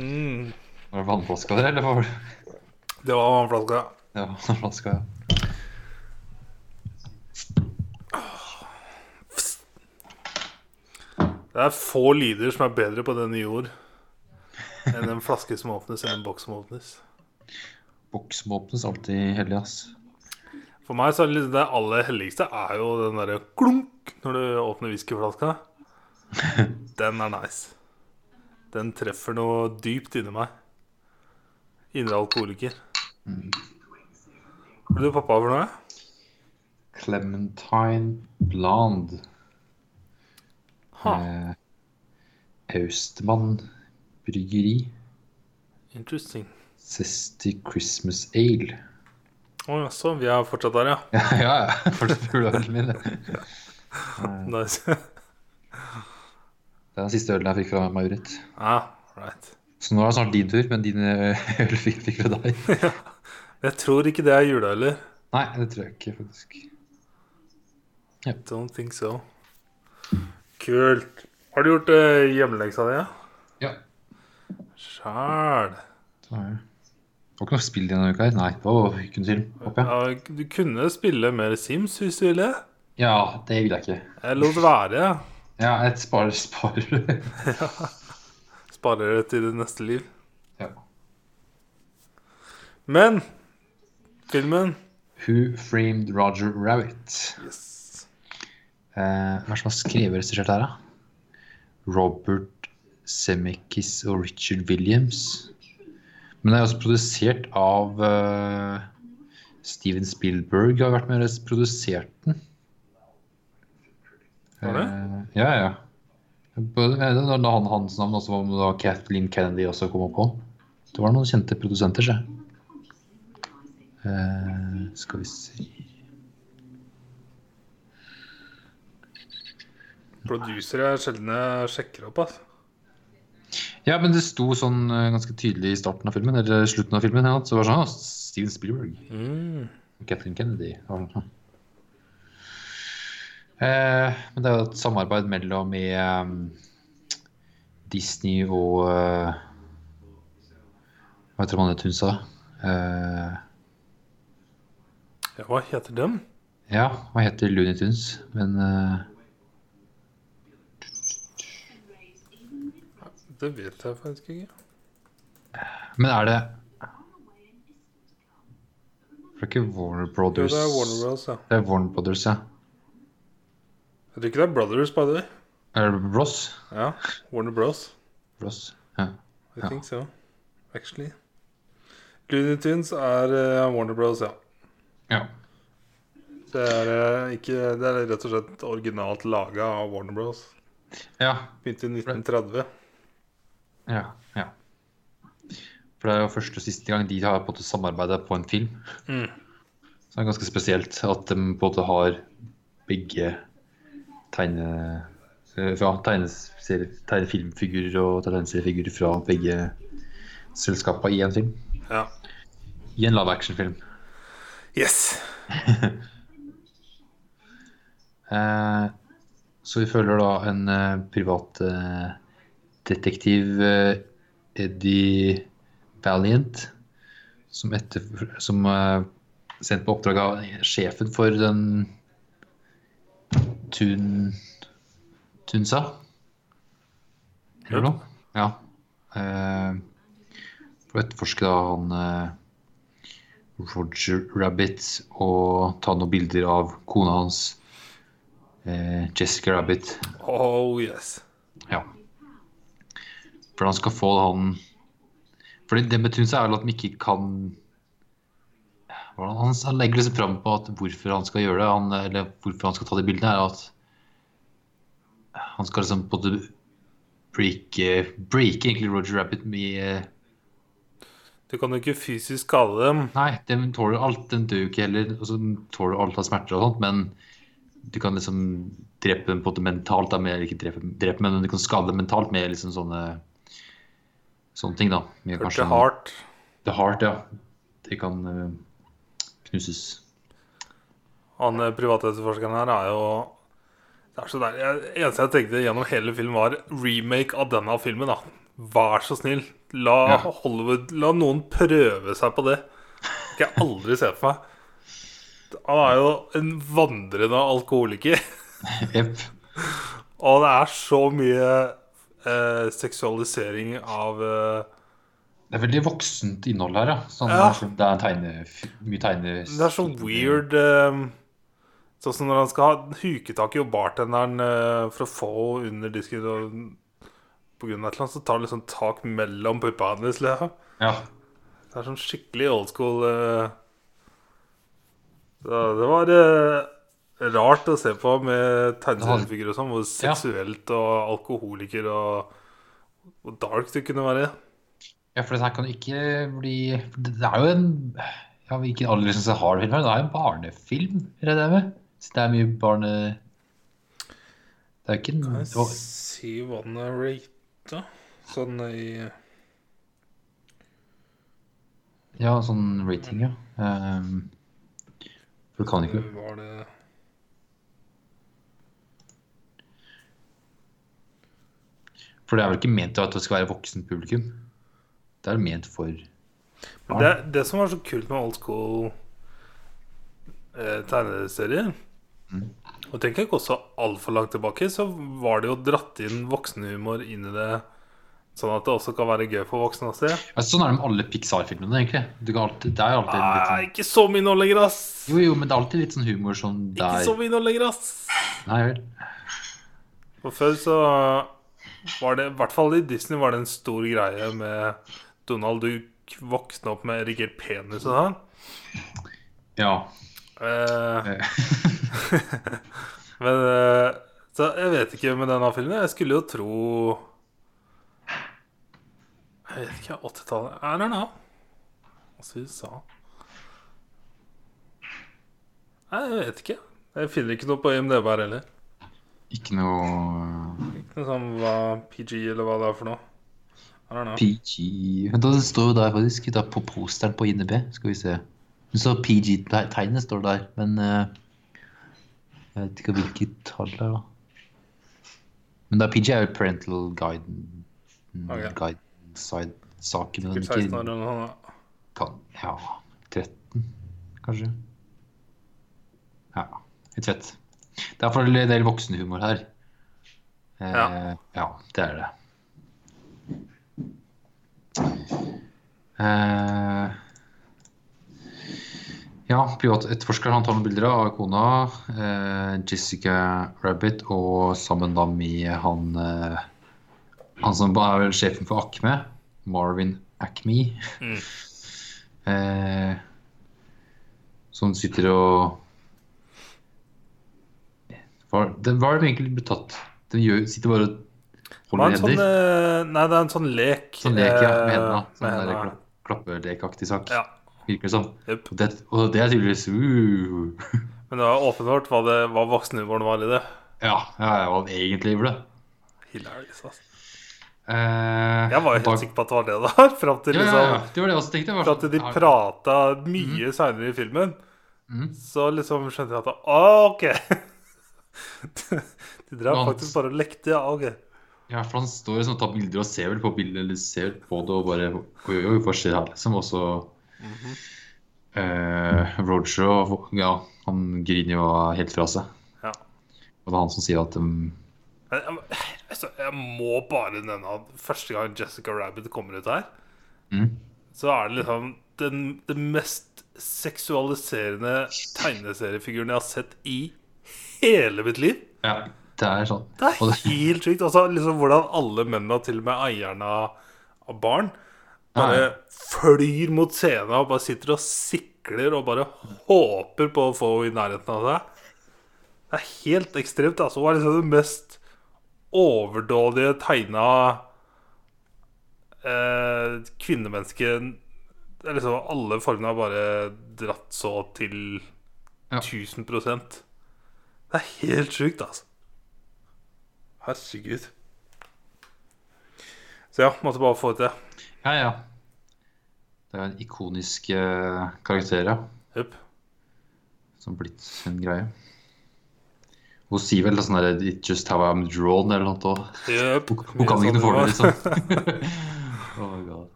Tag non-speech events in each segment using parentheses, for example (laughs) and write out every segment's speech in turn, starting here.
Mm. Var det vannflaska der, eller var det Det var vannflaska. Ja, vannflaska, ja. Det er få lyder som er bedre på denne jord enn en flaske som åpnes, enn en boks som åpnes. Boks som åpnes alltid hellig, ass. For meg så er det det aller helligste er jo den derre klunk når du åpner whiskyflaska. (laughs) Den er nice. Den treffer noe dypt inni meg. Indre alkoholiker. Er det du pappa for noe? Clementine Blonde. Ha, Eh, Austmann bryggeri. interesting. Sesty Christmas Ale. Å jaså, vi er fortsatt der, ja. (laughs) Ja, ja. Fortsatt min. (laughs) Nice. Det er den siste ølen jeg fikk fra Majorit. ah, right. Så nå er det snart din tur, men din øl fikk, fikk fra deg. (laughs) Jeg tror ikke det er jula heller. Nei, det tror jeg ikke, faktisk. Don't think so. Kult. Har du gjort uh, hjemmeleksa di? Ja? Ja. Sjæl. Var det var ikke noe spill denne uka her. Nei, det var kun film. Håper jeg. Ja, du kunne spille mer Sims hvis du ville. Ja, det ville jeg ikke. Jeg lot være. Ja, jeg sparer, sparer. (laughs) Sparer det til det neste liv. ja. Men filmen Who Framed Roger Rabbit? yes. Eh, hva er det som har skrevet og regissert her, da? Robert Zemeckis og Richard Williams. Men det er også produsert av uh, Steven Spielberg har vært med og produsert den. Var det? Eh, ja, ja. Både, eh, det var han, hans navn også var da Kathleen Kennedy også kom opp på. Det var noen kjente produsenter, se. Eh, skal vi se Produsere er sjelden jeg sjekker opp. Altså. Ja, men det sto sånn eh, ganske tydelig i starten av filmen, eller slutten av filmen, ja, så det var sånn, «Å, Steven Spielberg, Mm. Kathleen Kennedy. det sånn. Eh, men det er jo et samarbeid mellom i, um, Disney og uh, Hva heter det hun sa? Uh, Ja, hva heter dem? ja, hva heter Looney Tunes? Men uh, Det vet jeg faktisk ikke. Men er det For det er ikke Warner Jo, det er Warner Bros. Ja. Det er Warner Brothers, ja. Jeg tror ikke det er Brothers, by the way. Er det Bros? Ja, Warner Bros. Bros. Ja. I Ja. think so, actually. Looney Tunes er uh, Warner Bros, ja. ja. Det er, uh, ikke, det er rett og slett originalt laga av Warner Bros. Ja. Begynte i 1930. Ja, ja. For det er jo første og siste gang de har på en på en film. Mm. Så det er ganske spesielt at de måte har begge tegne... fra tegnefilmfigurer og tegneseriefigurer fra begge selskapene i en film. Ja. I en live action-film. Yes! (laughs) Eh, så vi følger da en eh, privat eh, detektiv, eh, Eddie Valiant, som, etter, som eh, sendt på oppdrag av sjefen for den Tun... Tunsa? Eller noe? Ja. Eh, for å etterforske da han eh, Roger Rabbit og ta noen bilder av kona hans, eh, Jessica Rabbit. Oh yes. Ja. For han skal få han Fordi det med Tunsa er vel at de ikke kan han, han legger liksom fram på at hvorfor han skal gjøre det, han, eller hvorfor han skal ta de bildene, er at han skal liksom både breake, breake egentlig Roger Rabbit med Du kan jo ikke fysisk skade dem. Nei, den tåler alt. Den dør jo ikke heller. Og så tåler alt av smerter og sånt, men du kan liksom drepe dem på det mentalt. Da, med, eller ikke drepe, drepe, men du kan skade dem mentalt med liksom sånne sånne ting, da. Med Hørte hardt. The heart, ja. Det kan eh, knuses. Han eh, privatetterforskeren her er jo Det er så deilig. Jeg- Det eneste jeg tenkte gjennom hele filmen, var remake av denne filmen. da Vær så snill, la Ja. Hollywood La noen prøve seg på det. Det kan jeg aldri se for meg. Han er jo en vandrende alkoholiker. (laughs) Yep. Og det er så mye eh, seksualisering av eh, Det er veldig voksent innhold her, ja. Sånn, Ja. Det er tegne, mye tegne... Det er sånn weird eh, Sånn som når han skal ha huketak i bartenderen uh, for å få under disken og På grunn av et eller annet så tar han liksom tak mellom puppa hennes. Liksom. Ja. Det er sånn skikkelig old school uh, Så Det var uh, rart å se på med tegneseriefigurer og sånn, hvor seksuelt og alkoholiker og og dark det kunne være. Ja, for det her kan ikke bli Det er jo en Ja, ikke alder syns jeg har filmen? Det er jo en barnefilm, regner jeg med. Så det er mye barne... Det er jo ikke en Kan jeg si hva den er rata? Sånn i Ja, sånn rating, ja. Um, for det kan ikke Var det For det er vel ikke ment at det skal være voksen publikum? Det er ment for barn. det, det som var så kult med old school eh, tegneserier Og tenker ikke også altfor langt tilbake, så var det jo dratt inn voksenhumor inn i det. Sånn at det også kan være gøy for voksne å se. Ja, Sånn er det med alle Pixar-filmene, egentlig. Alltid, det er alltid litt Nei, sånn ikke så mye nå lenger, ass! Jo, jo, men det er alltid litt sånn humor sånn Ikke så mye nå lenger, ass! Nei vel. For før så var det, i hvert fall i Disney, var det en stor greie med Donald Duck våkna opp med erigert penis og sånn. Ja. Eh, Eh, (laughs) men eh, Så jeg vet ikke med denne filmen. Jeg skulle jo tro Jeg vet ikke. 80-tallet I don't know. Altså USA Nei, jeg vet ikke. Jeg finner ikke noe på IMDb her heller. Ikke noe Ikke noe sånn hva PG eller hva det er for noe. I. PG Men da, Det står jo der faktisk da, på posteren på INB. Skal vi se. Så PG-tegnet står der, men uh, jeg vet ikke hvilket tall det er, da. Men da PG er jo parental guide, okay. guide side saken. Men 16 ikke år eller noe sånt. kan, Ja, 13, kanskje. Ja, litt fett. Det er for en del voksenhumor her. Uh, Ja. ja, det er det. Eh, ja, privatetterforskeren han tar noen bilder av kona, eh, Jessica Rabbit, og sammen da med han eh, Han som er vel sjefen for Acme, Marvin Acme. Mm. Eh, som sitter og hva, er det egentlig blitt tatt? Den gjør, sitter bare og holder sånn, eh, nei, det er en sånn lek. Sånn lek, ja, med eh, hendene. Sånn med hendene. klapp, klappelekaktig sak, Ja. virker det som. Yep. Og det, og det er tydeligvis uh. Men det var åpenbart hva, det, hva voksenhumoren var i det. Ja, ja, hva egentlig gjorde det. Hilarious, altså. Eh, Jeg var jo da- helt sikker på at det var det det var. (laughs) Fram til, ja, ja, liksom, ja, det var det også tenkte. var til de sånn, prata mye seinere i filmen. Mm. Så liksom skjønte jeg at Å, OK! (laughs) De drev faktisk bare og lekte. Ja, OK. Ja, for han står liksom og tar bilder og ser vel på bildet, eller ser på det og bare Oi, oi, hva skjer her, liksom? Og så Mhm. eh, Roger og Ja, han griner jo helt fra seg. Ja. Og det er han som sier at um, jeg, jeg, altså, jeg må bare nevne at første gang Jessica Rabbit kommer ut her, mm, så er det liksom den, den mest seksualiserende tegneseriefiguren jeg har sett i hele mitt liv. Ja, det er sånn. Det er helt sjukt. Altså, liksom hvordan alle mennene, til og med eierne av barn, bare ja. flyr mot scenen og bare sitter og sikler og bare håper på å få henne i nærheten av seg. Det er helt ekstremt. Altså, hun er liksom det mest overdådige tegna eh, kvinnemennesket liksom Alle formene har bare dratt så til Ja. 1000 Det er helt sjukt, altså. Herregud. Så ja, måtte bare få det. Ja, ja. Det er en ikonisk eh, karakter, ja. Yep. Som blitt en greie. Hun sier vel sånn der It just how I'm drawn eller noe. Jøp, Hun, hun kan ikke noe for det, sånn liksom. (laughs) (laughs) oh my god.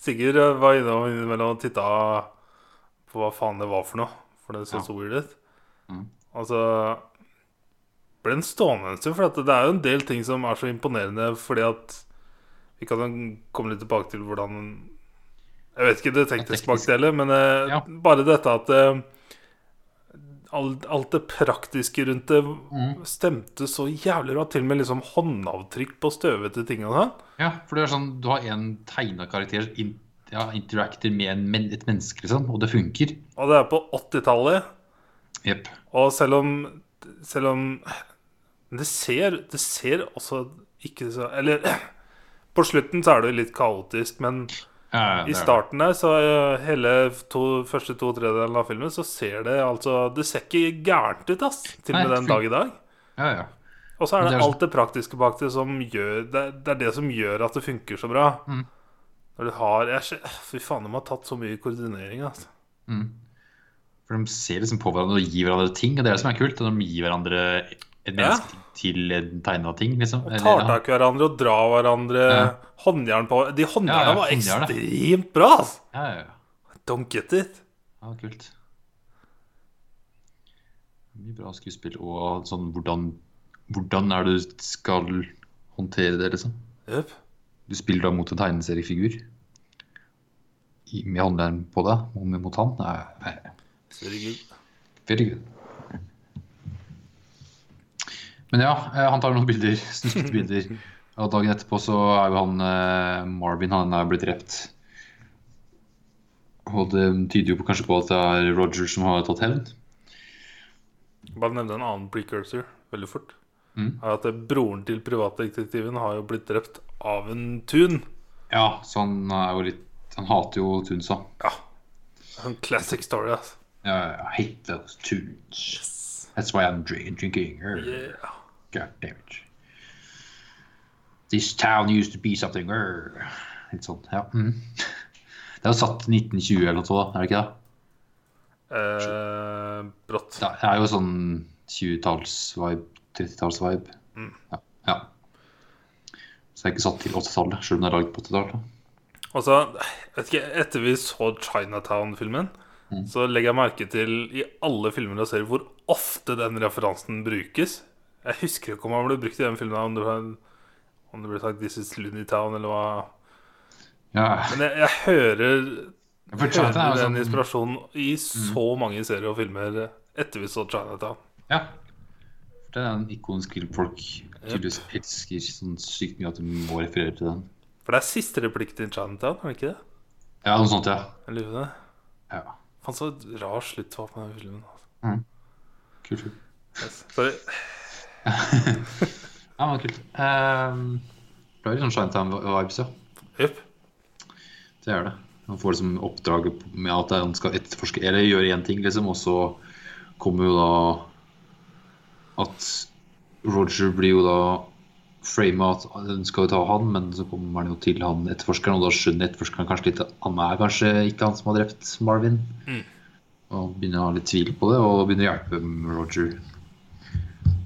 Sigurd eh, var innom innimellom og titta på hva faen det var for noe. For det så så weird ut. Mm. Altså ble den stående en stund, for det er jo en del ting som er så imponerende fordi at Vi kan komme litt tilbake til hvordan Jeg vet ikke det tekniske bak det hele, men eh, Ja. bare dette at eh, alt, alt det praktiske rundt det Mm. stemte så jævlig bra. Til og med liksom håndavtrykk på støvete ting sånn. Ja, for det er sånn, du har en tegna karakter in, ja, interacter med en, men, et menneske, liksom, og det funker. Og det er på 80-tallet. Yep. Og selv om Selv om Det ser, det ser også ikke så Eller (clears throat) på slutten så er det litt kaotisk, men Ja, i starten der, så hele to, første to tredjedelen av filmen, så ser det altså Det ser ikke gærent ut, ass. Til og med den dag i dag. Ja, ja. Og så er det det er alt det praktiske bak det som gjør Det, det er det som gjør at det funker så bra. Mm. Når du har jeg, Fy faen, de har tatt så mye koordinering, altså. Mm. For de ser liksom på hverandre og gir hverandre ting, og det er det som er kult. De gir hverandre et Ja. menneske til en tegna ting, liksom. Og tar tak i hverandre og drar hverandre Ja. håndjern på De håndjernene Ja, ja, var ekstremt bra! Altså. Ja, ja, ja. Don't get it. ja, kult. Mye bra skuespill og sånn hvordan Hvordan er det du skal håndtere det, liksom? Yep. Du spiller da mot en tegneseriefigur med håndjern på deg, og med mot han. Nei, nei, Very good. Very good. Men ja, eh, han tar noen bilder, (laughs) bilder. Og dagen etterpå så er jo han eh, Marvin han er blitt drept. Og det tyder jo på, kanskje på at det er Roger som har tatt hevn. Bare nevne en annen precursor veldig fort. Mm. Er at Broren til privatdetektiven har jo blitt drept av en tun. Ja, så han er jo litt Han hater jo Tunsa. Ja. En classic story, altså. Ja, I hate those tunes. That's why I'm drink, drinking. Er, Yeah. God damn it. This town used to be something. Er. Litt sånn, ja. Mm. (laughs) Det er jo satt 1920 eller noe, sånt, er det ikke det? Eh, brått. Det er jo sånn 20-talls-vibe, 30-talls-vibe. Mm. Ja, ja. Så det er ikke satt til 80-tallet, selv om det er laget på 80-tallet. Og så, jeg vet ikke, etter vi så Chinatown-filmen, Mm. så legger jeg merke til i alle filmer og serier hvor ofte den referansen brukes. Jeg husker ikke om han ble brukt i den filmen, om det ble, om det ble sagt 'This is Looney Town', eller hva. Ja, Men jeg, jeg hører, jeg er hører den sånn, inspirasjonen i så mange serier og filmer etter vi så Chinatown. ja. For det er en ikonisk film folk tydeligvis elsker sånn sykt mye at de må referere til den. For det er siste replikk til Chinatown, er det ikke det? Ja, noe sånt, ja. Jeg lurer på det. ja. Faen, så rar slutt på den filmen. Altså. Kult. kult. Yes. Sorry. (laughs) Ja, men kult. Um, det er litt sånn Chinatown-vibes, ja. Yep. Det er det. Han får liksom oppdraget med at han skal etterforske Eller gjøre én ting, liksom, og så kommer jo da at Roger blir jo da frama at hun skal ta han, men så kommer han jo til han etterforskeren, og da skjønner etterforskeren kanskje litt at han er kanskje ikke han som har drept Marvin. Mm. Og begynner å ha litt tvil på det, og begynner å hjelpe Roger.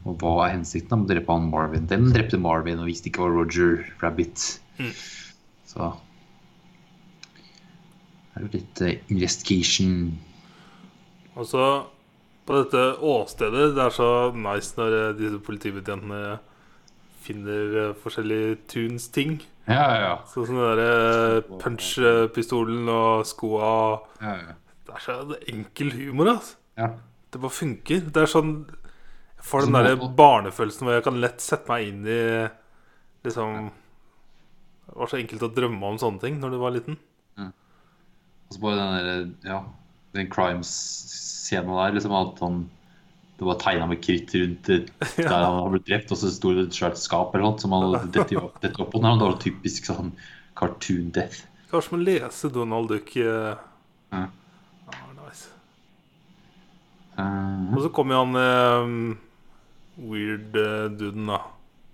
Og hva er hensikten med å drepe han Marvin? Den drepte Marvin og visste ikke hva Roger Rabbit. Mm. Så det er jo litt uh, investigation. Og så på dette åstedet Det er så nice når eh, disse politibetjentene finner eh, forskjellige tunes ting. Ja, ja, ja. Sånn den derre punch-pistolen og skoa. ja, ja. Det er så enkel humor, altså. ja. Det bare funker. Det er sånn Jeg får den Sånn derre barnefølelsen hvor jeg kan lett sette meg inn i Liksom Det var så enkelt å drømme om sånne ting når du var liten. Og så bare den der, ja, den crimes-scenen der, liksom at han det var tegna med kritt rundt (laughs) der han har blitt drept, og så sto det et svært skap eller noe som han hadde dette opp, dette opp på. Det var typisk sånn cartoon death. Kanskje man lese Donald Duck. eh. Ja. Ah, nice. Eh, Og så kommer jo han eh, weird uh, duden, da.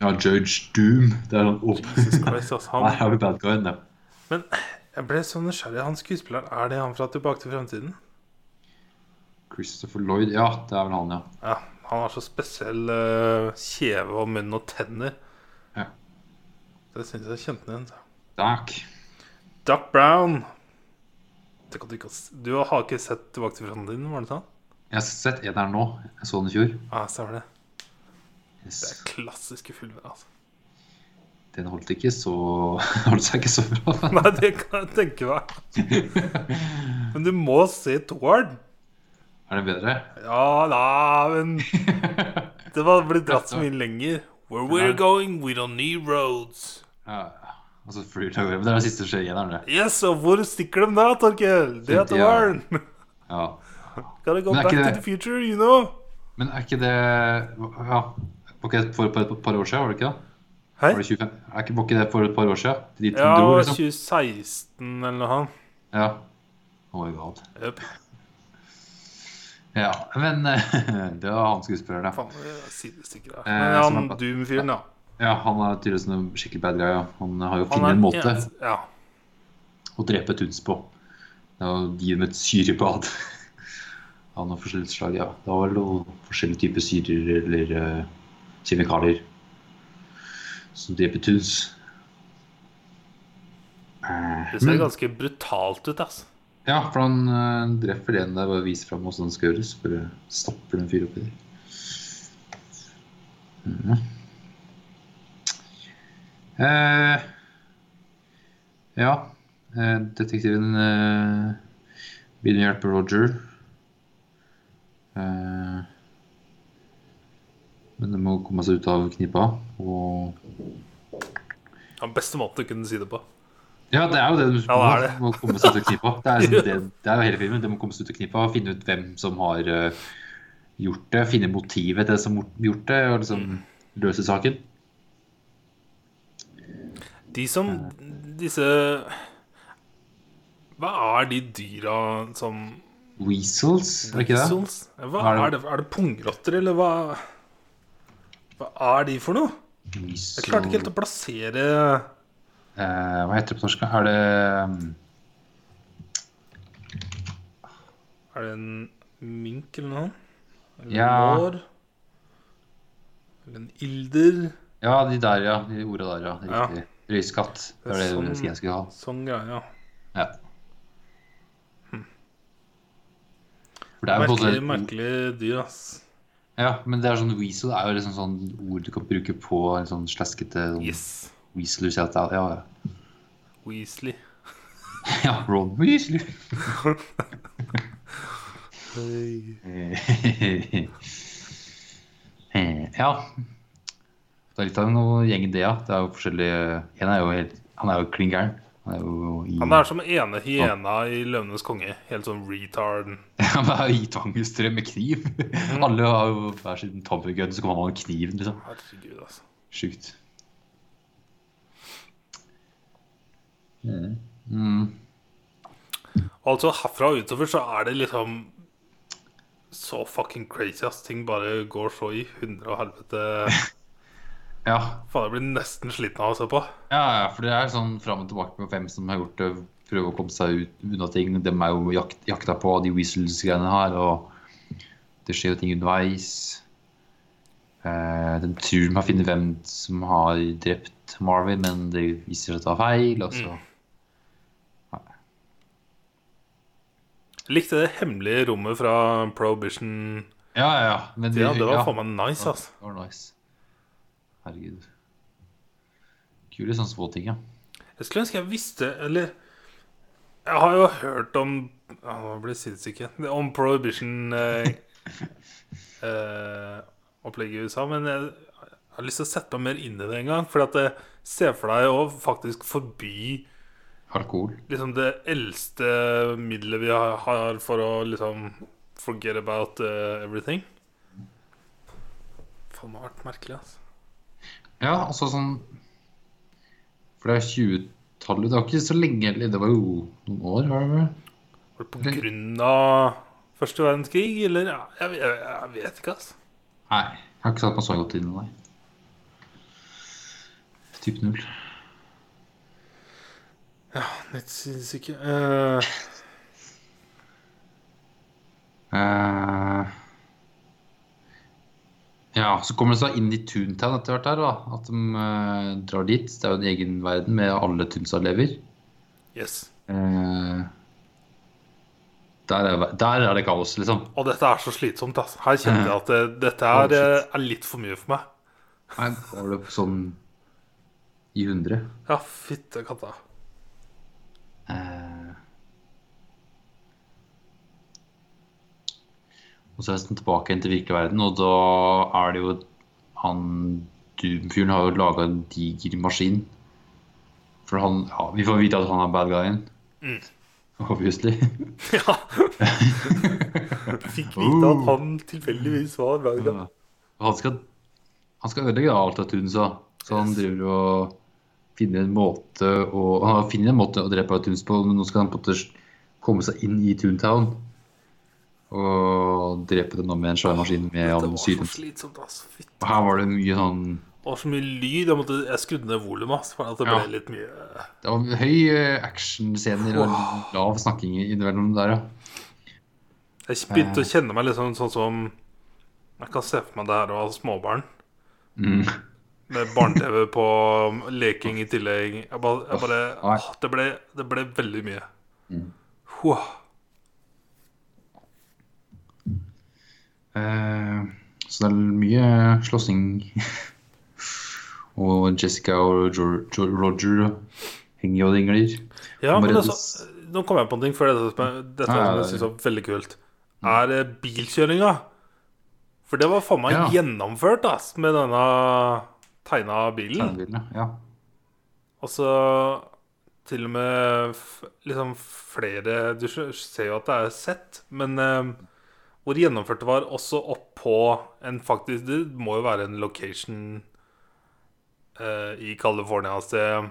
ja, Judge Doom. Det er han opp. Christ, altså. Her Han, (laughs) har vi bad guyen, ja. men jeg ble så nysgjerrig. Han skuespilleren, er det han fra Tilbake til fremtiden? Christopher Lloyd. Ja, det er vel han, ja. Ja, Han har så spesiell uh, kjeve og munn og tenner. Ja. Det syns jeg kjente igjen. Takk. Duck Brown. Det kan du, ikke, du har ikke sett Tilbake til fremtiden, var det sånn? Jeg har sett en her nå. Jeg så den i fjor. Ja, stemmer det. Det er klassiske filmer, altså. Den holdt ikke så (laughs) Holdt seg ikke så bra. Nei, det kan jeg tenke meg. (laughs) Men du må se toeren. Er det bedre? Ja da, men (laughs) Det var blitt dratt så mye lenger. Where we're going, we don't need roads. Ja. Og så flyr. Men det er det siste som skjer igjen, er det. Yes, og hvor stikker de da, Torkel? Det er til ja. (laughs) Ja. Gotta go back det... to the future, you know. Men er ikke det Ja. Var ikke det for, et par år siden, var det ikke det? Hei? Var det 25? Er ikke, var ikke det for et par år siden? De Ja, det liksom? 2016 eller noe sånt. Ja. Oh my god. Yep. Ja, men eh, (laughs) det var han skuespilleren, ja. Faen. Eh, Men han Doom-fyren, ja. Ja, Han er tydeligvis en skikkelig bad guy. Ja. Han har jo Han funnet en måte Ja. å drepe tuns på. Det er å gi dem et syrebad. Av noen forskjellige slag, ja. Det var vel forskjellige typer syrer eller uh, kjemikalier som dreper tuns. Det ser ganske brutalt ut, altså. Ja, for han uh, dreper en der bare viser fram hvordan det skal gjøres. Bare stopper den fyren oppi der. Mm. Eh, ja, eh, detektiven eh, begynner å hjelpe Roger. Eh, men det må komme seg ut av knipa. Og Den beste måten du kunne si det på. Ja, det er jo det du Ja, det det. må komme seg ut av knipa. Det er, liksom (laughs) det, det er jo hele filmen. Det må komme seg ut av knipa. Finne ut hvem som har uh, gjort det. Finne motivet til det som har gjort det, og liksom Mm. løse saken. De som Disse Hva er de dyra som Weasels, er det ikke det? Hva Er det- er det? Er pungrotter, eller hva Hva er de for noe? Jeg klarte ikke helt å plassere eh, Hva heter det på norsk? Er det Er det en mink eller noe? Eller Ja. Lår? Eller en ilder? Ja, de der, ja. De orda der, ja. Riktig. Ja. Røyskatt. Det er det Sånn- jeg skulle ha. Sånn greie, ja. Ja. Hm. det er Merkelig, både merkelig dyr, ass. Ja, men det er sånn weasel er jo liksom sånn ord du kan bruke på en sånn slaskete sånn Yes. At det er- ja, ja. Weasley. (laughs) Ja, Ron Weasley. (laughs) ja. Det er litt av en gjeng det, ja. Det er jo forskjellige En er jo helt Han er jo klin gæren. Han i Han er som ene hyena i 'Løvenes konge'. Helt sånn retard. (laughs) Han er i tvangstre med kniv. Alle har jo hver sin tommelgun, så kommer han med kniven, liksom. Herregud, altså. Sjukt. Mm. Altså, herfra og utover så er det liksom så fucking crazy, ass. Ting bare går så i hundre og helvete. (laughs) Ja. Faen, jeg blir nesten sliten av å se på. Ja, ja, for det er sånn fram og tilbake med hvem som har gjort det, prøve å komme seg ut unna ting. De er jo jakt, jakta på de Weasels-greiene her, og det skjer jo ting underveis. Eh, den tror de har funnet hvem som har drept Marvin, men det viser seg at det var feil. Og så Likte det hemmelige rommet fra Prohibition. Ja, ja, ja. Men Ja, det var ja, faen meg nice, altså. Det var nice. Herregud. Kule sånne små ting, ja. Jeg skulle ønske jeg visste Eller Jeg har jo hørt om Nå blir jeg sinnssyk igjen. Om Prohibition-opplegget (laughs) i USA. Men jeg, jeg har lyst til å sette meg mer inn i det en gang. For at ser for deg å faktisk forby Alkohol. liksom det eldste middelet vi har, for å liksom forget about uh, everything. Faen, har vært merkelig, altså. Ja, altså sånn For det er 20-tallet. Det var ikke så lenge eller Det var jo noen år, var det vel? Var det på grunn av første verdenskrig, eller? Ja, jeg, jeg, jeg vet ikke, altså. Nei. Jeg har ikke satt meg så godt inn i det. Type null. Litt sinnssyke. Uh, uh... Ja, så kommer det seg inn i Toontown etter hvert her, da. At de uh, drar dit. Det er jo en egen verden med alle Tunsa lever. Yes. Uh, der, er, der er det kaos, liksom. Og dette er så slitsomt. Altså. Her kjente jeg at det, dette er, eh, er litt for mye for meg. Nei, var det sånn i hundre. Ja, fytte katta. Eh, og så er jeg tilbake igjen til virkelig og da er det jo han Doom-fyren har jo laga en diger maskin. For han Ja, vi får vite at han er bad guyen. Obviously. (laughs) Ja. Fikk vite at han tilfeldigvis var bad guy. Han skal, han skal ødelegge alt av Tunsa. Så han driver og finner en måte å Han finner en måte å drepe Tunes på, men nå skal han på en måte komme seg inn i Toontown. Og drepe dem nå med en svær maskin med Det all syren. altså. Og her var det mye sånn Det var så mye lyd. Jeg, måtte, jeg skrudde ned volumet, det ble Ja. litt mye Det var høy eh, actionscener og lav snakking innimellom der, ja. Jeg begynte å kjenne meg liksom sånn som Jeg kan se for meg det her å ha småbarn. Mm. Med barne-TV på leking i tillegg. Jeg bare, jeg bare åh, det, ble, det ble veldig mye. Mm. Wow. Eh, så det er mye slåssing. (laughs) og Jessica og Jo- Roger henger og dingler. Ja, men altså Nå kom jeg på en ting for dette, dette Ja, ja, jeg synes var veldig kult. Er det bilkjøringa? For det var faen meg Ja. gjennomført, ass, med denne tegna bilen. bilen Ja. Og så til og med liksom flere Du ser jo at det er sett, men eh, hvor gjennomført det var også oppå en faktisk Det må jo være en location eh, i California et sted.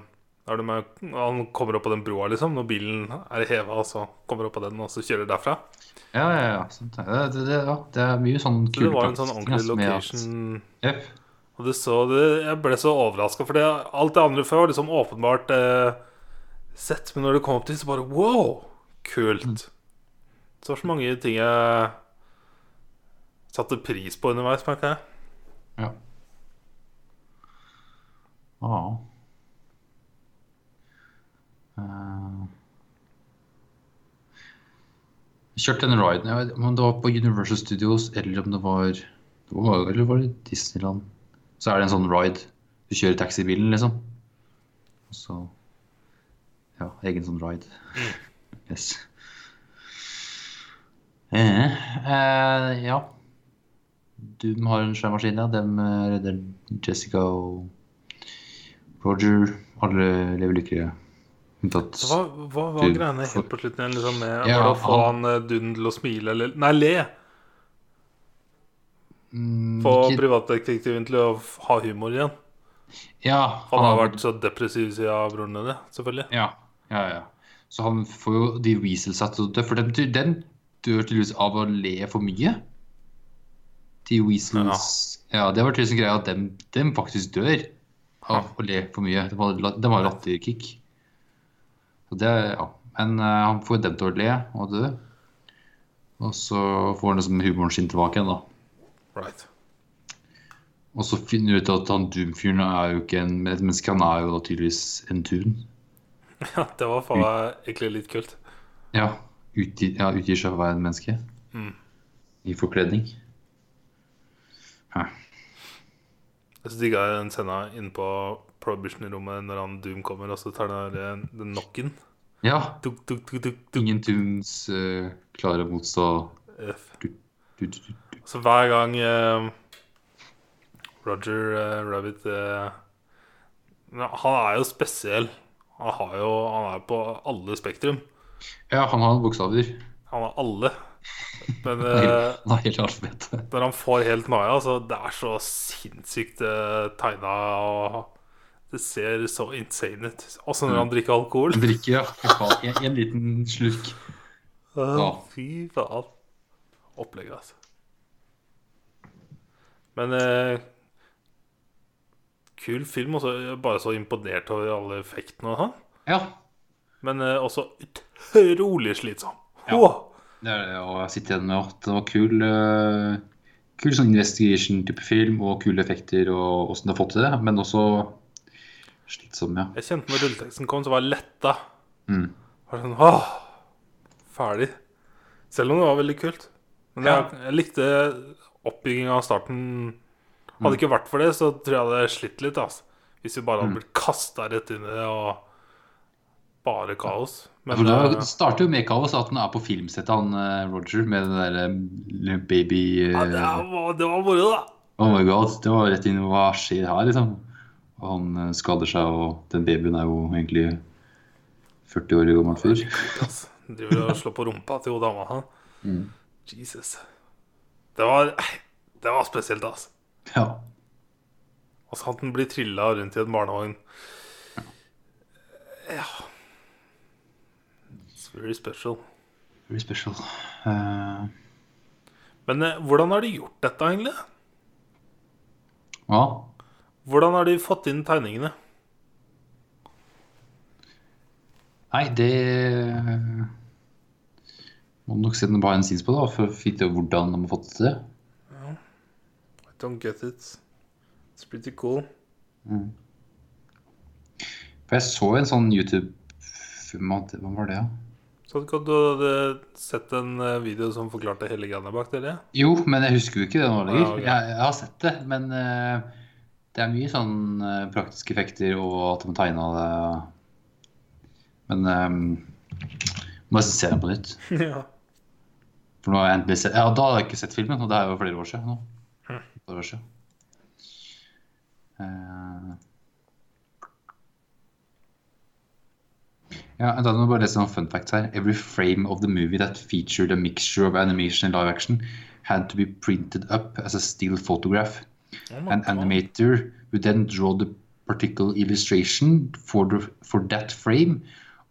Med, han kommer opp på den broa, liksom, når bilen er heva, og så kommer opp på den, og så kjører derfra. Ja, ja, ja. Det. Det, det, ja. det er mye sånn Så det var en sånn ordentlig location. at- location. Og du så det, Jeg ble så overraska, for det, alt det andre før var liksom åpenbart eh, sett. Men når det kom opp dit, så bare wow! Kult. Så var så mange ting jeg satte pris på underveis, merka jeg. Ja. Ja. Eh, Jeg kjørte den riden. Jeg vet om det var på Universal Studios eller om det var, det var Eller var det Disneyland? Så er det en sånn ride. Du kjører taxibilen, liksom. Og så Ja, egen sånn ride. Yes. Eh, eh, ja. Doom har en svær maskin, ja. Dem eh, redder Jessica og Roger. Alle lever lykkelige. Unntatt hva, hva var greiene helt på slutten igjen? Liksom, med, Ja, å få han- han eh, Duden til å smile, eller Nei, le! Mm, Få ikke- privatdetektiven til å ha humor igjen. Ja, Han har vært så depressiv siden broren din, selvfølgelig. Ja, ja, ja. Så han får jo de Weasels til å dø. For den, den dør tydeligvis av å le for mye. De weasels Ja, det var tydeligvis en greie at dem, dem faktisk dør av å le for mye. De har, de har latterkick. Så det, ja. Men uh, han får dem til å le og dø. Og så får han liksom humoren sin tilbake igjen, da. Right. Og så finner du ut at han Doom-fyren er jo ikke en et menneske, han er jo da tydeligvis en tun. (laughs) Ja, det var faen meg egentlig litt kult. Ja, utgir, ja, utgir seg for å være en menneske. Mm. I forkledning. Hæ. Jeg så digga den scena inne på Prohibition-rommet når han Doom kommer, og så tar den, den knocken. Ja, Duk, duk, duk, ingen tunes uh, klarer å motstå F. du, du, du. Så hver gang eh, Roger eh, Rabbit eh, Han er jo spesiell. Han, har jo, han er på alle spektrum. Ja, han har bokstaver. Han har alle. Men (laughs) eh, har hele alfabetet. når han får helt noia, så det er så sinnssykt uh, tegna og Det ser så insane ut. Også når han drikker alkohol. Han drikker, ja. En, en liten slurk. Ja. Fy faen. Opplegget, altså. Men eh, Kul film. Også, jeg er bare så imponert over alle effektene og sånn. Ja. Men eh, også utrolig slitsom. Ja. Det er det, å sitte igjen med at det var kul uh, kul sånn investigation-type film og kule effekter og åssen du har fått til det, men også slitsom, ja. Jeg kjente når rulleteksten kom, så var jeg letta. Mm. Var sånn, åh, ferdig. Selv om det var veldig kult. Men jeg, jeg likte oppbygginga av starten. Hadde det ikke vært for det, så tror jeg det hadde slitt litt. Altså. Hvis vi bare hadde blitt kasta rett inn i det og bare kaos. Men eh, det starter jo med kaos at han er på filmsettet, han eh, Roger, med den derre baby ja, eh, det, var, det var moro, da. Oh my god, det var rett inn Hva skjer her, liksom? Og han eh, skader seg, og den babyen er jo egentlig 40 år gammel fyr. (laughs) Driver og slår på rumpa til hun dama. Mm. Jesus. Det var, det var spesielt, altså. Ja. Altså at den blir trilla rundt i en barnevogn. Ja It's very special. Very special. Uh... Men eh, hvordan har de gjort dette, egentlig? Hva? Hvordan har de fått inn tegningene? Nei, det må nok sette den behind the scenes på, da, for å vite hvordan de har fått det til. I don't get it. It's pretty cool. For jeg så en sånn YouTube Hva var det, da? Så du hadde sett en eh, video som forklarte hele greia bak det? eller? Jo, men jeg husker jo ikke det nå lenger. Ja, okay. jeg, jeg har sett det, men uh, det er mye sånn eh, praktiske effekter og at de tegna det. Men um, må jeg se den på nytt. (laughs) ja. For nå har jeg endelig sett Ja, da har jeg ikke sett filmen, og det er jo flere år siden nå. Hm. År siden. Eh, Ja, da må jeg bare lese noen fun facts her. Every frame of the movie that featured a mixture of animation and live action had to be printed up as a still photograph. An animator would then draw the particular illustration for the for that frame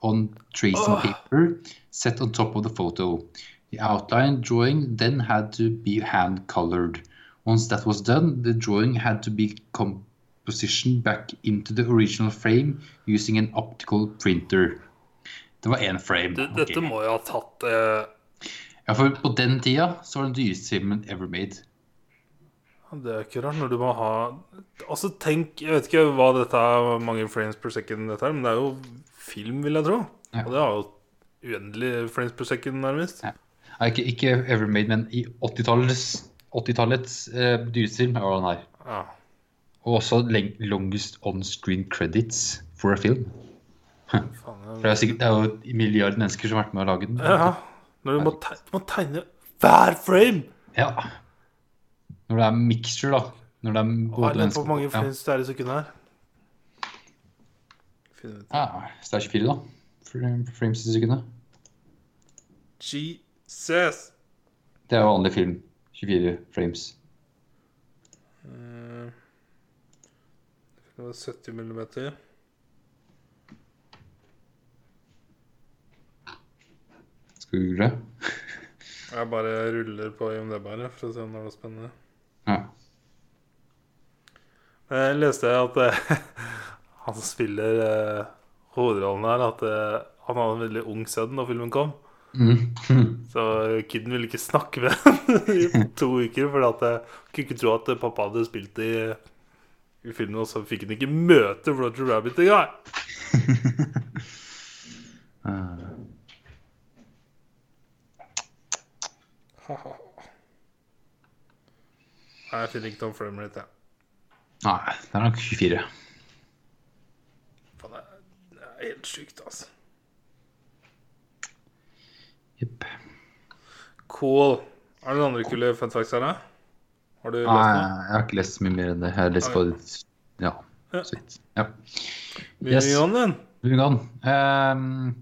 on tracing oh. paper set on top of the photo. The outline drawing then had to be hand colored. Once that was done, the drawing had to be compositioned back into the original frame using an optical printer. Det var én frame. Du, ok. dette må jo ha tatt uh... Ja, for på den tida så var det den dyreste filmen ever made. Det er ikke rart når du må ha Altså, tenk Jeg vet ikke hva dette er, mange frames per second dette her, men det er jo film, vil jeg tro. Ja. Og det har jo uendelig frames per second, nærmest. Ja. Nei, ikke, ikke Evermade, men i 80-tallets 80-tallets eh, dyreste var den her. Ja. Og også leng- longest on-screen credits for a film. Faen, For det er, sikkert, det er jo en milliard mennesker som har vært med å lage den. ja. Når du må tegne, må tegne hver frame! Ja. Når det er mixture, da. Når det er både er det mennesker hvor mange ja. frames det er i sekundet her? Ja, så det er 24, da. Frames i sekundet. Jesus! Det er jo vanlig film. 24 frames. Eh, Det var 70 millimeter. Skal vi google? Jeg bare ruller på IMDb her for å se om det er noe spennende. Ja. Jeg leste at eh, (laughs) han som spiller eh, hovedrollen her, at han hadde en veldig ung sønn da filmen kom. Mm. (laughs) Så kiden ville ikke snakke med ham (laughs) i to uker, for jeg kunne ikke tro at pappa hadde spilt i, i filmen, og så fikk han ikke møte Roger Rabbit engang. (laughs) Nei, jeg finner ikke noen framerate, jeg. Nei, det er nok 24. Faen, det er- helt sykt, altså. Jepp. Cool. Er det noen andre kule fun facts her, da? Har du lest Nei, noe? jeg har ikke lest så mye mer enn det. Jeg har lest på Ja, Ja. Ja. Yes. Moving on. Um,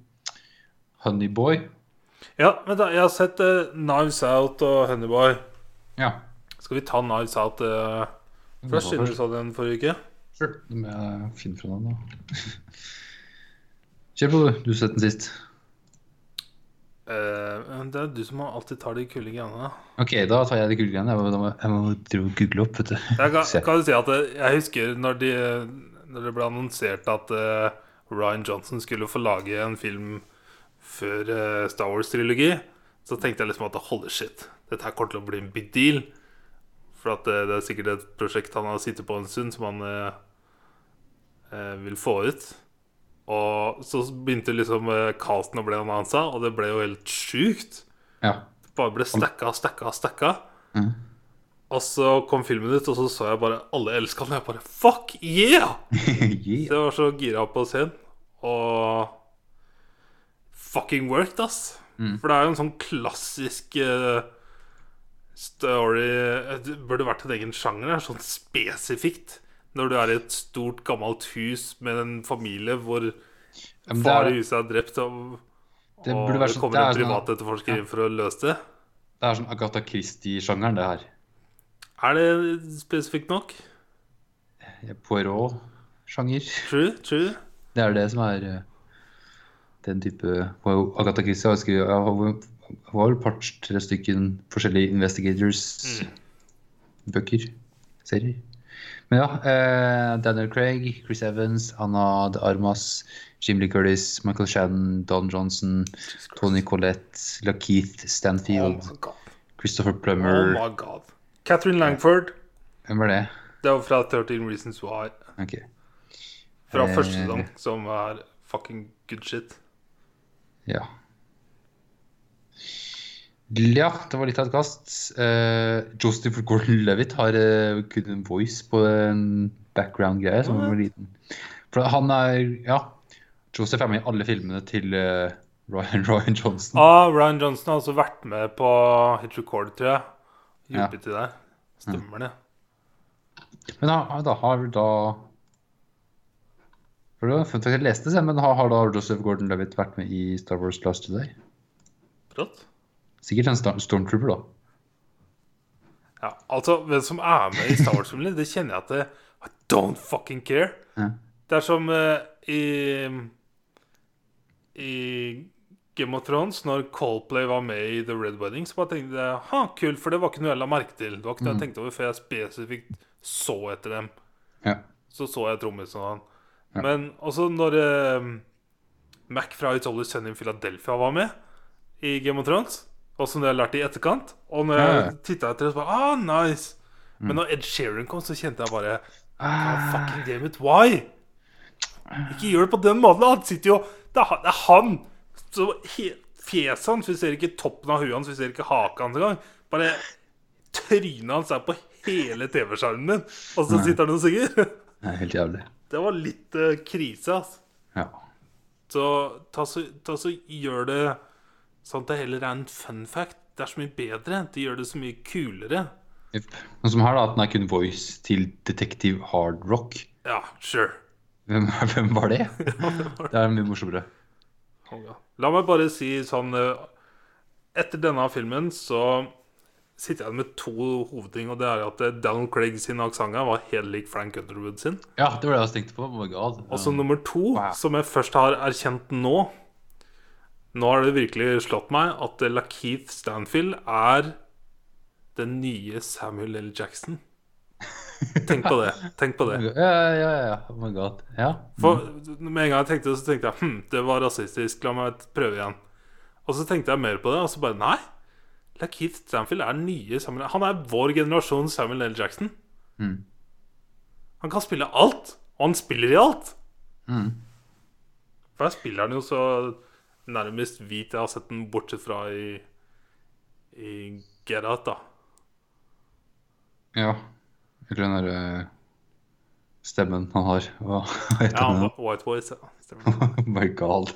Honeyboy. Ja, vent da. Jeg har sett uh, Knives Out og Honeyboy. Ja. Skal vi ta Knives Out uh, først, siden du sa den forrige uke? Sure. Da må jeg finne fra den, da. Kjør på, du. Du har sett den sist. Men det er du som alltid tar de kule greiene. Ok, da tar jeg de kule greiene. Jeg må, jeg må- jeg må google opp, vet du. Jeg (laughs) kan, kan du si at eh, jeg husker når, de, når det ble annonsert at uh, Ryan Johnson skulle få lage en film før uh, Star Wars-trilogi, så tenkte jeg liksom at holy shit, dette her kommer til å bli en big deal. For at det, er sikkert et prosjekt han har sittet på en stund, som han vil få ut. Og så begynte liksom Carlton casten å bli annonsa, og det ble jo helt sjukt. Ja. Det bare ble stacka, stacka, stacka. Mm. Og så kom filmen ut, og så så jeg bare alle elska den. Og jeg bare fuck yeah! (laughs) yeah. Så jeg var så gira på den. Og fucking worked, ass. For det er jo en sånn klassisk uh, story eh, Det burde vært en egen sjanger. Sånn spesifikt. Når du er i et stort, gammelt hus med en familie hvor far i huset er drept, og, Det og det sånn- kommer det en sånn- privatetterforsker inn for å løse det. Det er sånn Agatha Christie-sjangeren, det her. Er det spesifikt nok? Poirot-sjanger. True? True? Det er det som er eh, den type Agatha Christie har skrevet Hun har vel et par-tre stykken forskjellige Investigators-bøker. Serier. Ja. Eh, Daniel Craig, Chris Evans, Anna de Armas, Jim Lee Curtis, Michael Shannon, Don Johnson, Tony Collette, Lakeith Oh Stanfield, oh. Christopher Oh Plummer my god. Catherine Langford. Hvem var det? Det var fra 13 Reasons Why. Okay. Fra Eh. første sesong, som er fucking good shit. Ja. Ja, det var litt av et kast. Uh, Joseph Gordon-Levitt har uh, kun en voice på en background-greie. som var liten. For han er Ja, Joseph er med i alle filmene til uh, Ryan, (laughs) Ryan Johnson. Ah, Ryan Johnson har også vært med på Hit Record, tror jeg. Hjulpet til der. Stemmer det. Men da, da har da For det var fun fact jeg leste det, men har, har da Joseph Gordon-Levitt vært med i Star Wars Last Today? Brått. Sikkert en Stormtrooper, da. Ja, altså, hvem som er med i Star Wars-filmene, det kjenner jeg at det, I don't fucking care. Ja. Det er som uh, i I Game of Thrones, når Coldplay var med i The Red Wedding, så bare tenkte jeg ha, kult, for det var ikke noe jeg la merke til. Det var ikke noe jeg tenkte over før jeg spesifikt så etter dem. Ja. Så så jeg trommisen og han. Men også når uh, Mac fra It's Always Sunny in Philadelphia var med i Game of Thrones, og som jeg lærte i etterkant Og når jeg titta etter det, så bare ah, nice. Men når Ed Sheeran kom, så kjente jeg bare ah, Fucking damn it, why? Ikke gjør det på den måten. Han sitter jo Det er, han- det er han. Så Fjeset hans, vi ser ikke toppen av huet hans, vi ser ikke haka hans engang. Bare trynet hans er på hele TV-skjermen min, og så sitter han og synger. Det helt jævlig. Det var litt uh, krise, altså. Ja. Så ta så, ta så gjør det sånn at det heller er en fun fact. Det er så mye bedre. Det gjør det så mye kulere. Yep. Noe som her da, at den er kun voice til detektiv Hard Rock. Ja, sure. Hvem, (laughs) (laughs) hvem var det? Det er mye morsommere. La meg bare si sånn eh, Etter denne filmen så sitter jeg med to hovedting. Og det er at eh, Donald Craig sin aksent var helt lik Frank Underwood sin. Ja, det var det jeg tenkte på. Oh. Og så nummer to, Wow. som jeg først har erkjent nå Nå har det virkelig slått meg at Lakeith Stanfield er den nye Samuel L. Jackson. Tenk på det. Tenk på det. (laughs) Ja, ja, ja. Oh my god. Ja. For med en gang jeg tenkte det, så tenkte jeg hm, det var rasistisk. La meg prøve igjen. Og så tenkte jeg mer på det, og så bare nei. Lakeith Stanfield er den nye Samuel Han er vår generasjon Samuel L. Jackson. Mm. Han kan spille alt, og han spiller i alt. Mm. For her spiller han jo så nærmest hvit jeg har sett den, bortsett fra i, i Get Out, da. Ja. Eller den derre stemmen han har. Hva heter Ja, den? White Voice. Ja. My (laughs) god.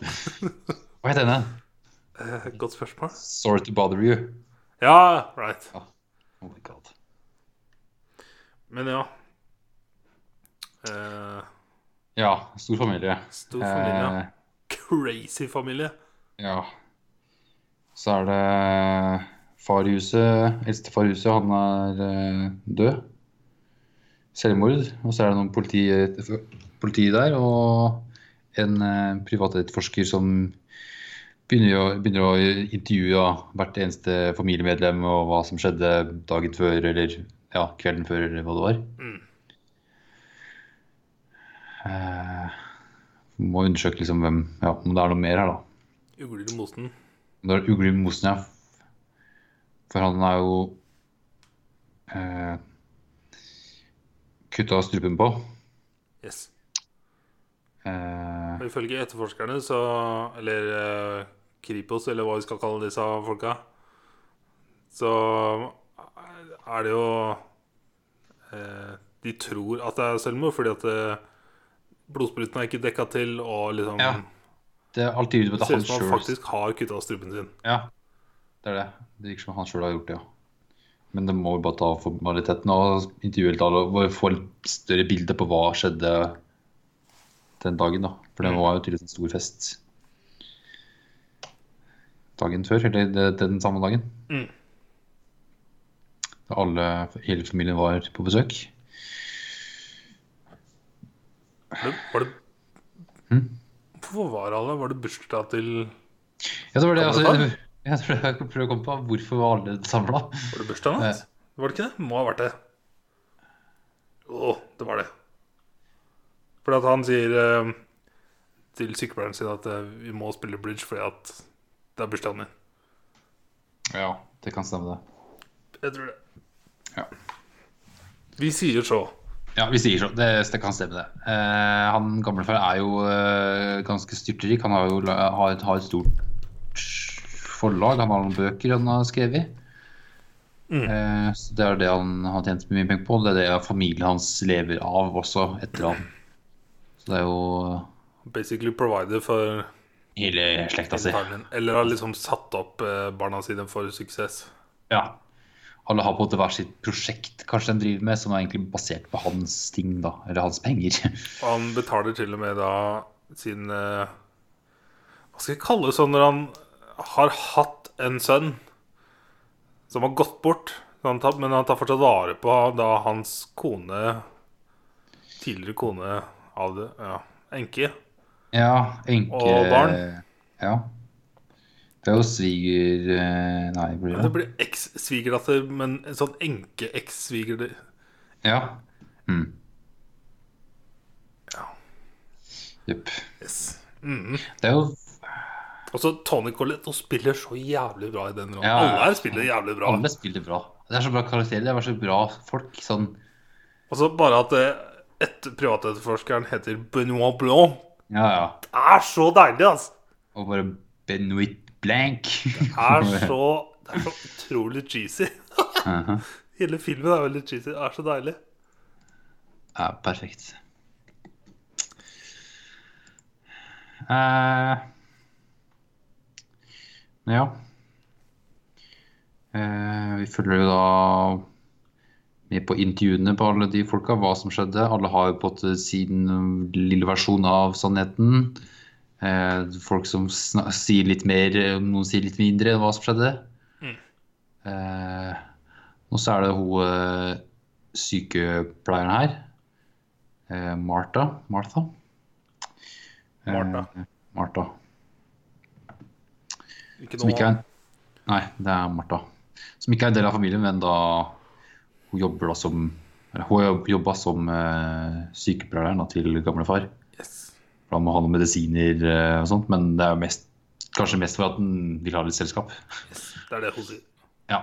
Hva heter den? Eh, Godt spørsmål. Sorry to bother you. Ja, right. Oh my god. Men ja. Uh, Ja, stor familie. stor familie. Uh, Crazy familie. Ja. Så er det far i huset, eldstefar i huset, han er eh, død. Selvmord. Og så er det noen politi, politi der, og en eh, privatetterforsker som begynner å, begynner å intervjue hvert eneste familiemedlem og hva som skjedde dagen før, eller ja, kvelden før, eller hva det var. Mm. Eh, må undersøke liksom hvem, ja, om det er noe mer her, da. Ugler i mosen. Det er Ugly Mosen, ja. For han er jo eh, kutta strupen på. Yes. Eh, Og ifølge etterforskerne, så Eller eh, Kripos, eller hva vi skal kalle disse folka, så er det jo eh, De tror at det er selvmord fordi at eh, blodspruten er ikke dekka til, og liksom Ja, det er alltid ut på han at ser ut som han faktisk har kutta strupen sin. Ja, det er det. Det virker som han sjøl har gjort det, ja. Men det må jo bare ta formaliteten og intervjue litt alle og få et større bilde på hva skjedde den dagen, da. For det var jo tydeligvis en stor fest dagen før, eller det- den samme dagen. Mm. Da alle, hele familien var på besøk. Var det, var det Hm? Hvorfor var alle Var det bursdag til Ja, det var det, altså, Gamle (laughs) jeg tror jeg prøver å komme på hvorfor var alle samla. Var det bursdagen hans? Var det ikke det? Må ha vært det. Å, det var det. Fordi at han sier eh, til sykepleieren sin at eh, vi må spille bridge fordi at det er bursdagen din. Ja, det kan stemme, det. Jeg tror det. Ja. Vi sier så. Ja, vi sier så. Det, det kan stemme, det. Eh, han gamlefar er jo eh, ganske styrtrik. Han har jo har, et- har et stort forlag. Han har noen bøker han har skrevet. Mm. Eh, så det er det han har tjent mye penger på. Det er det familien hans lever av også etter han. Så det er jo Basically provider for hele slekta si. Eller har liksom satt opp eh, barna sine for suksess. Ja. Alle har på en måte hver sitt prosjekt kanskje de driver med, som er egentlig basert på hans ting, da. Eller hans penger. (laughs) Han betaler til og med da sin eh, Hva skal jeg kalle det sånn når han har hatt en sønn som har gått bort, men han tar fortsatt vare på da hans kone Tidligere kone av det Ja, enke. Ja, enke Og barn? Ja. Det er jo sviger... eh, Nei, blir Det det? blir eks-svigerdatter, men en sånn enke-eks-sviger... Ja. Mm. Ja. Jepp. Yes. Mm. Det er jo Og så Tony Collette Og spiller så jævlig bra i den rollen. Ja. Alle her spiller jævlig bra. Alle spiller bra. Det er så bra karakterer. Det er så bra folk. Sånn Og så bare at eh, et privatetterforskeren heter Benoit Blanc. Ja, ja. Det er så deilig, altså! Og bare Benoit Blank. Det er så, det er så utrolig cheesy. Hele filmen er veldig cheesy. Det er så deilig. Ja, perfekt. Uh, ja. Uh, vi følger jo da med på intervjuene på alle de folka, hva som skjedde. Alle har jo på en måte sin lille versjon av sannheten. Eh, folk som sna sier litt mer, noen sier litt mindre enn hva som skjedde. Mm. Eh, og så er det hun eh, sykepleieren her. Eh, Martha. Martha? Eh, Martha. Martha. Ikke Som ikke er Nei, det er Martha. Som ikke er en del av familien, men da hun jobber da som eller Hun jobba som eh, sykepleieren da, til gamlefar. yes. For Han må ha noen medisiner eh, og sånt, men det er mest, kanskje mest for at han vil ha litt selskap. yes. Det er det hun sier. Ja.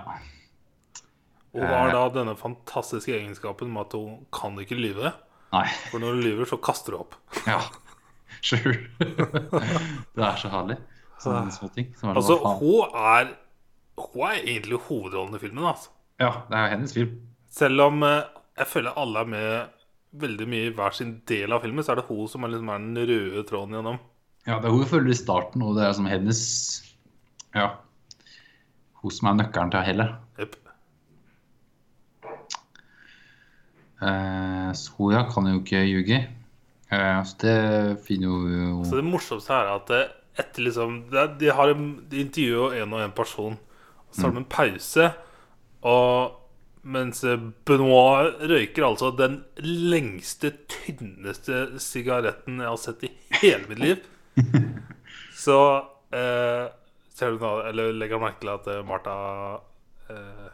Og hun har da denne fantastiske egenskapen med at hun kan ikke lyve. Nei. For når hun lyver, så kaster hun opp. Ja. Sure. det er så herlig. Sånne små ting. Som er Altså, hva hun er Hun er egentlig hovedrollen i filmen. altså Ja, det er hennes film. Selv om eh, jeg føler alle er med veldig mye i hver sin del av filmen, så er det hun som er, liksom er den røde tråden gjennom. Ja, det er hun vi følger i starten, og det er som hennes Ja. Hun som er nøkkelen til hele. Yep. Eh, ja, kan jo ikke ljuge. Eh, så det finner jo Så det morsomste her er at det, etter liksom det, De, har en, de intervjuer jo en og en person. Og så har de en pause. Og mens Benoit røyker altså den lengste, tynneste sigaretten jeg har sett i hele mitt liv, (laughs) så eh, ser du nå, eller legger merke til at eh, Martha eh,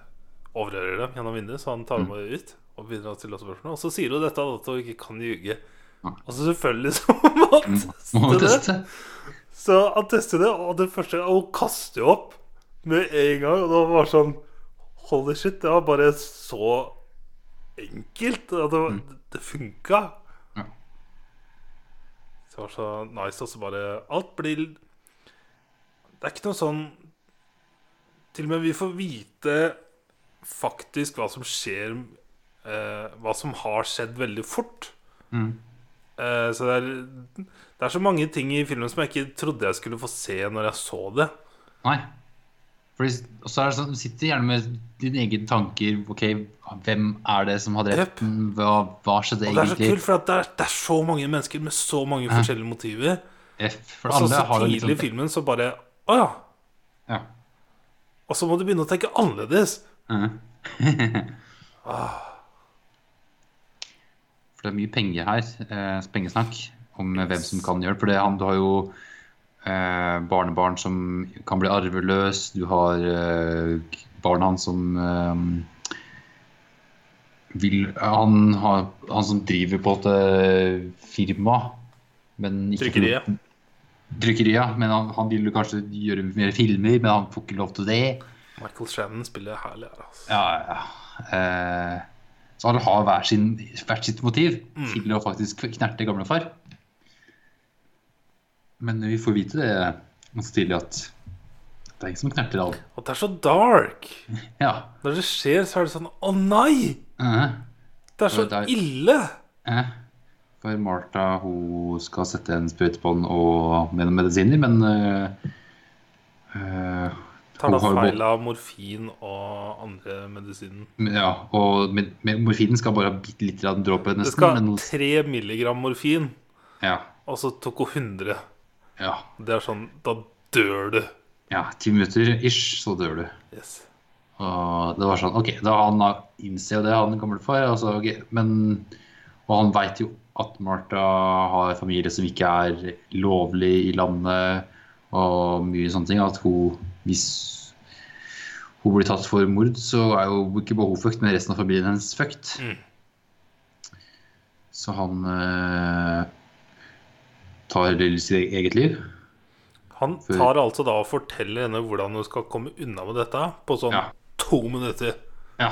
overhører dem gjennom vinduet, så han tar dem med ut og begynner å stille spørsmål. Og så sier hun dette at hun ikke kan ljuge. Altså selvfølgelig så må han teste det. Så han tester det, og det første Og hun kaster jo opp med en gang. Og det var sånn Holy shit. Det var bare så enkelt. At det, det funka. Ja. Det var så nice også bare Alt blir Det er ikke noe sånn Til og med vi får vite faktisk hva som skjer eh, Hva som har skjedd veldig fort. Mm. Eh, så det er, det er så mange ting i filmen som jeg ikke trodde jeg skulle få se når jeg så det. Nei. Og så er det sånn, Du sitter gjerne med dine egne tanker. Ok, Hvem er det som har drept den? Hva, hva skjedde egentlig? det er så kult, for det, er, det er så mange mennesker med så mange forskjellige motiver. F, for Og så, tidlig i liksom filmen så bare Å ja. ja. Og så må du begynne å tenke annerledes. Mhm. (laughs) (laughs) For det er mye penger her. Eh, pengesnakk om hvem som kan gjøre det. For det, han, du har jo eh, barnebarn som kan bli arveløs. Du har eh, barn hans som eh, vil han, har, han som driver på et firma, men ikke Trykkeriet. Trykkeriet, men han, han vil kanskje gjøre mer filmer, men han får ikke lov til det. Michael Shannon spiller herlig her. Altså. Ja, ja. Eh, så alle har hver sin, hvert sitt motiv til å faktisk knerte gamlefar. Men vi får vite det ganske tidlig at det er ingen som knerter alle. Og det er så dark. Ja. Når det skjer, så er det sånn Å nei! eh, Det er så det er- ille! eh. For Martha hun skal sette en sprøyte på den og med noen medisiner, men uh, uh, Tar da feil av morfin og andre medisinen. Ja, og med, med morfinen skal bare ha bitte litt av nesten. dråpe, Det skal Men, tre milligram morfin, ja, og så tok hun 100. ja, Det er sånn Da dør du. ja, ti minutter ish, så dør du. Yes. Og det var sånn, ok, da han innser jo det, han gamle far, altså, ok, men, og han vet jo at Martha har familie som ikke er lovlig i landet, og mye sånne ting, at hun, hvis hun blir tatt for mord, så er jo ikke bare hun fucked, men resten av familien hennes fucked. Mm. Så han eh, tar sitt eget liv. Han tar altså da og forteller henne hvordan hun skal komme unna med dette på sånn Ja. to minutter. Ja,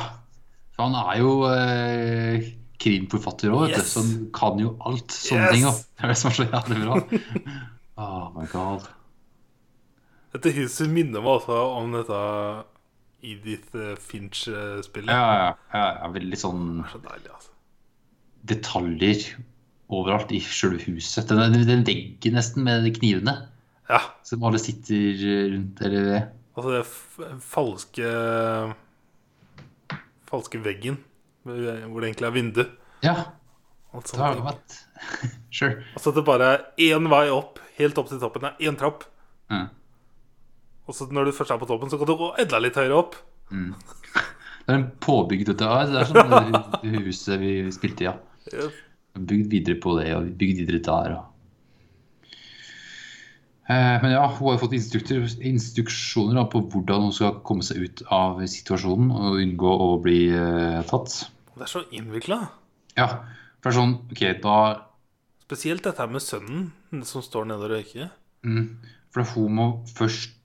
for han er jo eh, krimforfatter òg. Yes. Så han kan jo alt sånne Yes. ting. Det er det som er så jævlig bra. Oh (laughs) my god. Dette huset minner meg altså om dette Edith eh, Finch-spillet. Ja, ja, ja, ja, veldig sånn Det er så deilig, altså. detaljer overalt i selve huset. Den, den, veggen nesten med knivene Ja. som alle sitter rundt eller ved. Altså det falske Falske veggen hvor det egentlig er vindu. Ja, Alt har vært. (laughs) Sure. Altså det bare er én vei opp, helt opp til toppen. Det er én trapp. Ja. Og så når du først er på toppen, så kan du gå enda litt høyere opp. (laughs) Det er en påbygd dette. Det er sånn huset vi spilte i, ja. Ja. Bygd videre på det, og bygd videre der. Og... Eh, men ja, hun har fått instruksjoner på hvordan hun skal komme seg ut av situasjonen og unngå å bli eh, tatt. Det er så innvikla. Ja, for det er sånn, ok, da Spesielt dette med sønnen som står nede og røyker. mm, For hun må først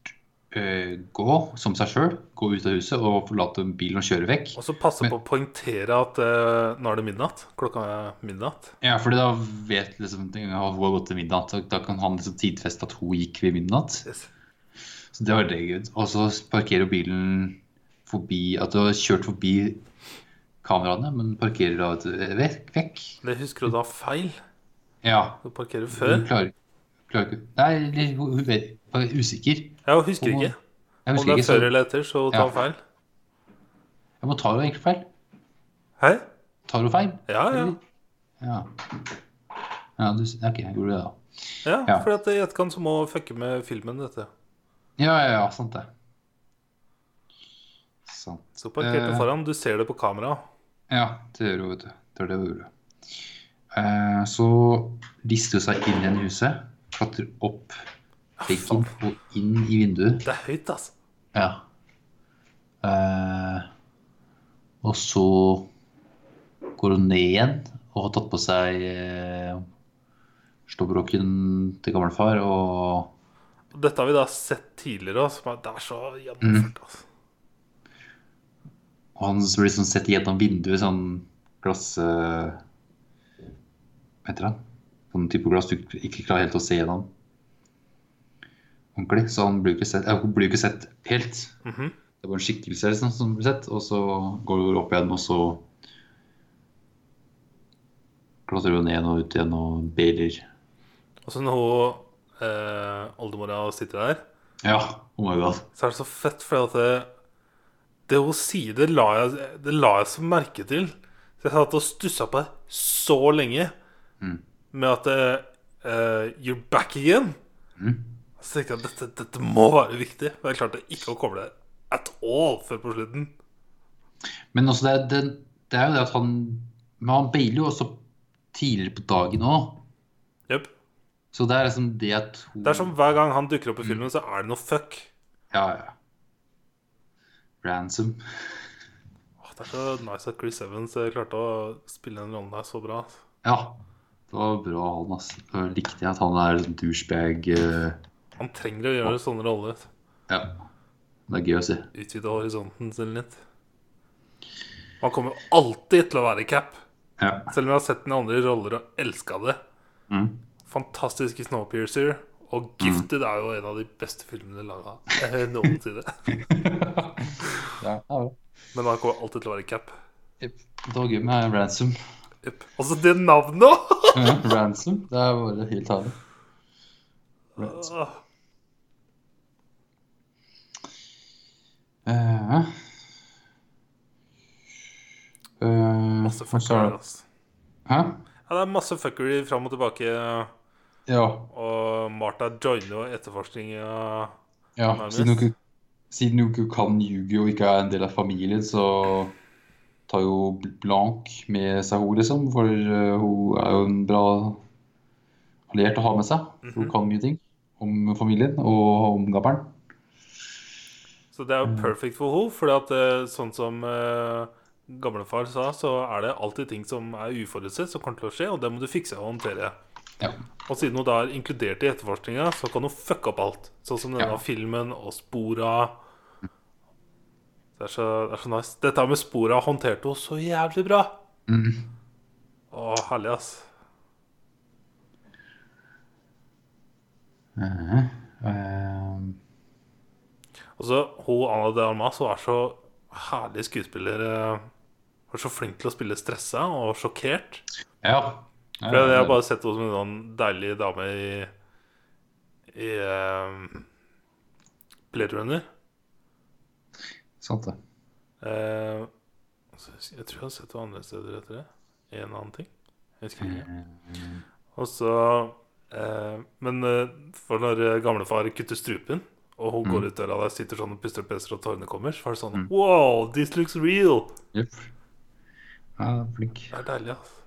gå som seg sjøl, gå ut av huset og forlate bilen og kjøre vekk. Og så passe Men- på å poengtere at uh, nå er det midnatt. Klokka er midnatt. Ja, for da vet liksom hun har gått til midnatt, og da kan han liksom tidfeste at hun gikk ved midnatt. Yes. Så det var det, Gud. Og så parkerer bilen forbi At du har kjørt forbi kameraene, men parkerer da vekk. Det husker du da feil. Ja. Du parkerer Hun før. klarer, klarer ikke Nei, hun hun vet Hun er usikker. Jeg husker ikke. Jeg Om husker det er før eller etter, så tar Ja. feil. jeg må ta hun egentlig feil. Hei? Tar du feil? Ja, ja. Ja. Ja, du, ok, jeg gjorde det, da. Ja, Ja. for at i etterkant så må fucke med filmen, dette. Ja, ja, ja, sant det. Sant. Så parkerte Eh. foran. Du ser det på kamera. Ja, det gjør hun, vet du. Det er det hun gjorde. Eh, så lister hun seg inn i huset, klatrer opp veggen på inn i vinduet. Det er høyt, altså. Ja. Eh, og så går hun ned igjen og har tatt på seg eh, slåbroken til gamlefar og Dette har vi da sett tidligere. òg. Det er så gjennomført. altså. Og han blir sånn sett gjennom vinduet sånn glass eh, Hva heter det? Sånn type glass du ikke klarer helt å se gjennom ordentlig. Så han blir ikke sett, eh, hun blir ikke sett helt. Mhm. Det er bare en skikkelse liksom, som blir sett, og så går hun opp igjen, og så klatrer hun ned og ut igjen og bailer. Og så når hun eh, oldemora sitter der, Ja, oh my god. så er det så fett, for det, det hun sier, det la, jeg, det la jeg så merke til. Så jeg satt og stussa på det så lenge Mm. med at eh, You're back again. Mm. Så tenkte jeg at dette, dette må være viktig. Men jeg klarte ikke å koble det at all før på slutten. Men også det, er- det, det er jo det at han Men han bailer jo også tidligere på dagen òg. Yep. Så det er liksom det at hun Det er som hver gang han dukker opp i filmen, så er det noe fuck. Ja, ja. Ransom. Åh, Det er så nice at Chris Evans eh, klarte å spille den rollen der så bra. altså. Ja. Det var bra, han. Altså. Da likte jeg at han er sånn douchebag. eh, Han trenger å gjøre sånne roller. ja. Det er gøy å se. Utvide horisonten sin litt. Han kommer alltid til å være Cap. Ja. Selv om jeg har sett den i andre roller og elska det. Mm. Fantastisk i Snowpiercer. Og Gifted er jo en av de beste filmene laga eh, noensinne. (laughs) ja. ja. Men han kommer alltid til å være Cap. Jep. Det var med Ransom. Yep. Altså, det navnet òg! Ja, (laughs) ransom. Det er bare helt herlig. Ransom. Eh, eh, Masse hva fuckery. Altså. Hæ? Ja, det er masse fuckery fram og tilbake. Ja. Og Martha joiner jo etterforskninga. ja. Siden, hun ikke, siden hun ikke kan ljuge og ikke er en del av familien, så tar jo Blank med seg henne, liksom. For eh, hun er jo en bra alliert å ha med seg. For Hun kan mye ting om familien og om gammelen. Så det er jo perfect for henne. For at, eh, sånn som uh, gamlefar sa, så er det alltid ting som er uforutsett, som kommer til å skje, og det må du fikse og håndtere. Ja. Og siden hun da er inkludert i etterforskninga, så kan hun fucke opp alt. Sånn som denne Ja. filmen og spora. Det er, så, det er så nice. Dette med spora håndterte hun så jævlig bra. Mm. Å, herlig, ass. Uh, eh, Og så hun Anna de Armas hun er så herlig skuespiller. eh, Hun er så flink til å spille stressa og sjokkert. ja. For jeg, har bare sett henne som en sånn deilig dame i I uh, Blade Runner. Sant det. Uh, jeg tror jeg har sett henne andre steder etter det. En annen ting. Jeg husker ikke. Og så uh, Men uh, for når gamlefar kutter strupen, og hun går ut døra der sitter sånn og puster og peser, og tårene kommer, så er det sånn Wow, this looks real! Yep. Ja, flink. Det er deilig, altså.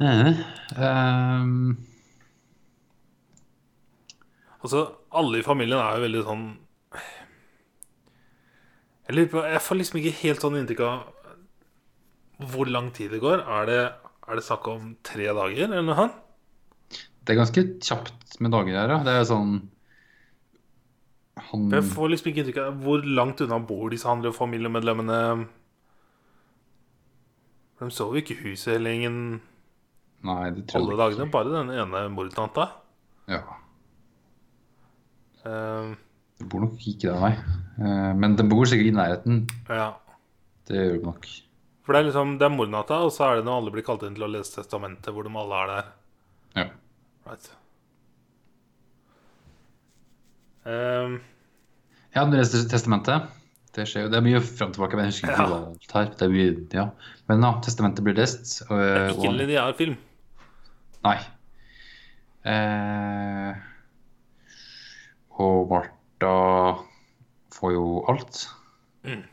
Ehm, Altså, alle i familien er jo veldig sånn Jeg på Jeg får liksom ikke helt sånn inntrykk av hvor lang tid det går. Er det, er det snakk om tre dager, eller noe sånt? Det er ganske kjapt med dager her, ja. Det er sånn Han Jeg får liksom ikke inntrykk av hvor langt unna bor disse andre familiemedlemmene. De sover ikke i huset hele gjengen Nei, det tror alle dagene. Bare den ene mordtanta. Ja. Uh, Det bor nok ikke der, nei. Uh, men den bor sikkert i nærheten. ja. Det gjør det nok. For det er liksom Det er mordnatta, og så er det når alle blir kalt inn til å lese testamentet, hvor de alle er der. Ja. Right. Um. Ja, det leser testamentet. Det skjer jo. Det er mye fram og tilbake, men jeg husker ikke Ja. alt her. Det er mye, ja. Men ja, testamentet blir lest. Og, det er ikke en og, lineær film. nei. Eh, og Martha får jo alt. Mm.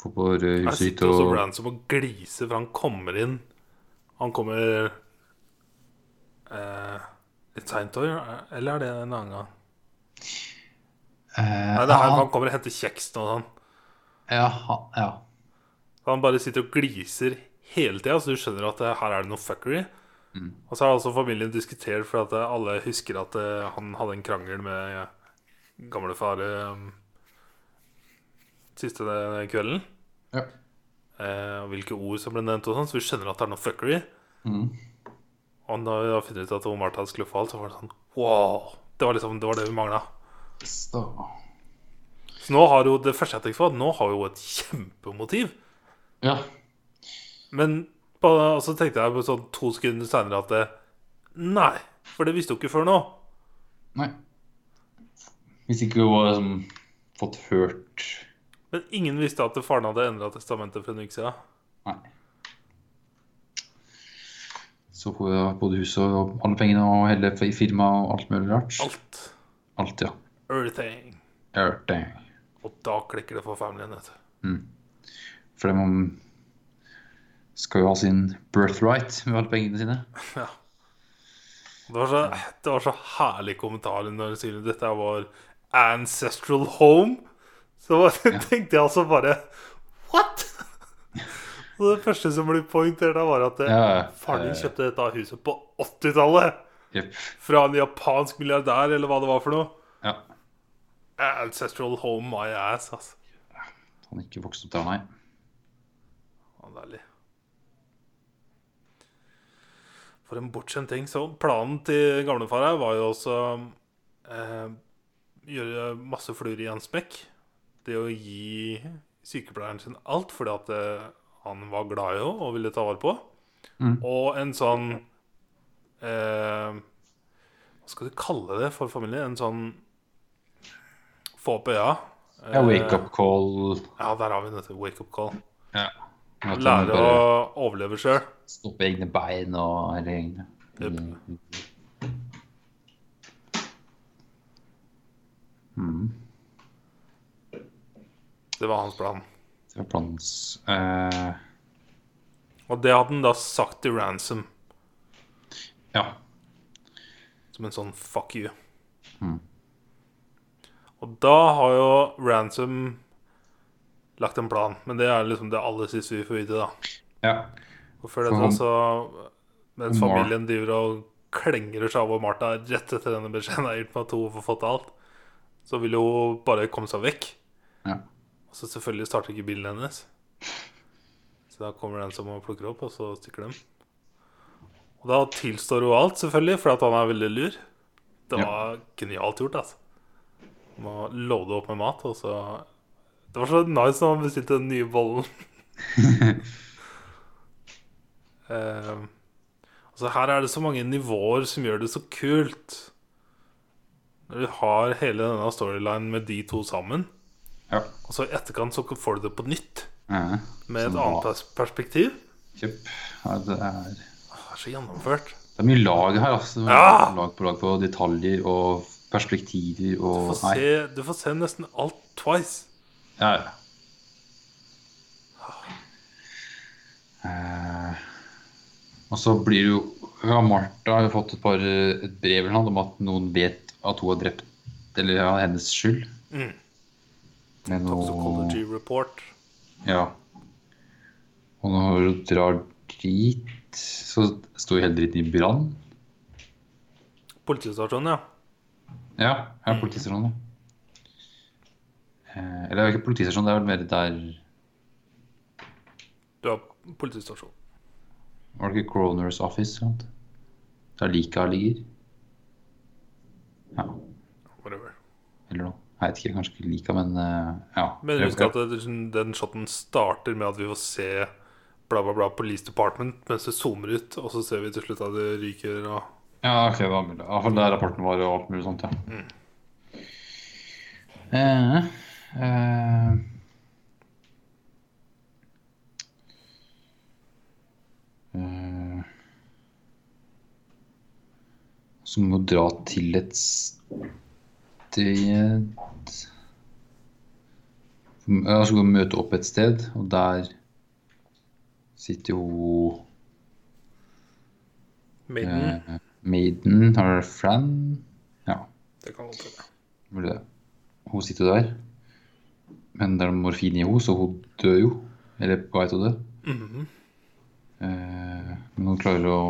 Får på Jeg huset sitt sitter også og som å glise, for han kommer inn Han kommer eh, litt seint òg, eller er det en annen gang? eh, Nei, det er her han- kommer og henter kjeks og sånn. Ja, ja. Han bare sitter og gliser hele tida, så du skjønner at eh, her er det noe fuckery. Mm. Og så har altså familien diskutert for at eh, alle husker at eh, han hadde en krangel med gamlefar um, siste kvelden. Ja. Eh, hvilke ord som ble nevnt, og sånn, så vi skjønner at det er noe fuckery. Mm. Og da vi da finner ut at Martha skulle få alt, så var det sånn wow. Det var liksom det, var det vi mangla. Så Så nå har jo det første jeg tenkte på, nå har vi jo et kjempemotiv. Ja. Men og så tenkte jeg på sånn to sekunder seinere at det, Nei, for det visste hun ikke før nå. Nei. Hvis ikke hun hadde liksom fått hørt Men ingen visste at faren hadde endra testamentet for en uke siden. Nei. Så får har både huset og alle pengene og hele firmaet og alt mulig rart. Alt. Alt, ja. Everything. Everything. Og da klikker det for familien. vet du. For de skal jo ha sin birthright med alle pengene sine. (laughs) Ja. Det var, så, det var så herlig kommentar når de sier dette er vår ancestral home. Så (laughs) tenkte jeg altså bare What?! Og det første som ble poengtert, var at eh, Ja, faren din eh, kjøpte dette huset på 80-tallet. Yep. Fra en japansk milliardær, eller hva det var for noe. Ja. Ancestral home my ass, altså. Han ikke vokste opp der, nei. Ja, deilig. For en bortskjemt ting. Så planen til gamlefar her var jo også eh, gjøre masse fluer i en smekk. Det å gi sykepleieren sin alt fordi at eh, han var glad i henne og ville ta vare på. Mm. Og en sånn eh, Hva skal du kalle det for familie? En sånn få opp øya. Ja, wake up call. Ja, der har vi dette. Wake up call. Ja. Lære å overleve sjøl. stoppe egne bein og eller egne yep. Mm. Det var hans plan. Hans. Eh, Og det hadde han da sagt til Ransom ja. som en sånn fuck you. Mm. Og da har jo Ransom lagt en plan, men det er liksom det aller siste vi får vite, da. ja. Og før det dette, så Mens familien driver og klengrer seg over Martha rett etter denne beskjeden er gitt med at hun får fått alt, så vil hun bare komme seg vekk. Ja. Så selvfølgelig starter ikke bilen hennes. Så da kommer den som plukker opp, og så stikker de. Og da tilstår hun alt, selvfølgelig, for at han er veldig lur. Det var Ja. genialt gjort, altså. Må låde opp med mat, og så Det var så nice når han bestilte den nye bollen. (laughs) Ehm, altså her er det så mange nivåer som gjør det så kult. Når du har hele denne storylinen med de to sammen, ja. og så i etterkant så får du det på nytt. ja. Med et annet perspektiv. Kjøp. Ja, det er Det er så gjennomført. Det er mye lag her, altså. Ja! Lag på lag på detaljer og perspektiver Du får se, du får se nesten alt twice. Ja, ja. Eh, og så blir det jo ja, Martha har jo fått et par et brev eller noe om at noen vet at hun har drept Eller ja, hennes skyld. Mm. Med noe Toxicology report. Ja. Og når hun drar dit, så står hele dritten i brann. Politistasjonen, ja. Ja, her er politistasjonen. Eh, eller det er ikke politistasjonen, det er vel mer der Du har politistasjon. Var det ikke Croners Office? Sant? Der lika ligger? Ja, Whatever. eller noe. Jeg vet ikke, kanskje ikke liker, men eh, ja. Men husk at den shoten starter med at vi får se bla, bla, bla Police Department mens det zoomer ut, og så ser vi til slutt at det ryker og Ja, ok, det var mulig. Iallfall der rapporten var og alt mulig sånt, ja. Eh, eh, eh, Så må vi dra til et sted Ja, så skal møte opp et sted, og der sitter jo Maiden. Eh, Maiden har Fran. Ja, Det kan godt hende. Hun sitter der. Men det er morfin i henne, så hun dør jo. Eller på vei til å dø. Mhm. Eh, men hun klarer å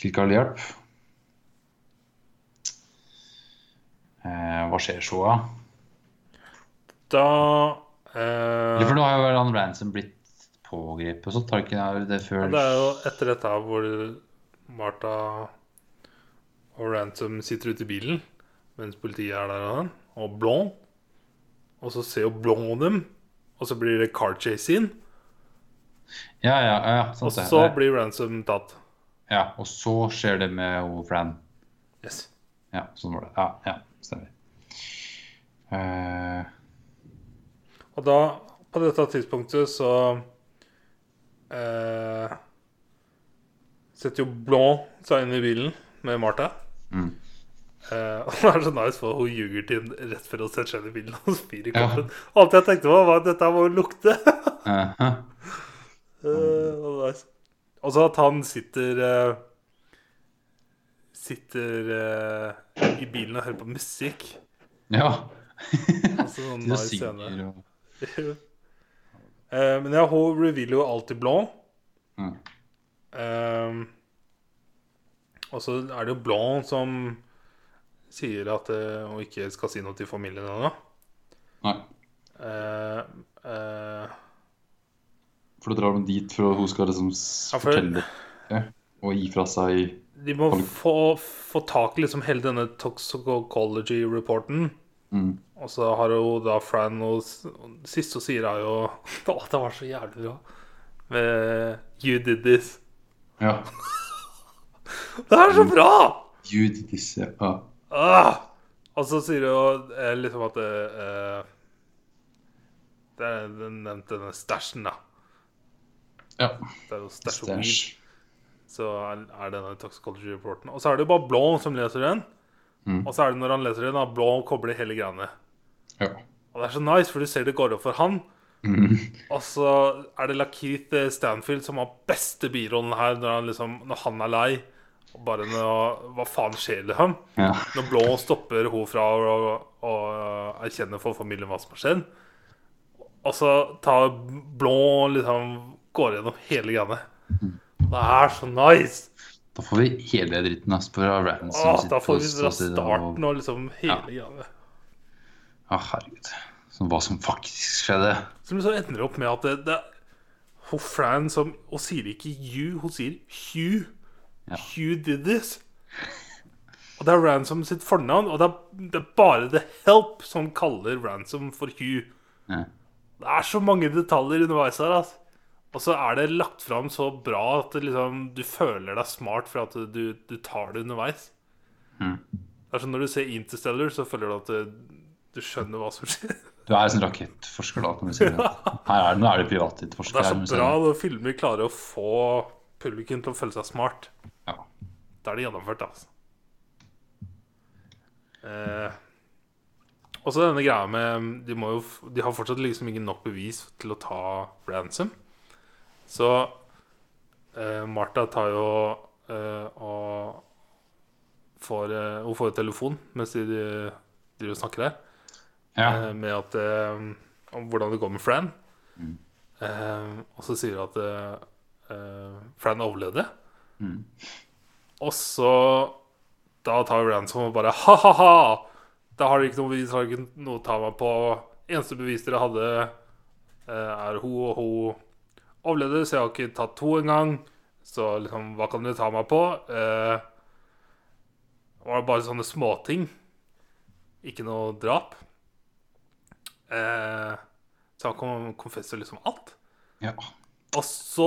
tilkalle hjelp. Eh, hva skjer så, da? Eh, for nå har jo han Ransom blitt pågrepet og sånt. Tar ikke det før ja, Det er jo etter dette hvor Martha og Ransom sitter ute i bilen mens politiet er der og sånn, og Blond. Og så ser jo Blond dem, og så blir det car chase inn. Ja, ja, ja. Og det. så Det- blir Ransom tatt. Ja, og så skjer det med O'Fran Fran. Yes. Ja, sånn var det. Ja, ja, stemmer. Uh... Og da, på dette tidspunktet, så uh, setter jo Blond seg inn i bilen med Martha. mm. Uh, og det er så nice, for hun ljuger til rett før hun setter seg inn i bilen og spyr i Ja. Alt jeg tenkte på, var at dette må lukte. (laughs) Eh, og nice. Og så at han sitter Sitter uh, i bilen og hører på musikk. Ja. Altså, (laughs) sånn nice scene. (laughs) og uh, men ja, hun revealer jo alltid blå. Mm. Um, og så er det jo blå som sier at uh, hun ikke skal si noe til familien ennå. Nei. Eh, eh, For da drar de dit for at hun skal liksom fortelle Ja, for- og gi fra seg de må få, få tak i liksom hele denne toxicology-reporten. mm. Og så har jo da Fran noe siste hun sier, er jo (laughs) Å, det var så jævlig bra. Med You did this. Ja. (laughs) Det er så bra! You did this, ja. Ah! Og så sier hun eh, liksom at eh, Det er den nevnte denne stæsjen, da. ja. Det er jo stæsj og weed. Så er, denne toxicology-reporten. Og så er det jo bare Blom som leser den. Mm. Og så er det når han leser den, at Blond kobler hele greiene. Ja. Og det er så nice, for du ser det går opp for han. Mm. Og så er det Lakeith eh, Stanfield som har beste birollen her når han, liksom, når han er lei. Og bare når, Hva faen skjer med ham? ja. Når Blå stopper hun fra å, å erkjenne for familien hva som har skjedd. Og så tar Blå liksom Går gjennom hele greiene. Det er så nice! Da får vi hele dritten ass, på Ransom. Da får vi fra starten og liksom hele Ja. greia. Å, herregud. Som hva som faktisk skjedde. Som liksom ender opp med at det, det Hun Fran som Hun sier ikke you, hun sier Hugh. Ja. Hugh did this. Og det er Ransom sitt fornavn, og det er, det er bare The Help som kaller Ransom for Hugh. Ja. Det er så mange detaljer underveis her. Altså. Og så er det lagt fram så bra at det liksom, du føler deg smart for at du, du tar det underveis. Mm. Det er som når du ser Interstellar, så føler du at du, du skjønner hva som skjer. Du er en sånn rakettforsker, da, kan du si. det. Her er, nå er det privatforsker. Det er så bra det. når filmer klarer å få publikum til å føle seg smart. Ja. Da er det gjennomført, altså. Eh, og så denne greia med de, må jo, de har fortsatt liksom ikke nok bevis til å ta ransom. Så eh, Martha tar jo eh, og får eh, Hun får jo telefon mens de driver og snakker her. Ja. Eh, med at eh, Om hvordan det går med Fran. Eh, og så sier hun at Fran overlevde. Mm. Og så Da tar Ransom og bare ha-ha-ha! Da har dere ikke noe bevis, har dere ikke noe å ta meg på. Eneste bevis dere hadde, eh, er hun og hun overlevde, så jeg har ikke tatt to engang. Så liksom, hva kan dere ta meg på? Eh, det var bare sånne småting. Ikke noe drap. Eh, så han kom, konfesser liksom alt. ja. Og så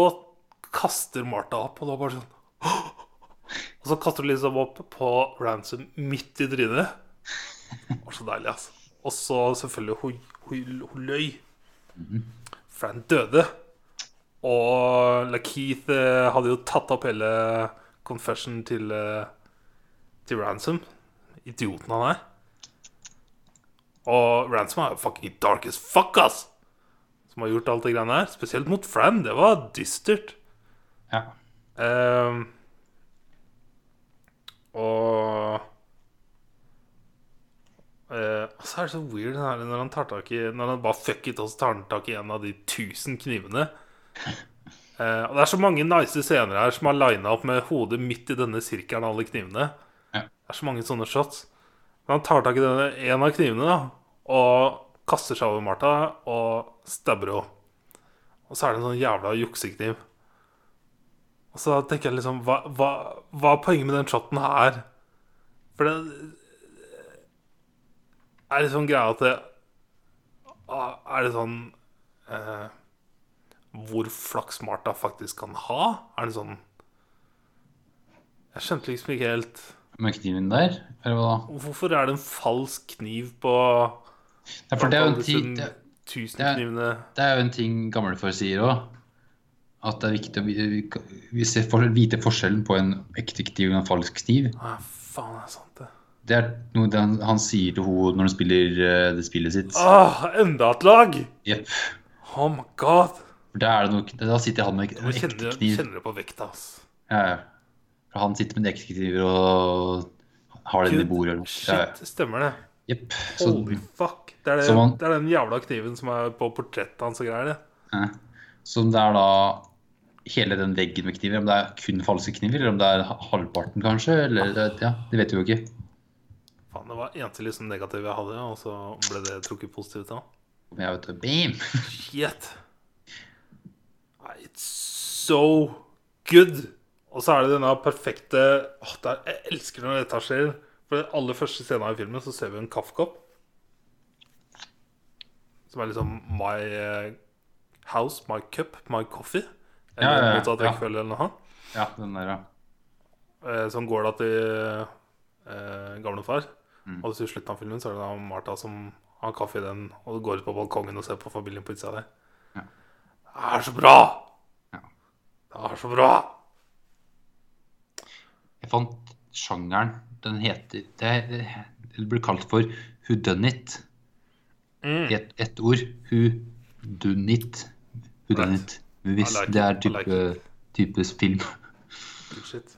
kaster Martha opp, og det var bare sånn (gasps) Og så kaster hun liksom opp på Ransom midt i trynet. Det var så deilig, altså. Og så selvfølgelig Hun, hun, hun løy. Fran døde. Og Lakeith eh, hadde jo tatt opp hele confession til, eh, til Ransom. Idioten han er. Og Ransom er jo fucking dark as fuck, ass! Som har gjort alt det greiene her. Spesielt mot Fran. Det var dystert. ja. Um, og uh, så er det så weird når han tar tak i Når han bare fuck it, og så tar han tak i en av de tusen knivene. Eh, og det er så mange nice scener her som har lina opp med hodet midt i denne sirkelen av alle knivene. Ja. Det er så mange sånne shots. Men han tar tak i denne, en av knivene, da, og kaster seg over Martha og stabber henne. Og så er det en sånn jævla juksekniv. Og så tenker jeg liksom Hva, hva, hva er poenget med den shoten her? For det er liksom greia at det ah, Er det sånn eh, Hvor flaks Martha faktisk kan ha? Er det sånn Jeg skjønte liksom ikke helt Med kniven der? Eller hva da? Hvorfor er det en falsk kniv på Ja, det er jo en ting, det, er- det er jo en ting gamlefar sier òg. At det er viktig å vi- vi- for, vite forskjellen på en ekte kniv og en falsk kniv. Ja, faen, det er sant, det. Det er noe han, han sier til henne når han spiller eh, det spillet sitt. Åh, enda et lag! Yep. Oh my god. Da det noe, da sitter han med en ekte kjenner, kniv. kjenner på vekta, ass. Ja, ja. For han sitter med en ekte kniv og har den i bordet. Shit, stemmer det. Yep. Så, Holy fuck. Det er, det, man- det er den jævla kniven som er på portrettet hans og greier. det. ja. så det er da hele den veggen med kniver, om det er kun falske kniver, eller om det er halvparten kanskje, eller ja, det vet vi jo ikke. Faen, det var eneste liksom negative jeg hadde, og så ble det trukket positivt. Men jeg vet, bam! Shit. It's so good. Og så er det denne perfekte åh, er, Jeg elsker når dette skjer. For den aller første scenen i filmen så ser vi en kaffekopp. Som er liksom My eh, house, my cup, my coffee. Eller Ja, ja, ja, motsatt rekkefølge eller noe. Ja, den der, ja. Eh, som går da til eh, gamlefar. Mm. Og til slutten av filmen så er det da Martha som har kaffe i den og går ut på balkongen og ser på familien på utsida der. Det er så bra! Ja. Det er så bra! Jeg fant sjangeren. Den heter Det, det, blir kalt for Who Done It. Mm. Ett et ord. Who Done It. Who Done Right. Like det er type, like type film. Bullshit.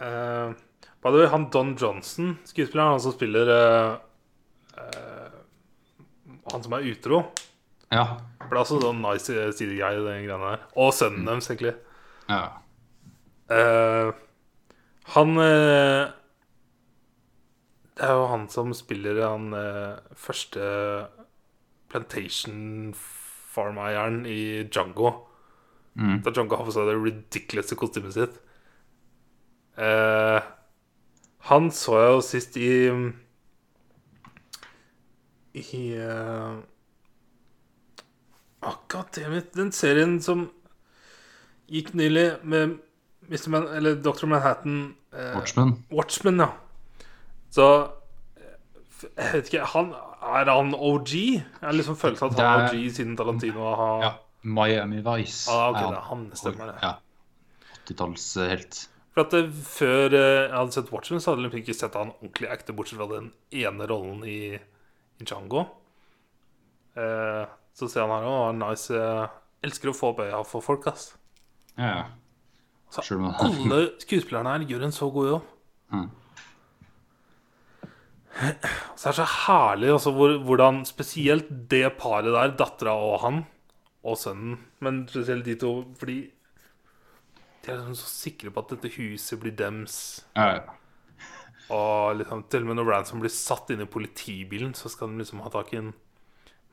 Uh, way, han Don Johnson, skuespilleren, han som spiller uh, uh, Han som er utro. Ja. For det er også sånn nice sidegreie, den greia der. Og sønnen deres, egentlig. ja. Uh, han uh, Det er jo han som spiller han uh, første Plantation Farm-eieren i Django. Mm. Da Django har på seg det ridiculous kostymet sitt. Han så jeg jo sist i I uh, det. Den serien som gikk nylig med Mr. Man, eller Dr. Manhattan eh, Watchmen. Watchmen, ja. Så eh, Jeg vet ikke han, Er han OG? Jeg har liksom følelsen at han er OG siden Tarantino har Ja. Miami Vice. Ah, okay, det er han, stemmer det. Ja. 80-tallshelt. For at det, Før eh, jeg hadde sett Watchmen, så hadde jeg liksom ikke sett han ordentlig ekte, bortsett fra den ene rollen i, i Django. Eh, så ser han her òg. Nice. elsker å få opp øya for folk, ass. Ja, ja. Så alle skuespillerne her gjør en så god jobb. Mm. Så det er så herlig altså, hvor, hvordan spesielt det paret der, dattera og han, og sønnen Men spesielt de to, fordi de er liksom så sikre på at dette huset blir dems. Ja, ja. Og liksom, til og med når Ransom blir satt inn i politibilen, så skal de liksom ha tak i en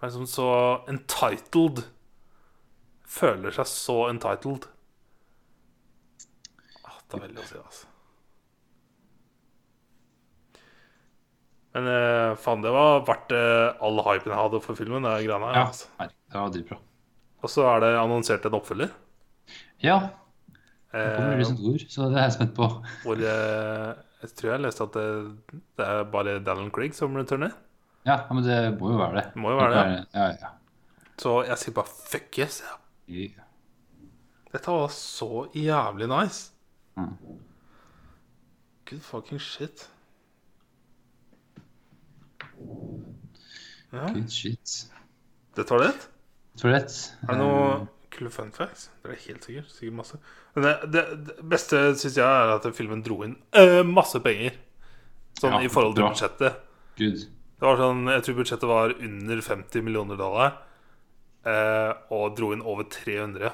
Men liksom så entitled. Føler seg så entitled. Ah, det er veldig å si, altså. Men eh, faen, det var verdt eh, all hypen jeg hadde for filmen. Det greiene her, ja. altså. Nei, det var dritbra. Og så er det annonsert en oppfølger. Ja, det kommer Eh, Recent Ord, så det er jeg spent på. hvor eh, jeg tror jeg leste at det, det er bare Dallon Craig som returner. Ja, men det må jo være det. Må jo være det, Ja, ja. Så jeg sier bare fuck yes. Ja. Dette var så jævlig nice. Mm. Good fucking shit. Ja, Good shit. Det tar det. Tar litt. Er det noe kule fun facts? Det er helt sikkert. Sikkert masse. Men det, det, det beste syns jeg er at filmen dro inn uh, masse penger. Sånn Ja, i forhold til budsjettet. Good. Det var sånn, Jeg tror budsjettet var under 50 millioner dollar. Eh, og dro inn over 300.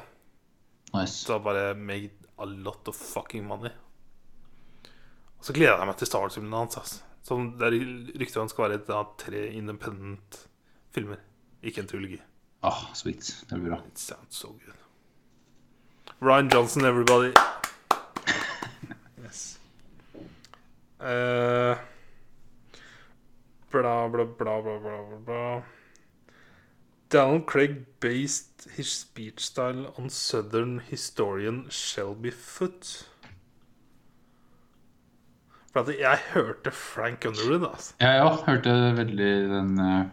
Nice. Så bare made a lot of fucking money. Og så gleder jeg meg til Star Wars-filmen hans. Altså. Som det er rykter han skal være et av tre independent filmer, ikke en trilogi. Ah, sweet. Det blir bra. It sounds so good. Ryan Johnson, everybody. (laughs) yes. Eh, bla, bla, bla, bla, bla, bla, Dallon Craig based his speech style on southern historian Shelby Foote. For jeg hørte Frank Underwood, altså. Jeg òg hørte veldig den uh,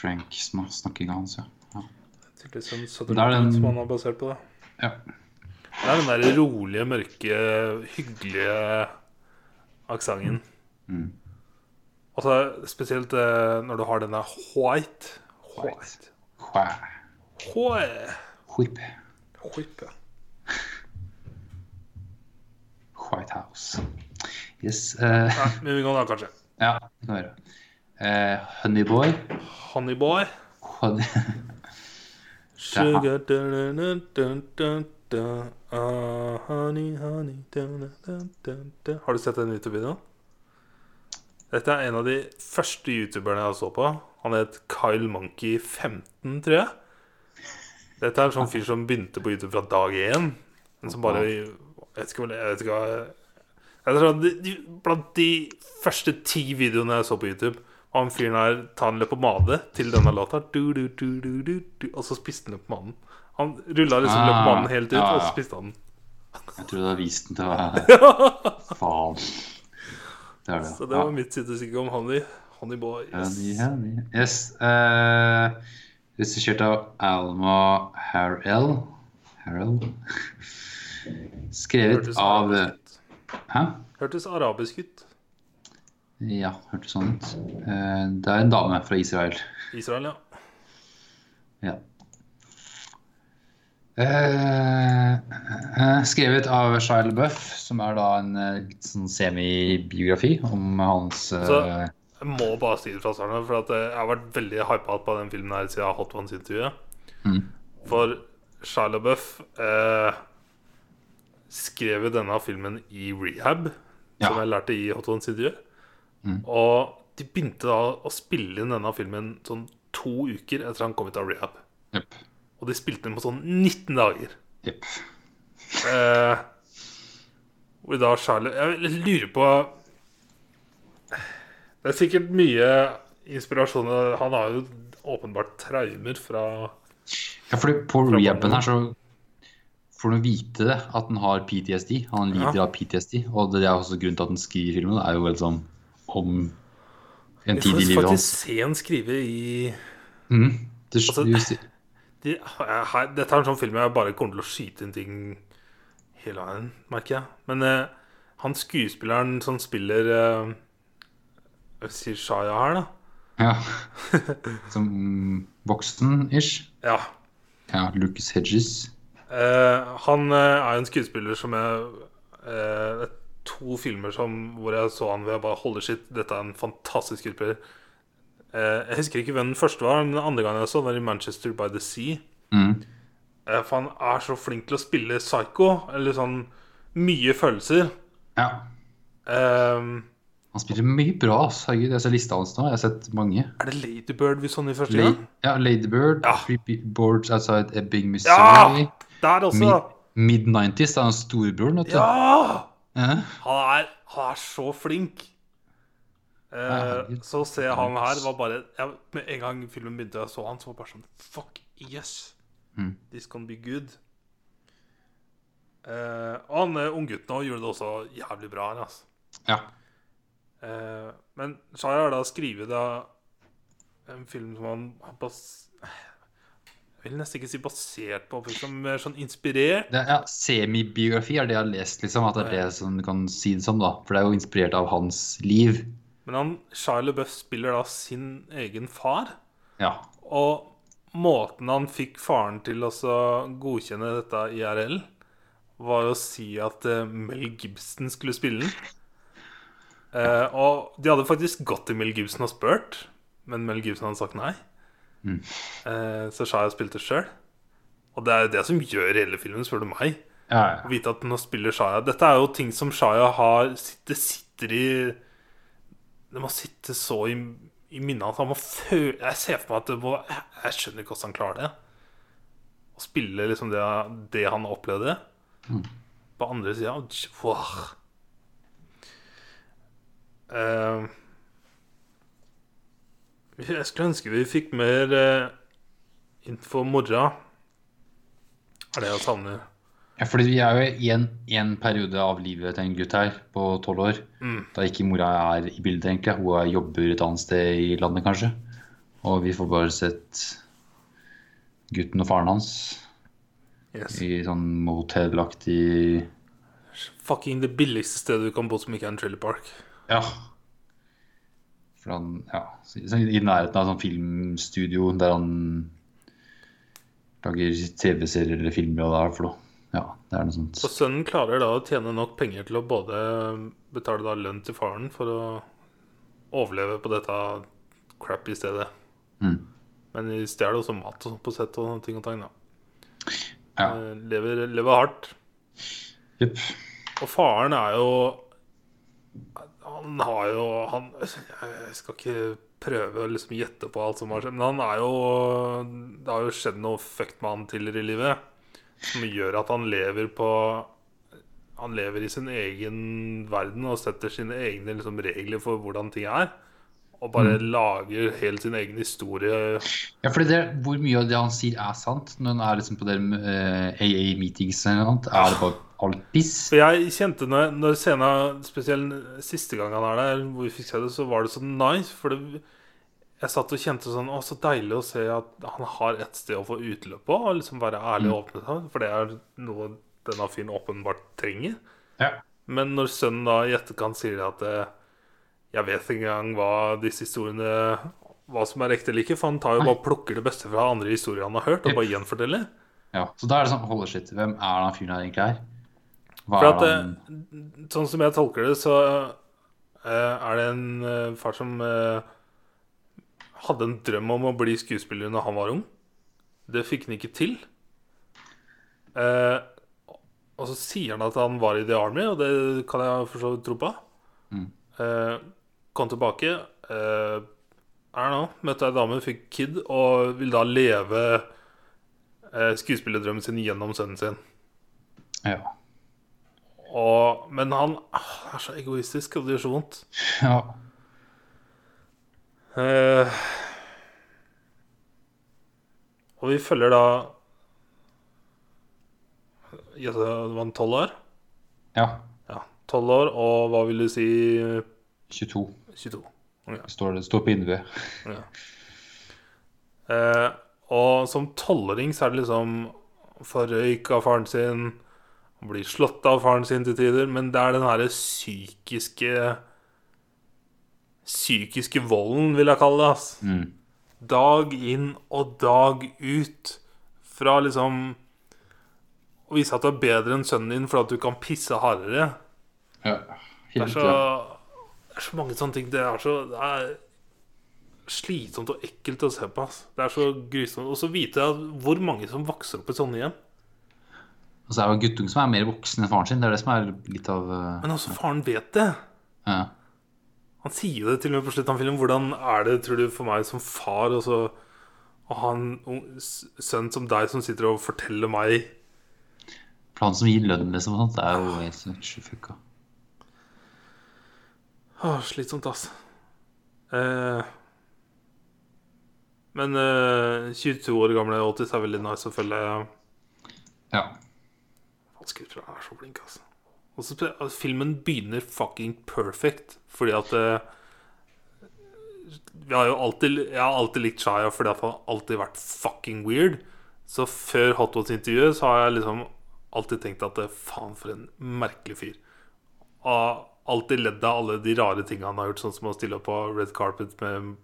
Frank-snakkinga hans, ja. ja. Tydeligvis en southern Det er den- som han har basert på det. ja. Det er den der rolige, mørke, hyggelige aksenten. Mm. Og så spesielt eh, når du har denne white White. White. White. Whip. Whip. White House. Yes. Uh, Nei, (laughs) vi kan da kanskje. ja, det kan vi gjøre. Uh, Honeyboy. Honeyboy. Honey... (laughs) Sugar dun, dun, dun, dun. Ah, honey, honey. Har du sett den YouTube-videoen? Dette er en av de første youtuberne jeg så på. Han het Kyle Monkey 15, tror jeg. Dette er en sånn fyr som begynte på YouTube fra dag én. Men som bare Jeg vet ikke hva Jeg vet ikke hva jeg tror Blant de første ti videoene jeg så på YouTube, var han fyren her ta en leppepomade til denne låta, du, du, du, og så spiste han leppepomaden. Han rulla liksom Ah, leppepomaden helt ut, ja, og så spiste han den. Jeg tror du har vist den til meg. (laughs) Faen. Det det. Så det var mitt sidestykke om Honey. Honey Boy. Honey, Yes. honey. Yes. Uh, Regissert av Alma Harrell. Harrell. Skrevet Hørtes av arabisk. Hæ? Hørtes arabisk ut. Ja, hørtes sånn ut. Uh, det er en dame fra Israel. Israel, ja. Ja. Eh, eh, skrevet av Shia LaBeouf, som er da en eh, sånn semibiografi om hans eh, Så- Jeg må bare si det fra starten, for at eh, jeg har vært veldig hypa på den filmen her siden Hot Ones-intervjuet. Mm. For Shia LaBeouf eh, skrev denne filmen i rehab, Ja. som jeg lærte i Hot Ones-intervjuet. Mm. Og de begynte da å spille inn denne filmen sånn to uker etter han kom ut av rehab. Jepp. Og de spilte den på sånn 19 dager. Jepp. Eh, hvor da Charlie Jeg lurer på Det er sikkert mye inspirasjon Han har jo åpenbart traumer fra Ja, fordi på rehaben her så får du vite det, at han har PTSD. Han lider Ja. av PTSD. Og det er også grunnen til at han skriver filmen. Det er jo vel sånn om en Vi tid i hans får livet faktisk se han skrive i mm. Det, Altså- de, her, Dette er en sånn film jeg bare kommer til å skyte inn ting hele veien, merker jeg. Men eh, han skuespilleren som spiller eh, Jeg sier Shaya her, da. ja. (laughs) Som voksen-ish. Ja. Ja, Lucas Hedges. Eh, han eh, er en skuespiller som jeg eh, er to filmer som, hvor jeg så han hvor jeg bare holder sitt. Dette er en fantastisk skuespiller. Eh, jeg husker ikke hvem den første var, men den andre gangen jeg så, var i Manchester by the Sea. Mm. Eh, for han er så flink til å spille psycho, eller sånn mye følelser. Ja. Um, Han spiller mye bra. Herregud, jeg ser lista hans nå. Jeg har sett mange. er det Ladybird vi så den i første La gang? ja, Ladybird, Ja. Three Boards Outside Ebbing, Missouri. Ja! Der også! Mid-90s, det er han storebroren, vet du. Ja! Ja. Han er, han er så flink. Eh, så å se han her var bare jeg, Med en gang filmen begynte, jeg så han, så var bare sånn Fuck yes! Mm. This can be good. Eh, og han eh, unggutten òg gjorde det også jævlig bra. her, Altså. ja. Eh, men Shaya har da skrevet en film som han har bas Jeg vil nesten ikke si basert på, liksom mer sånn inspirert. Det er, ja, Semibiografi er det jeg har lest, liksom. At det er det som du kan si det som, da. For det er jo inspirert av hans liv. Men han, Shia LaBeouf spiller da sin egen far. Ja. Og måten han fikk faren til å godkjenne dette IRL, var å si at eh, Mel Gibson skulle spille den. Eh, og de hadde faktisk gått til Mel Gibson og spurt, men Mel Gibson hadde sagt nei. Mm. Eh, så Shia spilte sjøl. Og det er jo det som gjør hele filmen, spør du meg. Ja, Å vite at nå spiller Shia Dette er jo ting som Shia har Det sitter i Det må sitte så i, i minnet at han må føle Jeg ser for meg at må Jeg, skjønner ikke hvordan han klarer det. Å spille liksom det, det han opplevde. På andre sida wow. uh, Jeg skulle ønske vi fikk mer uh, info om mora. Er det jeg savner. Ja, fordi vi er jo i en, en periode av livet til en gutt her på tolv år. Da ikke mora er i bildet, egentlig. Hun er- jobber et annet sted i landet, kanskje. Og vi får bare sett gutten og faren hans Yes. i sånn motellaktig Fucking det billigste stedet du kan bo som ikke er en trailer park. Ja. For han, ja, I nærheten av sånn filmstudio der han lager TV-serier eller filmer og det er for noe. Det er noe sånt. Og sønnen klarer da å tjene nok penger til å både betale da lønn til faren for å overleve på dette crappy stedet. Mm. Men de stjeler også mat og på sett og ting og tang. da Ja. Eh, lever, lever hardt. Jepp. Og faren er jo Han har jo han, Jeg skal ikke prøve å liksom gjette på alt som har skjedd, men han er jo Det har jo skjedd noe fucked med han tidligere i livet som gjør at han lever på Han lever i sin egen verden og setter sine egne liksom, regler for hvordan ting er. Og bare lager helt sin egen historie. Ja, for det, Hvor mye av det han sier, er sant? Når han er liksom på der uh, AA-meetings eller noe? Er det bare alt piss? Jeg kjente når, når scenen, spesielt siste gang han er der, hvor vi fikk se det, så var det så nice. For det, jeg satt og kjente sånn Å, så deilig å se at han har et sted å få utløp på. Og liksom være ærlig og åpne seg. For det er noe denne fyren åpenbart trenger. Ja. Men når sønnen da i etterkant sier at eh, Jeg vet ikke engang hva disse historiene Hva som er ekte eller ikke, for han tar jo bare plukker det beste fra andre historier han har hørt, og bare gjenforteller. ja. Så da er det sånn Hold shit, hvem er den fyren her egentlig her? Hva For er at, han eh, sånn som jeg tolker det, så eh, er det en far som eh, hadde en drøm om å bli skuespiller når han var ung. Det fikk han ikke til. Eh, og så sier han at han var i The Army, og det kan jeg for så vidt tro på. Mm. Eh, kom tilbake. Eh, I nå, møtte ei dame, fikk kid, og vil da leve eh, skuespillerdrømmen sin gjennom sønnen sin. Ja. Og, men han ah, er så egoistisk, og det gjør så vondt. ja. Eh, og vi følger da Gjette, Det var tolv år? Ja. Ja, tolv år, og hva vil du si 22. 22. Står det står på vinduet. Ja. Eh, og som tolvåring så er det liksom Får røyk av faren sin, blir slått av faren sin til tider, men det er den herre psykiske Psykiske volden, vil jeg kalle det. ass. Mm. Dag inn og dag ut. Fra liksom å vise at du er bedre enn sønnen din fordi at du kan pisse hardere. Ja. Det Hele er, så, det er så mange sånne ting. Det er så det er slitsomt og ekkelt å se på. ass. Det er så grusomt. Og så vite jeg hvor mange som vokser opp i sånne hjem. Og så er det jo guttungen som er mer voksen enn faren sin. Det er det som er litt av eh, Men også faren vet det. ja. Han sier jo det til og med på slutten av filmen. Hvordan er det, tror du, for meg som far og så å ha en sønn som deg som sitter og forteller meg For han som gir lønn, liksom, sånt, det er jo helt sånn fucka. Åh, slitsomt, ass. Eh, men eh, 22 år gamle Otis er veldig nice å følge. Ja. Skuespilleren er så flink, altså. Og så filmen begynner fucking perfect, fordi at jeg vi har jo alltid, Jeg har alltid likt Shia fordi han har alltid vært fucking weird. Så før Hot Ones-intervjuet så har jeg liksom alltid tenkt at eh, faen, for en merkelig fyr. Og alltid ledd av alle de rare tingene han har gjort, sånn som å stille opp på red carpet med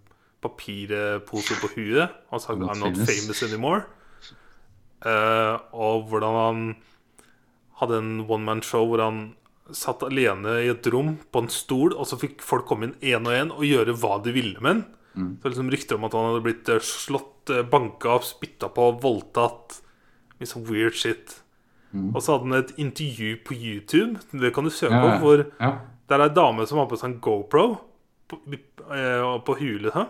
papirpose på huet og sagt 'I'm not famous." famous anymore'. Uh, og hvordan han hadde en one man show hvor han satt alene i et rom på en stol, og så fikk folk komme inn én og én og gjøre hva de ville med den. Så liksom rykter om at han hadde blitt eh, slått, eh, banka opp, spytta på, voldtatt. Litt sånn weird shit. Og så hadde han et intervju på YouTube, det kan du søke Ja, opp, hvor ja. det er ei dame som har på seg en GoPro på, eh, på hulet. her.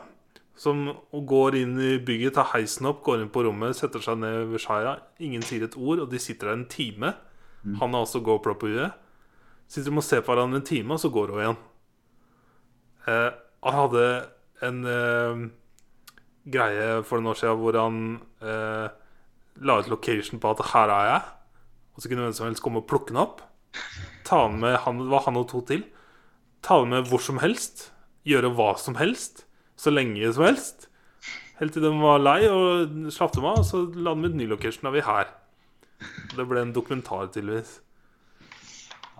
Som går inn i bygget, tar heisen opp, går inn på rommet, setter seg ned ved skeia. Ingen sier et ord, og de sitter der en time. Han har også GoPro på huet. Sitter de og ser på hverandre en time, og så går hun igjen. Eh, han hadde en eh, greie for noen år siden hvor han eh, la ut location på at 'her er jeg'. Og så kunne hvem som helst komme og plukke den opp. Ta den med han, var han og to til. Ta den med hvor som helst. Gjøre hva som helst. Så lenge som helst. Helt til de var lei og slapp dem av. Og så la de ut ny location. Da vi her. Det ble en dokumentar, tydeligvis.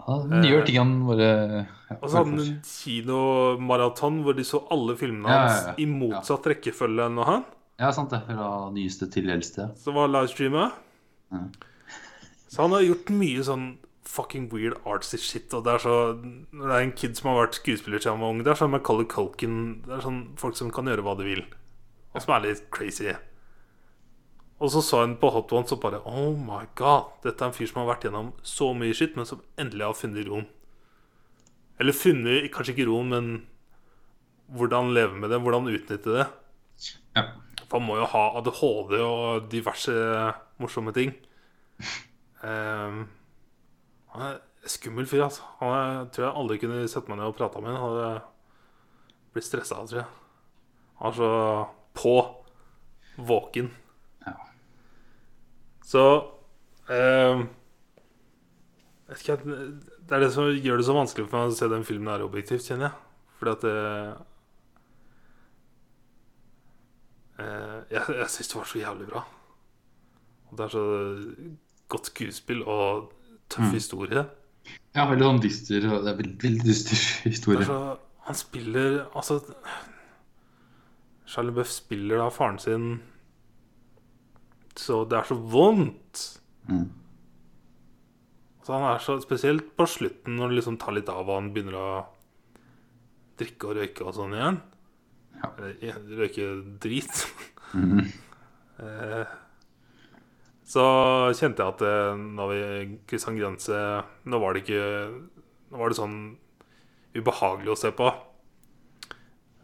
Han gjør ting han bare ja, Og så hadde han en kinomaraton hvor de så alle filmene Ja, ja, hans ja. i motsatt rekkefølge enn han. Ja, sant det. Fra nyeste til eldste. Som var livestreamet. Ja. Så han har gjort mye sånn fucking weird artsy shit. Og det er så Når det er en kid som har vært skuespiller siden han var ung, det er sånn med Color Culkin Det er sånn folk som kan gjøre hva de vil, og som er litt crazy. Og så så han på Hot Ones og bare Oh my god, dette er en fyr som har vært gjennom så mye skitt, men som endelig har funnet roen. Eller funnet kanskje ikke roen, men hvordan leve med det, hvordan utnytte det. Ja. For han må jo ha ADHD og diverse morsomme ting. Um, (laughs) han er skummel fyr, altså. Han er, tror jeg aldri kunne sett meg ned og prata med. Han hadde blitt stressa, tror jeg. Han er så på. Våken. Så vet ikke, Det er det som gjør det så vanskelig for meg å se den filmen her objektivt, kjenner jeg. Fordi at det eh, Jeg, jeg syns det var så jævlig bra. Og det er så godt skuespill og tøff Mm. historie. ja, veldig sånn dyster. Det er veldig, veldig dyster (laughs) historie. så, han spiller Altså Charlie Buff spiller da faren sin Så det er så vondt. Mm. Så han er så Spesielt på slutten, når det liksom tar litt av og han begynner å drikke og røyke og sånn igjen. Ja. Røyke drit. Mm. (laughs) Eh, så kjente jeg at eh, når vi kryssa en grense Nå var det ikke Nå var det sånn ubehagelig å se på.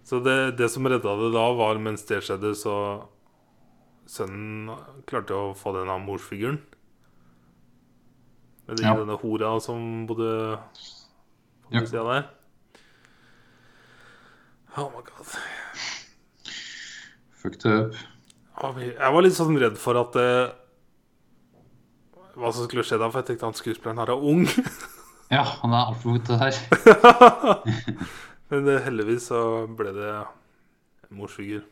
Så det, det som redda det da, var mens det skjedde, så sønnen klarte å få den av morsfiguren. Med Ja. denne hora som bodde på Ja. sida der. Oh my god. Fucked up. Jeg var litt sånn redd for at det... Hva som skulle skje da, for jeg tenkte han skuespilleren her er ung. (laughs) Ja, han er altfor god til det her. (laughs) Men eh, heldigvis så ble det morsfigur.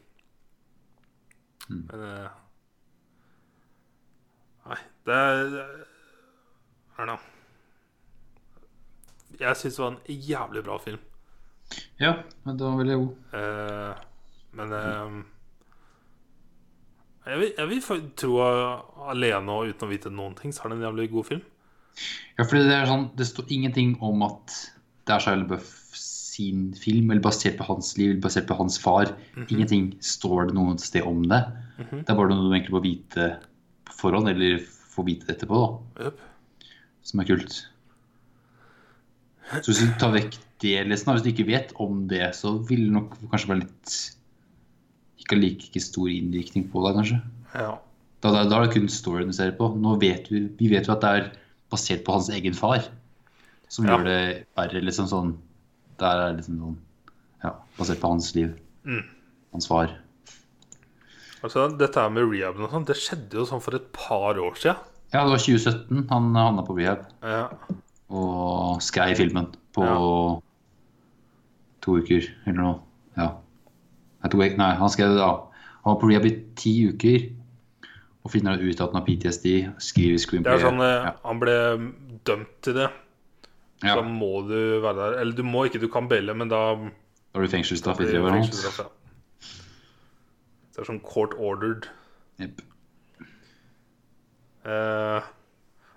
Mm. Men eh, Nei, det er I. Jeg syns det var en jævlig bra film. Ja, men det var veldig god. Eh, men eh, jeg, vil, jeg vil tro at alene og uten å vite noen ting, så er det en jævlig god film. Ja, fordi det er sånn, det står ingenting om at det er Shia LaBeouf sin film, eller basert på hans liv, eller basert på hans far. Ingenting står det noe sted om det. Mhm. Det er bare noe du egentlig må vite på forhånd, eller få vite etterpå, da. Yep. Som er kult. Så hvis du tar vekk det, liksom, hvis du ikke vet om det, så vil det nok kanskje være litt Ikke ha like stor innvirkning på deg, kanskje. Ja. Da, da, da er det kun storyen du ser på. Nå vet vi, vi vet jo at det er basert på hans egen far, som Ja. gjør det verre, liksom sånn. Det er liksom sånn Ja, basert på hans liv. Mm. Hans far. Altså, dette her med rehaben og sånn, det skjedde jo sånn for et par år siden. Ja, det var 2017 han havna på rehab Ja. og skrev filmen på to uker eller noe. Ja. Nei, han skrev det da. Han var på rehab i ti uker og finner ut at han har PTSD, skriver Det screenplay. er sånn eh, ja. Han ble dømt til det. Ja. Så må du være der. Eller du må ikke, du kan baile, men da Da har du fengselsstraff i blir tre år. Det er sånn court ordered. Yep. Eh,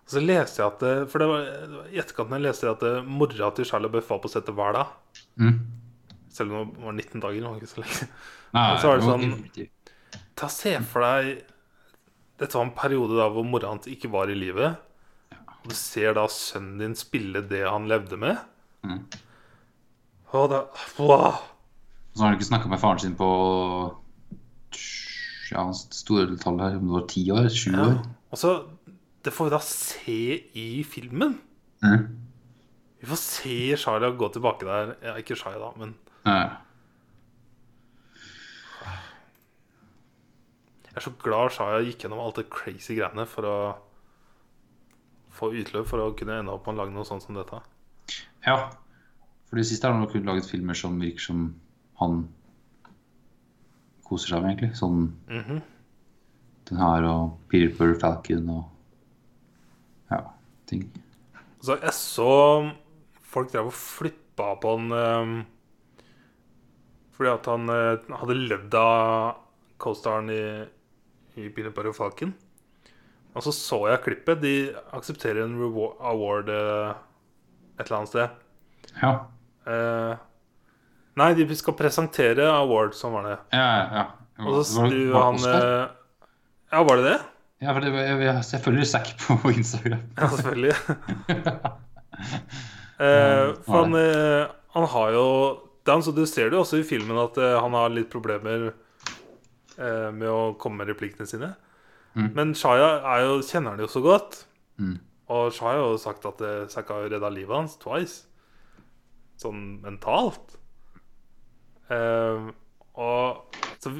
så leste jeg at det, For det var, i etterkant jeg leste at det, mora til Charlie Buff var på settet hver dag. Mm. Selv om det var 19 dager. Var ikke så lenge. Nei, Men så var det sånn- Ta Se for deg Dette var en periode da hvor mora hans ikke var i livet. Og du ser da sønnen din spille det han levde med. Mm. Og da, wow, Så har han ikke snakka med faren sin på ja, store tall her, om det var ti år? Sju Ja. år? Så Det får vi da se i filmen. Mm. Vi får se Shaya gå tilbake der. Ja, ikke Shaya, da, men Ja. jeg er så glad Shaya gikk gjennom alt det crazy greiene for å få utløp for å kunne ende opp med å lage noe sånt som dette. ja. For det siste har han nok laget filmer som virker som han koser seg med, egentlig. Sånn Mhm. den her og Peter Falcon og ja, ting. Så jeg så folk drev og flippa på han um, fordi at han uh, hadde levd av co-staren i, i Peanut og Falcon. Og så så jeg klippet. De aksepterer en award eh, et eller annet sted. Ja. Eh, nei, de skal presentere award, sånn var det. Ja, ja. Og så det han eh, Ja, var det det? Ja, for det, jeg, jeg, jeg følger Zack på (laughs) Instagram. Ja, selvfølgelig. (laughs) eh, for han, eh, han har jo Dan, så Du ser det jo også i filmen at han har litt problemer eh, med å komme med replikkene sine. Mm. Men Shaya jo, kjenner han jo så godt. Mm. Og Shaya har jo sagt at eh, Zack har jo redda livet hans twice. Sånn mentalt. Uh, og så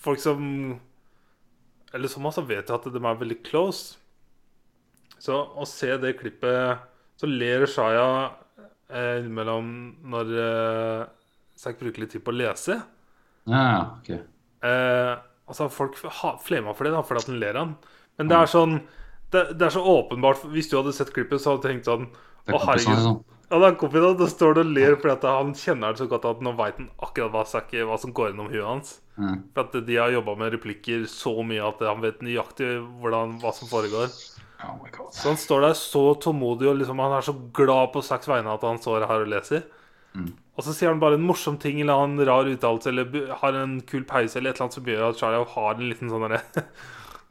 folk som Eller som også vet jo at de er veldig close. Så å se det klippet Så ler Shaya eh, innimellom når eh, Zack bruker litt tid på å lese. Ja, ja, ok. Eh, altså Folk flemmer for det, da fordi at han ler han. Men det er sånn det, det er så åpenbart Hvis du hadde sett klippet, så hadde du tenkt sånn Å, er herregud. sånn. Ja, det er kompisen hans. Da står det og ler fordi at han kjenner det så godt at nå veit han akkurat hva, Zack, hva som går gjennom huet hans. Mm. For at de har jobba med replikker så mye at han vet nøyaktig hvordan, hva som foregår. Oh. Så han står der så tålmodig og liksom, han er så glad på Zacks vegne at han står her og leser. Mm. Og så sier han bare en morsom ting eller en rar uttalelse eller har en kul pause eller et eller annet som gjør at Charlie har en liten sånn derre (laughs)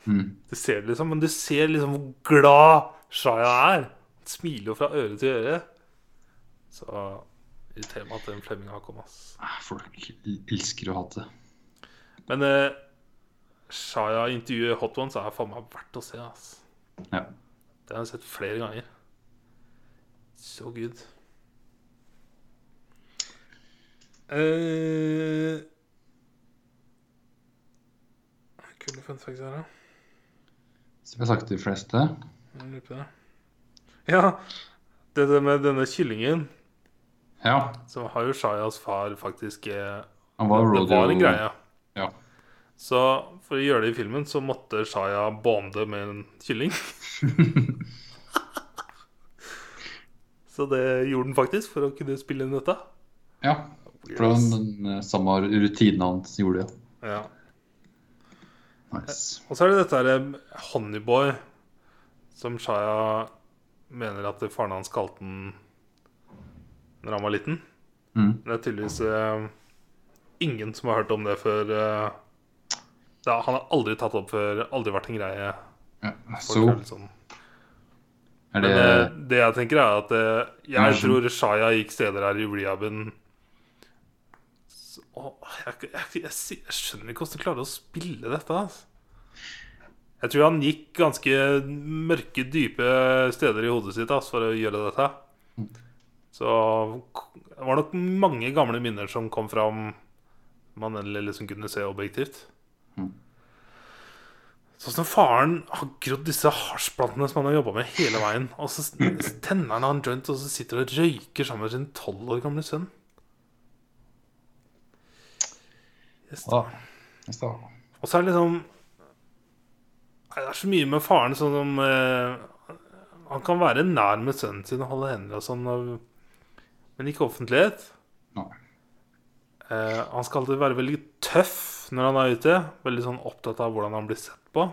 Mm. (laughs) Du ser det liksom, men du ser liksom hvor glad Shaya er. Han smiler jo fra øre til øre. Så irriterer meg at den Flemming har kommet. ass. Ah, Folk elsker å hate. Men eh, Shaya intervjuet Hot Ones er faen meg verdt å se, ass. Ja. Det har jeg sett flere ganger. So good. Eh, Kule fun facts her, da. Som jeg har sagt de fleste. Jeg lurer på det. Ja, det der med denne kyllingen, Ja. så har jo Shayas far faktisk eh, Han var Det var en greie. Ja. Så for å gjøre det i filmen, så måtte Shaya bonde med en kylling. (laughs) så det gjorde han faktisk for å kunne spille inn dette. ja. Det den, den samme rutinen hans gjorde det. Ja. Nice. Og så er det dette her eh, Honeyboy, som Shaya mener at faren hans kalte den når han var liten. Mm. Det er tydeligvis eh, ingen som har hørt om det før. Eh, det han har aldri tatt opp før, aldri vært en greie. Ja. Så er sånn. er Men det eh, det jeg tenker, er at eh, jeg tror Shaya gikk steder her i rehaben Jeg, jeg, jeg, jeg, skjønner ikke hvordan de klarer å spille dette. Altså. Jeg tror han gikk ganske mørke, dype steder i hodet sitt altså, for å gjøre dette. Så det var nok mange gamle minner som kom fram man eller liksom kunne se objektivt. Sånn som faren har grodd disse hasjplantene som han har jobba med hele veien. Og så tenner han en joint og så sitter og røyker sammen med sin tolv år gamle sønn. Yes. Ja. da. Og så er det liksom Det er så mye med faren sånn som eh, Han kan være nær med sønnen sin og holde hender og sånn, og, men ikke offentlighet. Nei. Eh, han skal alltid være veldig tøff når han er ute. Veldig sånn opptatt av hvordan han blir sett på.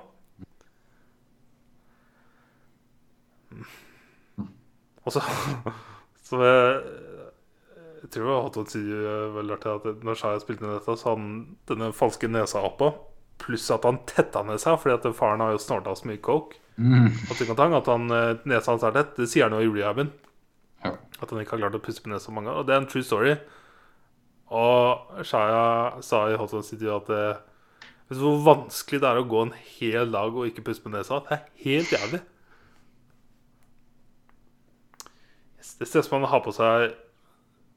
Og så (laughs) Så jeg, jeg tror Hot One sier veldig at når Shaya spilte inn dette, så hadde han denne falske nesa oppå. Pluss at han tetta nesa, fordi at faren har jo snorta så mye coke. Mm. Og ting og tang, at han, eh, nesa hans er tett. Det sier han jo i rehaben. Ja. At han ikke har klart å pusse på nesa mange ganger. Og det er en true story. Og Shaya sa i Hot One City at det, vet du hvor vanskelig det er å gå en hel dag og ikke pusse på nesa? Det er helt jævlig. Yes, Det ser ut som han har på seg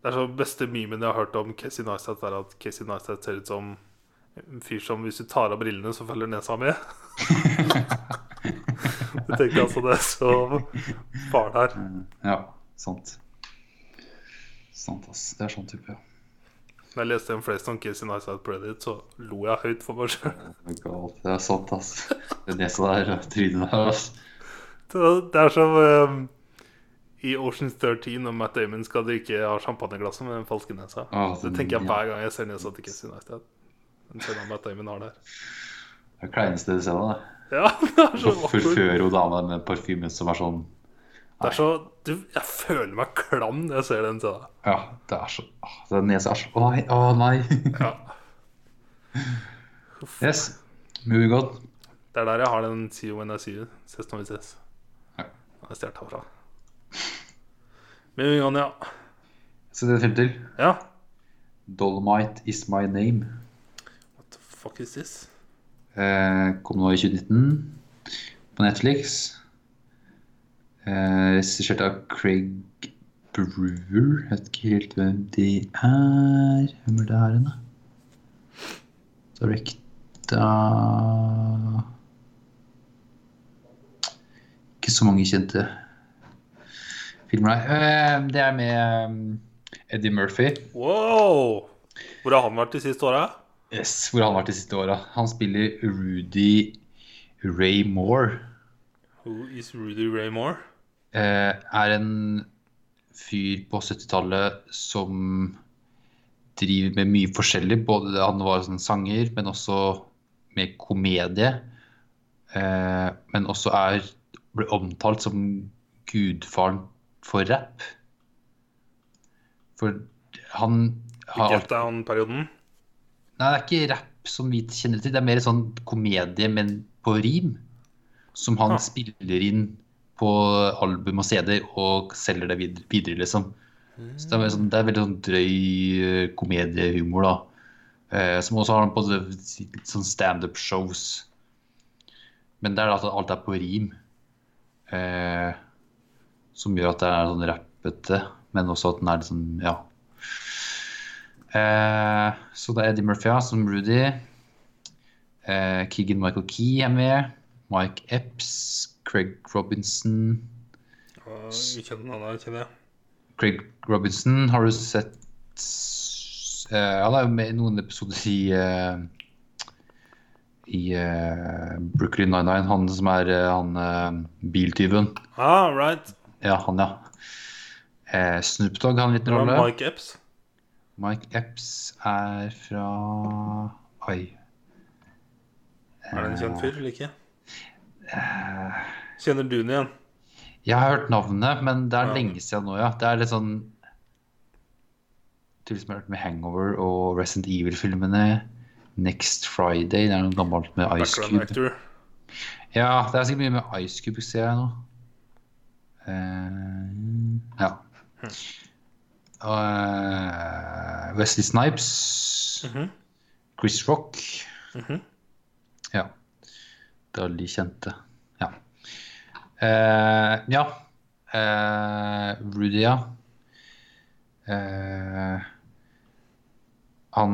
Det er så beste memen jeg har hørt om Casey Neistat, er at Casey Neistat ser ut som en fyr som hvis du tar av brillene, så følger nesa med. (laughs) du tenker altså det er så faren her. Ja, sant. Sant, ass. Det er sånn type, ja. Når jeg leste en flest om Casey Neistat på Reddit, så lo jeg høyt for meg sjøl. Det er galt. Det er sant, ass. Det nesa der trynet der, ass. Det er som um, i Oceans 13 når Matt Damon skal drikke av champagneglasset med den falske nesa. Ah, Det tenker jeg hver gang jeg ser nesa til Kessie Neistat. Den scenen Matt Damon har der. Det er det kleineste du ser, da. Ja, (laughs) det er så forfører hun dama med parfymen som er sånn Det er så du, Jeg føler meg klam når jeg ser den scenen. Ja, det er så åh, Den nesa er så Å nei, å nei. (laughs) Ja. (laughs) Yes. Moving on. Det er der jeg har den 'See you when I see you'. Ses når vi ses. Ja. Det er stjålet herfra. Ja. Så det er en film til. Ja. Dolomite Is My Name. What the fuck is this? Eh, kom nå i 2019 på Netflix. Eh, Regissert av Craig Brewer. Jeg vet ikke helt hvem de er. Hvem er det her da? Directa Ikke så mange kjente filmer, nei. Eh, det er med eh, Eddie Murphy. Wow! Hvor har han vært de siste åra? Yes, hvor har han vært de siste åra? Han spiller Rudy Ray Moore. Who is Rudy Ray Moore? Eh, er en fyr på 70-tallet som driver med mye forskjellig. Både han var sånn sanger, men også med komedie. Eh, men også er ble omtalt som gudfaren for rapp. For han har Get Down-perioden? Nei, det er ikke rapp som vi kjenner til. Det er mer sånn komedie, men på rim. Som han Ah. spiller inn på album og CD-er og selger det videre, videre liksom. Så det er, sånn, det er veldig sånn drøy eh, komediehumor, da. Eh, som også har han på det- sånn standup-shows. Men det er at alt er på rim. Eh, som gjør at det er sånn rappete, men også at den er litt sånn, ja. Eh, så det er Eddie Murphy ja, som Rudy. Eh, Keegan Michael Key er med. Mike Epps. Craig Robinson. Jeg kjenner han, ikke det. Craig Robinson har du sett eh, Han er jo med i noen episoder i eh, I uh, Brooklyn 99. Han som er uh, han uh, biltyven. Ah, right. Ja, han, ja. Eh, Snoop Dogg har en liten rolle. Mike Epps. Mike Epps er fra Oi. Er det en kjent fyr eller ikke? Eh, Kjenner du den igjen? Jeg har hørt navnet, men det er Ja. lenge siden nå, ja. Det er litt sånn Til som har hørt med Hangover og Resident Evil-filmene. Next Friday. Det er noe gammelt med Ice Cube. Ja, det er sikkert mye med Ice Cube, ser jeg nå. Eh, ja. Og, eh, Wesley Snipes. Mhm. Chris Rock. Mhm. Ja. Det er alle de kjente. Ja. Uh, ja. Uh, Rudy, ja. Eh, han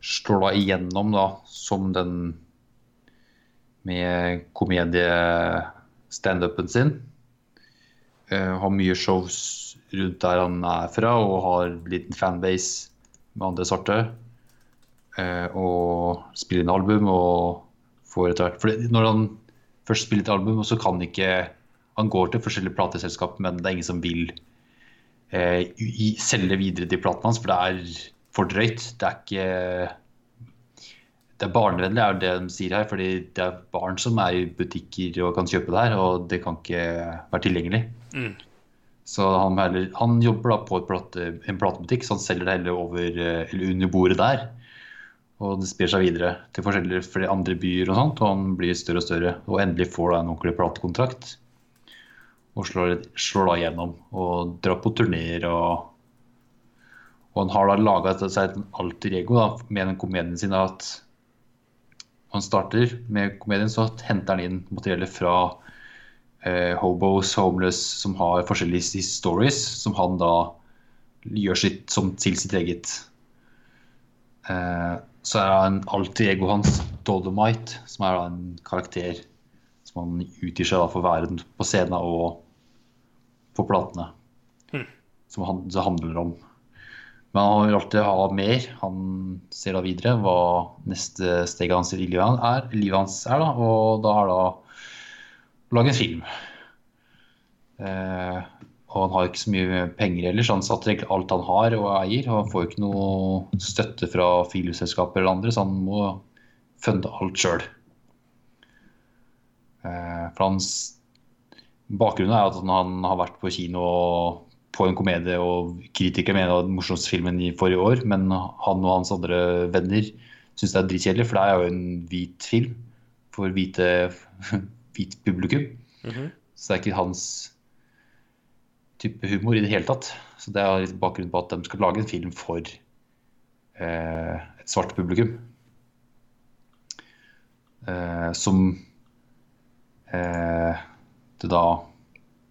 slår da igjennom da som den med komediestandupen sin. Uh, har mye shows rundt der han er fra, og har liten fanbase med andre sorter. Uh, og spiller inn album og får etter hvert For når han først spiller et album, så kan ikke Han går til forskjellige plateselskap, men det er ingen som vil uh, i, selge videre de platene hans, for det er for drøyt. Det er ikke det er barnevennlig, er det de sier her. fordi det er barn som er i butikker og kan kjøpe det her, og det kan ikke være tilgjengelig. Mm. Så han, heller, han jobber da på et plate, en platebutikk, så han selger det heller over, eller under bordet der. Og det sprer seg videre til forskjellige flere andre byer og sånt, og han blir større og større. Og endelig får da en ordentlig platekontrakt. Og slår, slår da gjennom og drar på turneer og, Og han har da laga seg et alter ego da, med den komedien sin. At han starter med komedien, så henter han inn materiellet fra eh, hobos, homeless, som har forskjellige stories, som han da gjør sitt, som til sitt eget. Eh, så er han alltid egoet ego hans, Dolomite, som er da en karakter som han utgir seg da for å være på scenen og på platene. Hmm. Som han, det handler om. Men han vil alltid ha mer. Han ser da videre hva neste steg hans i livet er, livet hans er da, og da er det å lage en film. Eh, og han har ikke så mye penger ellers. Han satte egentlig alt han har og eier. Og han får ikke noe støtte fra filmselskaper eller andre, så han må funde alt sjøl. Eh, for hans bakgrunn er at han har vært på kino på en komedie, og kritikere mener det var den morsomste filmen i forrige år, men han og hans andre venner syns det er dritkjedelig, for det er jo en hvit film for hvite, (laughs) hvit publikum. Mhm. Så det er ikke hans type humor i det hele tatt. Så det er litt bakgrunnen på at de skal lage en film for eh, et svart publikum. Eh, som eh, det da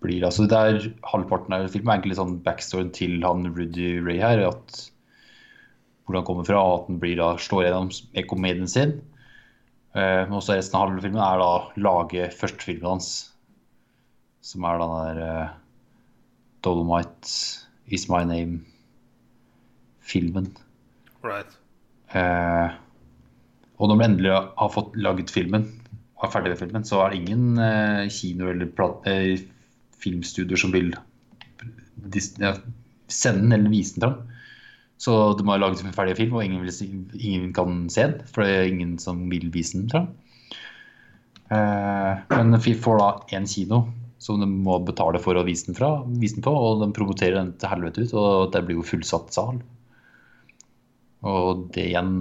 blir altså det er Halvparten av filmen er egentlig sånn backstoryen til han Rudy Ray her. at Hvor han kommer fra, og at han blir da slår gjennom med komedien sin. Eh, men også resten av halve filmen er da lage førstefilmen hans. Som er den der uh, Dolomite Is My Name-filmen. Right. Uh, og når man endelig har fått laget filmen, og er ferdig med filmen, så er det ingen uh, kino eller plat, filmstudier som vil sende den eller vise den fram. Så de har laget en ferdig film, og ingen, vil, ingen kan se den, for det er ingen som vil vise den fram. Eh, men vi får da én kino som de må betale for å vise den, fra, vise den på, og de promoterer den til helvete ut, og det blir jo fullsatt sal. Og det igjen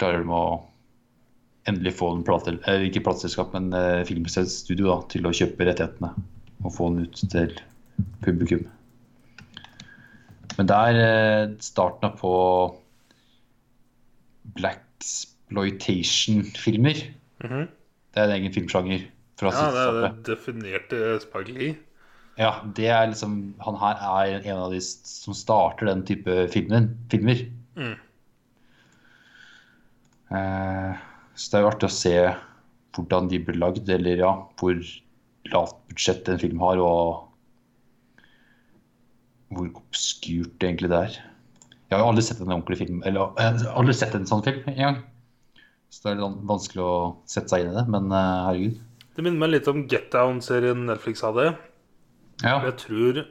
klarer de å endelig få en plate, eller ikke plateselskap, men eh, studio da, til å kjøpe rettighetene og få den ut til publikum. Men det er eh, starten på blaxploitation-filmer. Mhm. Det er en egen filmsjanger. Ja, det er det definerte Spike Lee. Ja, det er liksom Han her er en av de som starter den type filmen, filmer. Mm. Eh, så det er jo artig å se hvordan de blir lagd, eller ja, hvor lavt budsjett en film har, og hvor obskurt egentlig det er. Jeg har jo aldri sett en ordentlig film, eller har aldri sett en sånn film engang. Så det er litt vanskelig å sette seg inn i det, men eh, herregud. Det minner meg litt om Get Down-serien Netflix hadde. Ja, Jeg tror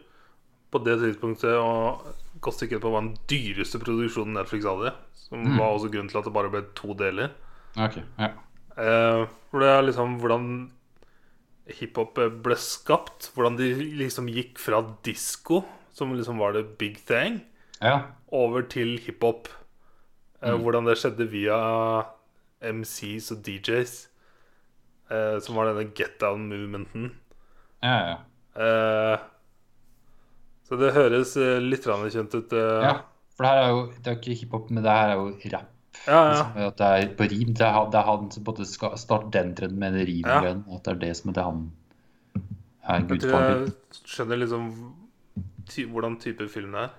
på det tidspunktet og godt stykke på var den dyreste produksjonen Netflix hadde. Som Mm. var også grunnen til at det bare ble to deler. Ok. Ja. Eh, for det er liksom hvordan hiphop ble skapt. Hvordan de liksom gikk fra disko, som liksom var det big thing, ja. over til hiphop. Eh, Mm. Hvordan det skjedde via MCs og DJs. Eh, som var denne get down-movementen. Ja, ja. Eh, så det høres eh, litt kjent ut. eh. ja. For det her er jo det er ikke hiphop, men det her er jo rap. Ja, ja. Liksom, at det er på rim. Det er, han- det er han som både skal starte den trenden med rimgreiene. At det er det som er det han er Jeg tror gudfaren jeg skjønner liksom ty hvordan type film det er.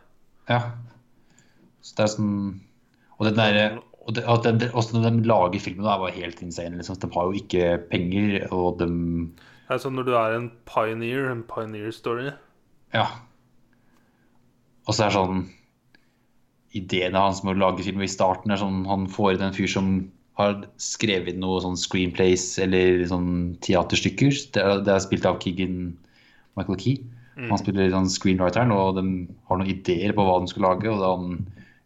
Ja. Så det er sånn Og den derre og det, også de lager filmen, er bare helt insane. Liksom. De har jo ikke penger, og de Det er sånn når du er en pioneer, en pioneer story. Ja. Og så er det sånn Ideene hans med å lage film i starten er sånn Han får inn en fyr som har skrevet noe sånn screenplays eller sånn teaterstykker. Det er, det er spilt av Keegan Michael Key. Han spiller sånn screenwriteren, og de har noen ideer på hva de skal lage. Og da han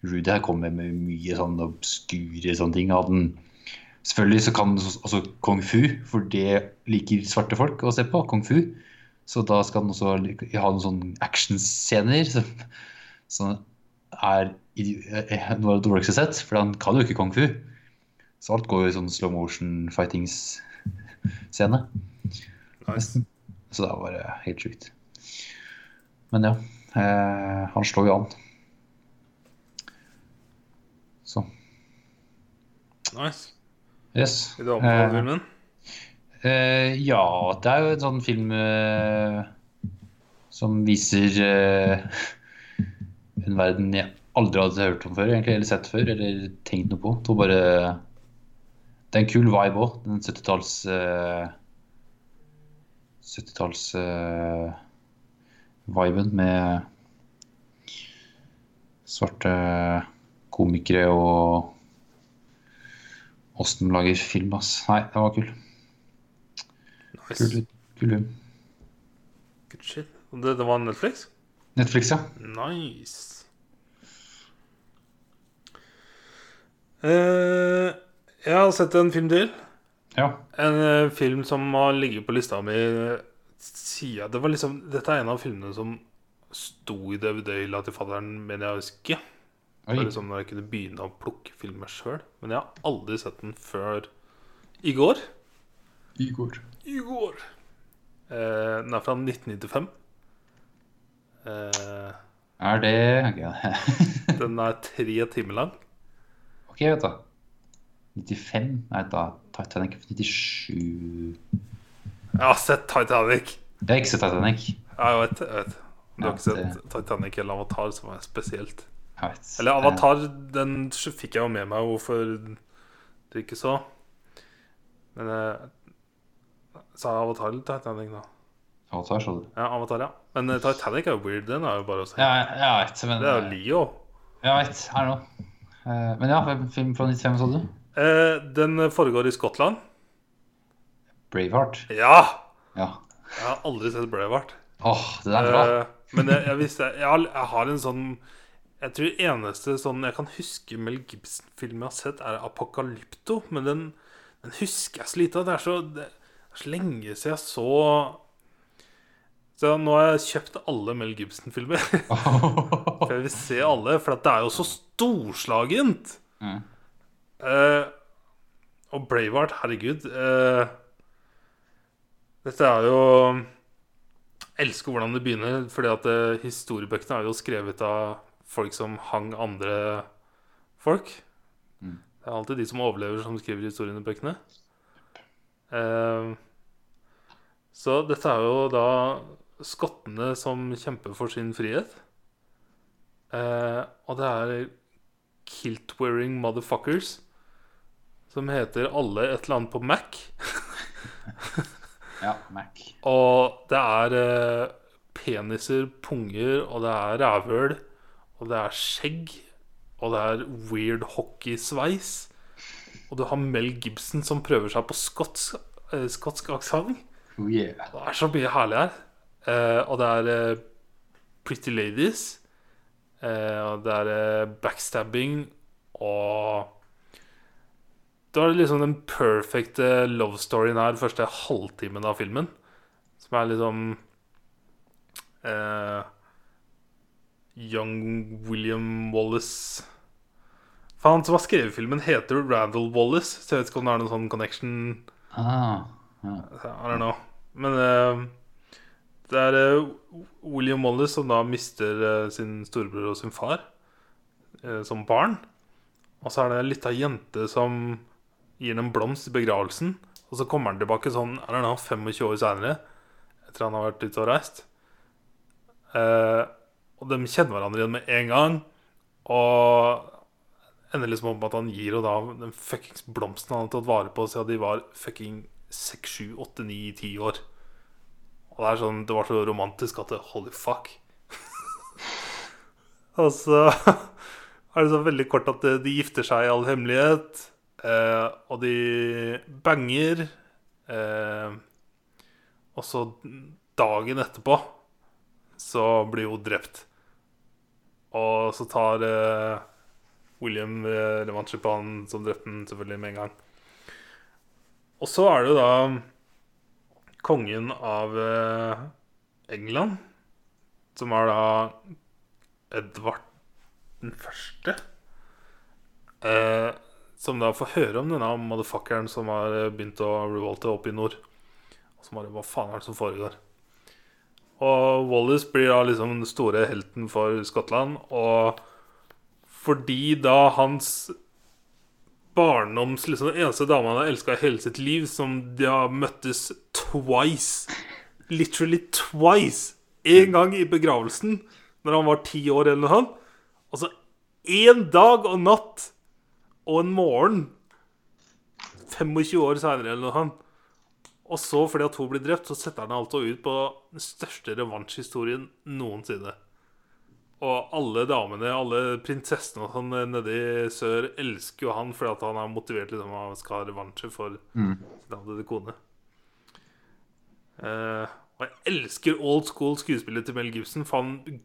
Rudy her kommer med mye sånn obskure sånne ting. Og den, selvfølgelig så kan også kung fu, for det liker svarte folk å se på. Kung fu. Så da skal han også ha noen sånne actionscener Så, som er eh, eh, noe av det dårligste sett, for han kan jo ikke kung fu. Så alt går jo i sånn slow motion fightings-scene. Nice. Så det er bare helt sjukt. Men ja, eh, han slår jo an. Så. Nice. Yes. Vil du anbefale eh, filmen? Eh, ja, det er jo en sånn film eh, som viser eh, en verden jeg aldri hadde hørt om før, egentlig, eller sett før, eller tenkt noe på. Det var bare Det er en kul vibe òg, den 70-talls eh, 70-talls uh, viben med svarte komikere og åssen de lager film, ass. Nei, det var kul. Nice. Kul, kul film. Good shit. Det, det var Netflix? Netflix, ja. Nice. Uh, jeg har sett en film til. Ja. En uh, film som har ligget på lista mi siden det var liksom, Dette er en av filmene som sto i DVD-hylla til fadderen, mener jeg å huske. Det var liksom når jeg kunne begynne å plukke filmer sjøl. Men jeg har aldri sett den før i går. Igor. I går. Uh, den er fra 1995. Eh, Er det (laughs) den er tre timer lang. Ok, vet du. 95? Nei, da Titanic 97 Jeg har sett Titanic. Jeg har ikke sett Titanic. Ja, jeg vet, jeg vet. Du har Ja, ikke sett Titanic eller Avatar, som er spesielt. Eller Avatar, den fikk jeg jo med meg hvorfor du ikke så. Men jeg Sa Avatar eller Titanic, da? Eh, Avatar, sa du. Ja, Avatar, ja. Men eh, Titanic er jo weird. Den er jo bare å se. Ja, jeg vet, men Det er jo Leo. Jeg vet, Her nå. Eh, Men ja, film fra 95, sa du? Eh, den foregår i Skottland. Braveheart. Ja! Ja. Jeg har aldri sett Braveheart. Åh, det er bra. Eh, men jeg, jeg visste jeg har, jeg har en sånn Jeg tror eneste sånn jeg kan huske Mel Gibson-film jeg har sett, er 'Apokalypto'. Men den, den husker jeg så lite av. Det er så, det er så lenge siden jeg så Så nå har jeg kjøpt alle Mel Gibson-filmer. (laughs) For jeg vil se alle, for det er jo så storslagent. Mm. Eh, og Braveheart, herregud eh, Dette er jo Jeg elsker hvordan det begynner, fordi at eh, historiebøkene er jo skrevet av folk som hang andre folk. Mm. Det er alltid de som overlever, som skriver historiene i bøkene. Eh, så dette er jo da skottene som kjemper for sin frihet. Eh, og det er kilt-wearing motherfuckers som heter alle et eller annet på Mac. (laughs) Ja, Mac. Og det er eh, peniser, punger, og det er rævhøl, og det er skjegg, og det er weird hockeysveis. Og du har Mel Gibson som prøver seg på skotsk, eh, skotsk aksent. Oh yeah. Det er så mye herlig her. Eh, og det er eh, Pretty Ladies. Eh, og det er backstabbing og Det var liksom den perfekte love storyen her første halvtimen av filmen. Som er liksom eh, Young William Wallace For han som har skrevet filmen, heter Randall Wallace. Så jeg vet ikke om det er noen sånn connection Ah, ja. I don't know. Men eh, det er eh, William Wallace som da mister eh, sin storebror og sin far eh, som barn. Og så er det ei lita jente som gir ham en blomst i begravelsen. Og så kommer han tilbake sånn er det nå 25 år seinere, etter han har vært ute og reist. Eh, og de kjenner hverandre igjen med en gang. Og ender liksom opp med at han gir henne da den fuckings blomsten han hadde tatt vare på siden de var fucking 6, 7, 8, 9, 10 år. Og det er sånn, det var så romantisk at det, holy fuck. (laughs) og så er det så veldig kort at de, gifter seg i all hemmelighet. Eh, og de banger. Eh, og så dagen etterpå så blir hun drept. Og så tar eh, William eh, revansje på han som drepte den, selvfølgelig med en gang. Og så er det jo da kongen av eh, England, som er da Edvard den første. Eh, som da får høre om denne motherfuckeren som har eh, begynt å revolte opp i nord. Og som bare Hva faen er det som foregår? Og Wallace blir da liksom den store helten for Skottland. Og fordi da hans barndoms liksom, eneste dama han har elska hele sitt liv, som de har møttes twice. Literally twice. Én gang i begravelsen, når han var ti år eller noe sånt. Og så én dag og natt og en morgen 25 år seinere eller noe sånt. Og så, fordi at hun blir drept, så setter han altså ut på den største revansjhistorien noensinne. Og alle damene, alle prinsessene og sånn nede i sør elsker jo han fordi at han er motivert til liksom, han skal ha revansje for sin avdøde kone. Uh, og jeg elsker old school skuespillet til Mel Gibson. For han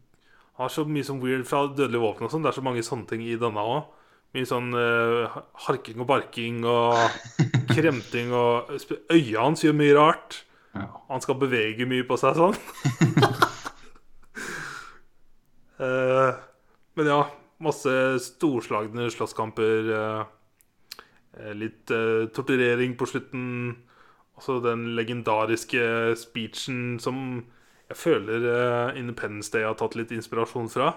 har så mye som weird fra Dødelige våpen og sånn. Det er så mange sånne ting i denne òg. Mye sånn uh, harking og barking og (laughs) kremting og Øya hans gjør mye rart. Ja. Han skal bevege mye på seg sånn. (laughs) Eh, men ja, masse storslagne slåsskamper. eh, eh, litt torturering på slutten. Også den legendariske speechen som jeg føler Independence Day har tatt litt inspirasjon fra.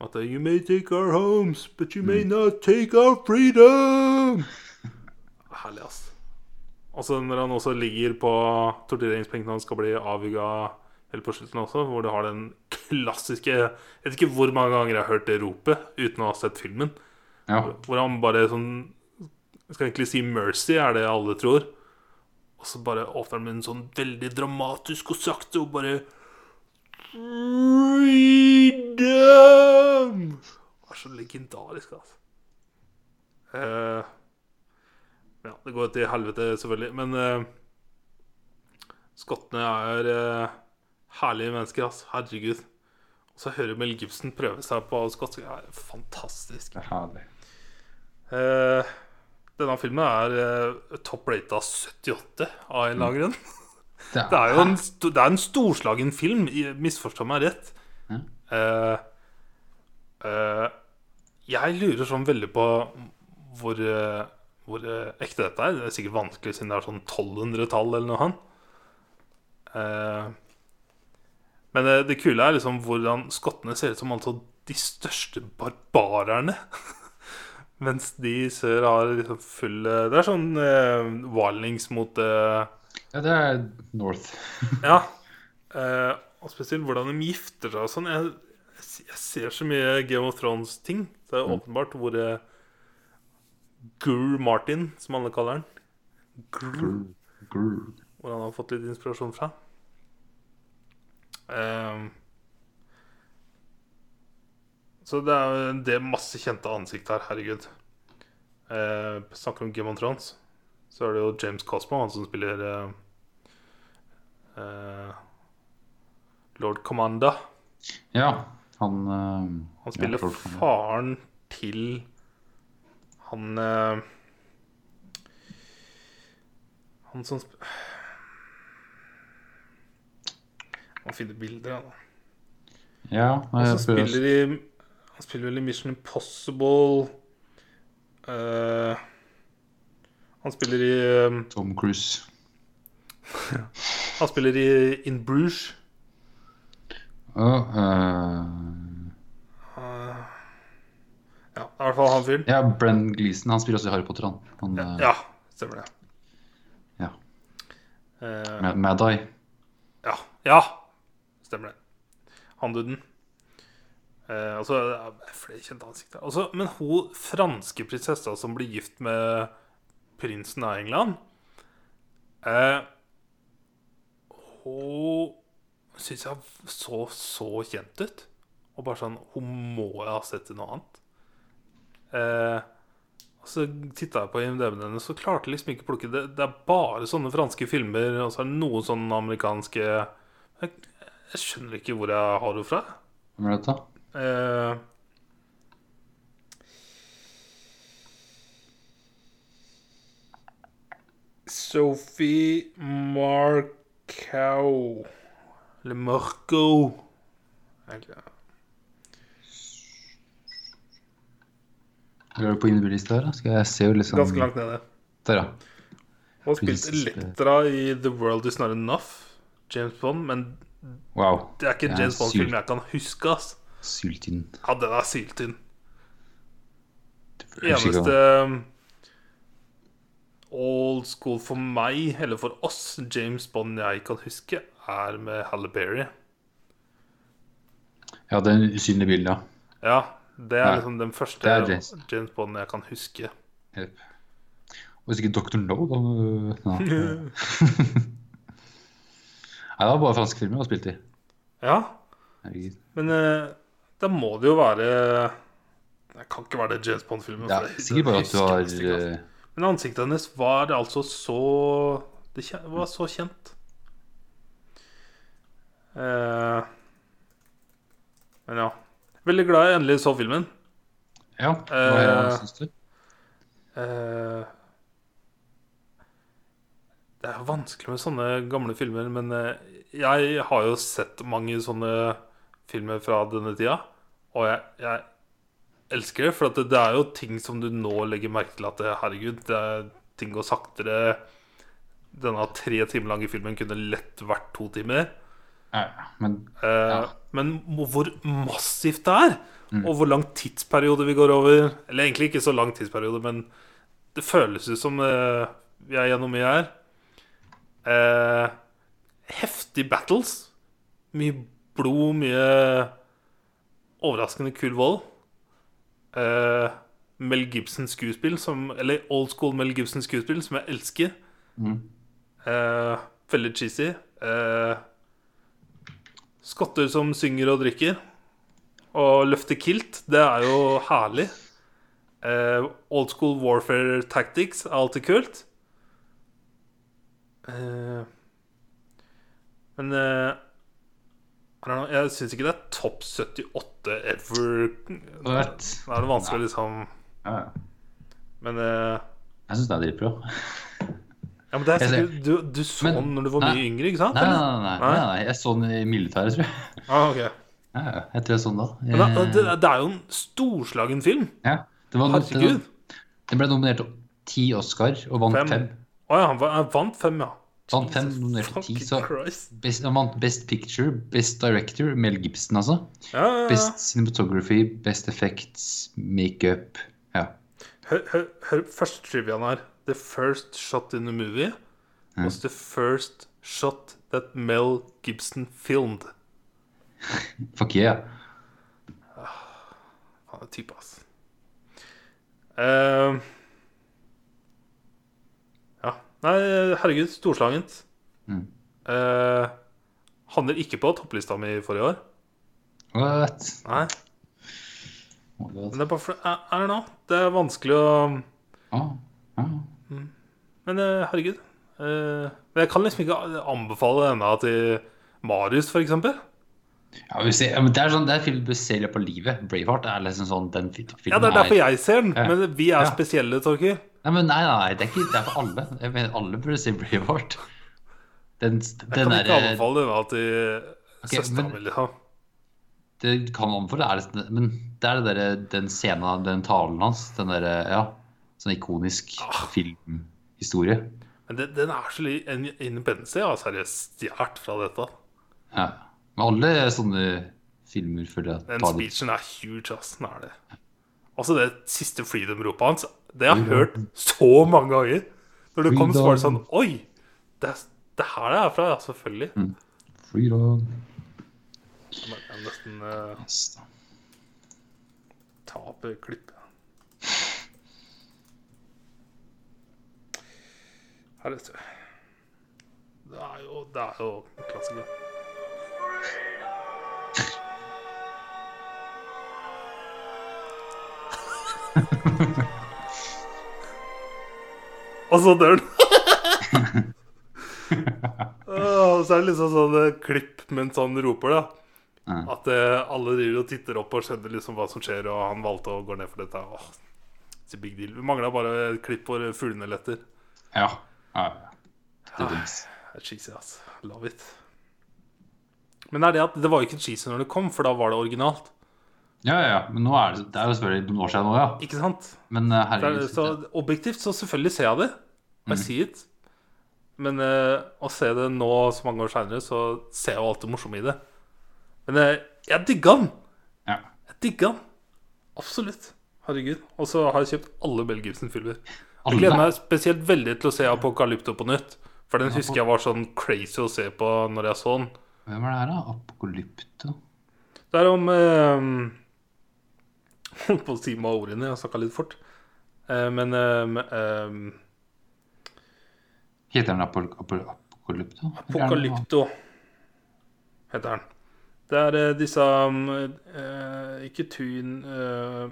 At You may take our homes, but you may not take our freedom. (laughs) Herlig, ass. Altså når han også ligger på tortureringsbenken og han skal bli avhugga helt på slutten også, hvor du har den klassiske Jeg vet ikke hvor mange ganger jeg har hørt det ropet uten å ha sett filmen. ja. Hvor han bare sånn Jeg skal egentlig si 'mercy', er det alle tror. Og så bare åpner han munnen sånn veldig dramatisk og sakte og bare Freedom! Det er så legendarisk, altså. Eh, ja, det går til helvete, selvfølgelig. Men eh, skottene er eh, herlige mennesker, altså. Herregud. Og så hører Mel Gibson prøve seg på skotsk. Er fantastisk. Det er herlig. Eh, denne filmen er uh, top rata 78 av en eller annen grunn. (laughs) Det er jo en, det er en storslagen film, misforstå meg rett. Mm. Eh, eh, jeg lurer sånn veldig på hvor, eh, hvor eh, ekte dette er. Det er sikkert vanskelig siden det er sånn 1200-tall eller noe sånt. Men eh, det kule er liksom hvordan skottene ser ut som altså de største barbarerne. (laughs) Mens de i sør har liksom full eh, Det er sånn eh, Wildlings mot eh, Ja, det er North. (laughs) ja. Eh, og spesielt hvordan de gifter seg og sånn. Jeg, jeg ser så mye Game of Thrones-ting. Det er åpenbart hvor eh, Gur Martin, som alle kaller han Gur, Gur. Hvor han har fått litt inspirasjon fra. Eh, så det er det er masse kjente ansikt her. Herregud. Eh, snakker om Game of Thrones. Så er det jo James Cosmo, han som spiller eh, eh, Lord Commander. Ja, han eh, Han spiller ja, faren til han Han som sp Man finner bilder av det. Ja, som prøver spiller de Han spiller vel i Mission Impossible. uh, han spiller i um, Tom Cruise. Han spiller i In Bruges. Uh, uh, Ja, i hvert fall han fyren. ja, Brenn Gleeson. Han spiller også i Harry Potter, han. han ja, Ja, stemmer det. ja. Eh, Mad- Mad Eye. Ja, ja, stemmer det. Han duden. Eh, altså, det er flere kjente ansikter. Altså, men hun franske prinsessa som blir gift med prinsen av England eh, Hun syns jeg så så kjent ut. Og bare sånn Hun må jeg ha sett i noe annet. Eh, og så titta jeg på IMDb-en hennes, så klarte liksom ikke å plukke det. Det er bare sånne franske filmer, og så er det noen sånne amerikanske jeg skjønner ikke hvor jeg har henne fra. Hvem er dette? Uh, Sophie Marcow Eller Marco Hva er det på innbyrdelista her? da? Skal jeg se jo sånn... Ganske langt nede. Der, ja. Hun har spilt Elektra i The World Is Not Enough, James Bond, men Wow. det er ikke en Ja, James Bond-film jeg kan huske. ass Syltynn. Ja, den er syltynn. Eneste old school for meg, eller for oss, James Bond jeg kan huske, er med Halle Berry. Ja, det usynlige bildet, ja. Ja, det er Ja, liksom den første James. James Bond jeg kan huske. Yep. Og hvis ikke Dr. No, da. Nei, (laughs) det var bare franske filmer jeg har spilt i. Ja, men eh, da må det jo være Det kan ikke være det James Bond-filmen. Ja, sikkert bare at du har altså. eh, Men ansiktet hennes var altså så Det var så kjent. Eh, men ja. Veldig glad jeg endelig så filmen. Ja, hva uh, syns du? Eh, det er vanskelig med sånne gamle filmer, men eh, jeg har jo sett mange sånne filmer fra denne tida, og jeg, jeg elsker det. For at det, det er jo ting som du nå legger merke til at herregud, det er ting går saktere. Denne tre timer lange filmen kunne lett vært to timer. Ja, men Eh, Men hvor massivt det er, og hvor lang tidsperiode vi går over Eller egentlig ikke så lang tidsperiode, men det føles ut som eh, vi er gjennom mye her. Eh, heftige battles. Mye blod, mye overraskende kul vold. Eh, Mel Gibson-skuespill, som Eller old school Mel Gibson-skuespill, som jeg elsker. Mm. Eh, veldig cheesy. Eh, skotter som synger og drikker. Og løfter kilt. Det er jo herlig. Eh, old school warfare tactics er alltid kult. Eh, men uh, jeg syns ikke det er topp 78 ever. What? Da er det vanskelig å liksom ja, ja. Men uh, Jeg syns det er dritbra. (laughs) Ja, men det er sikkert, du, du så Men- den når du var nei. mye yngre, ikke sant? Nei, nei, nei, nei, nei, nei. Jeg så den i militæret, tror jeg. Ah, okay. Ja, jeg tror jeg så den da. Men da, det, det er jo en storslagen film. ja, det var, det, Herregud. den ble nominert til ti Oscar og vant Fem. fem. Å ja, han han vant fem, ja. Vant fem, nominert til ti, så best, Han vant Best Picture, Best Director, Mel Gibson, altså. Ja, ja, ja. Best Cinematography, Best Effects, Makeup. Ja. Hør, hør, hør første triviaen her. The first shot in the movie was the first shot that Mel Gibson filmed. (laughs) Fuck yeah. Han er type, ass. Eh, ja. Nei, herregud, storslangent. Mm. Eh, handler ikke på topplista mi forrige år. What? Nei. Oh, Men det er bare for I, I don't know. Det er vanskelig å Ah, ah. Men eh, herregud. Eh, men jeg kan liksom ikke anbefale denne til Marius, eksempel. Ja, vi ser, det er sånn, det er film du ser på livet. Braveheart er liksom sånn den fi- filmen Ja, det er derfor jeg ser den. Men vi er Ja. spesielle, Torker. Nei, men nei, nei, det er ikke det er for alle. Jeg mener, alle burde si Braveheart. Den, Jeg den kan ikke der, anbefale denne til okay, søstera mi, liksom. det kan man for det er det, men det er det der, den scenen, den talen hans, den derre ja, sånn ikonisk Ah. filmhistorie. Men det, den er så litt en Independence Day har seriøst stjålet fra dette. Ja. Men alle sånne filmer føler jeg Den speechen er huge, ass. Den er det. Altså, det siste freedom-ropet hans, det har jeg hørt så mange ganger. Når det kom, så var det sånn Oi! Det, det her er er fra, ja. Selvfølgelig. Freedom. Jeg må jeg nesten uh, eh, klippet. Her, vet du. Det er jo, det er jo ha klassiker. (laughs) Og så dør han. (laughs) Og så er det liksom sånn eh, klipp mens han roper, da. At eh, alle driver og titter opp og skjønner liksom hva som skjer, og han valgte å gå ned for dette. Åh, it's a big deal. Vi mangla bare et klipp hvor fuglene letter. Ja. ja. ja. Det er cheesy, ass. Love it. Men er det at det var ikke cheesy når det kom, for da var det originalt. Ja, ja, ja. Men nå er det, det er jo selvfølgelig noen år siden nå, ja. Ikke sant? Men uh, er, herregud. så objektivt så selvfølgelig ser jeg det. I see it. Men uh, å se det nå så mange år seinere, så ser jeg jo alt det morsomme i det. Men uh, jeg digga den! Ja. Jeg digga den. Absolutt. Herregud. Og så har jeg kjøpt alle Bell Gibson-filmer. Jeg gleder meg spesielt veldig til å se Apokalypto på nytt. For den husker jeg var sånn crazy å se på når jeg så den. Hvem er det her, da? Apokalypto? Det er om eh, (laughs) på å si med ordene, jeg snakka litt fort. Eh, men eh, eh, Heter den Apol Apol Apokalypto? Apokalypto heter den. Det er eh, disse um, eh, Ikke Tun uh,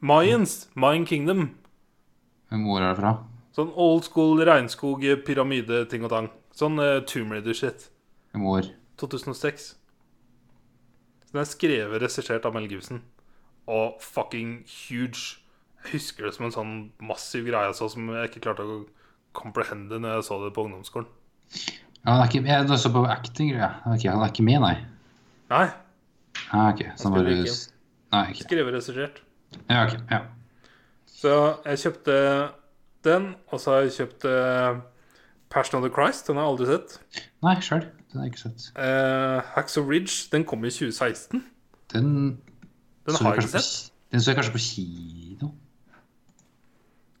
Mayans. Mayan Kingdom. Hvem ord er det fra? Sånn old school regnskog, pyramide, ting og tang. Sånn uh, Tomb Raider-shit. Hvem ord? 2006. Så Den er skrevet og regissert av Mel Gibson. Og fucking huge. Jeg husker det som en sånn massiv greie så som jeg ikke klarte å comprehende når jeg så det på ungdomsskolen. Ja, han er ikke, jeg så på acting, ja. Han er ikke med, nei. Nei, Ah, ok, så han bare... ikke. Nei, ok. skrevet. Ja, ok, ja. Så jeg kjøpte den, og så har jeg kjøpt uh, Passion of the Christ. Den har jeg aldri sett. Nei, selv. Den har jeg ikke sett. Uh, Hacksaw Ridge den kom i 2016. Den, Den har jeg ikke sett. på. Den så jeg kanskje på kino.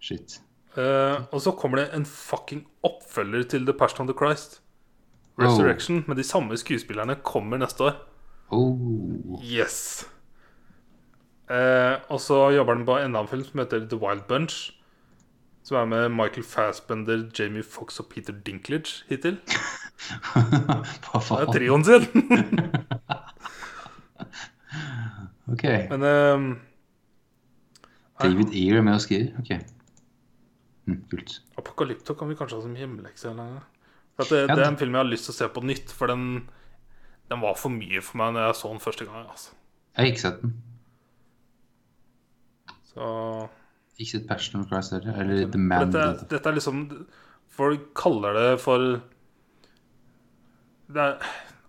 Shit. Uh, og så kommer det en fucking oppfølger til The Passion of the Christ. Oh. Resurrection. Med de samme skuespillerne kommer neste år. Oh. Yes. Uh, og så jobber den på enda en film som heter The Wild Bunch. Som er med Michael Fassbender, Jamie Fox og Peter Dinklage hittil. (laughs) Hva faen? Det er trioen sin. (laughs) Ok. Men um, David Ear er med og skriver. Ok. Hm, kult. Apokalypto kan vi kanskje ha som hjemmelekse. eller. For at det, det er en film jeg har lyst til å se på nytt, for den, den var for mye for meg når jeg så den første gang. Altså. Jeg har ikke sett den. Så Ikke sett Passion of Christ heller. Eller The Man dette, Dead. dette er liksom Folk kaller det for det er,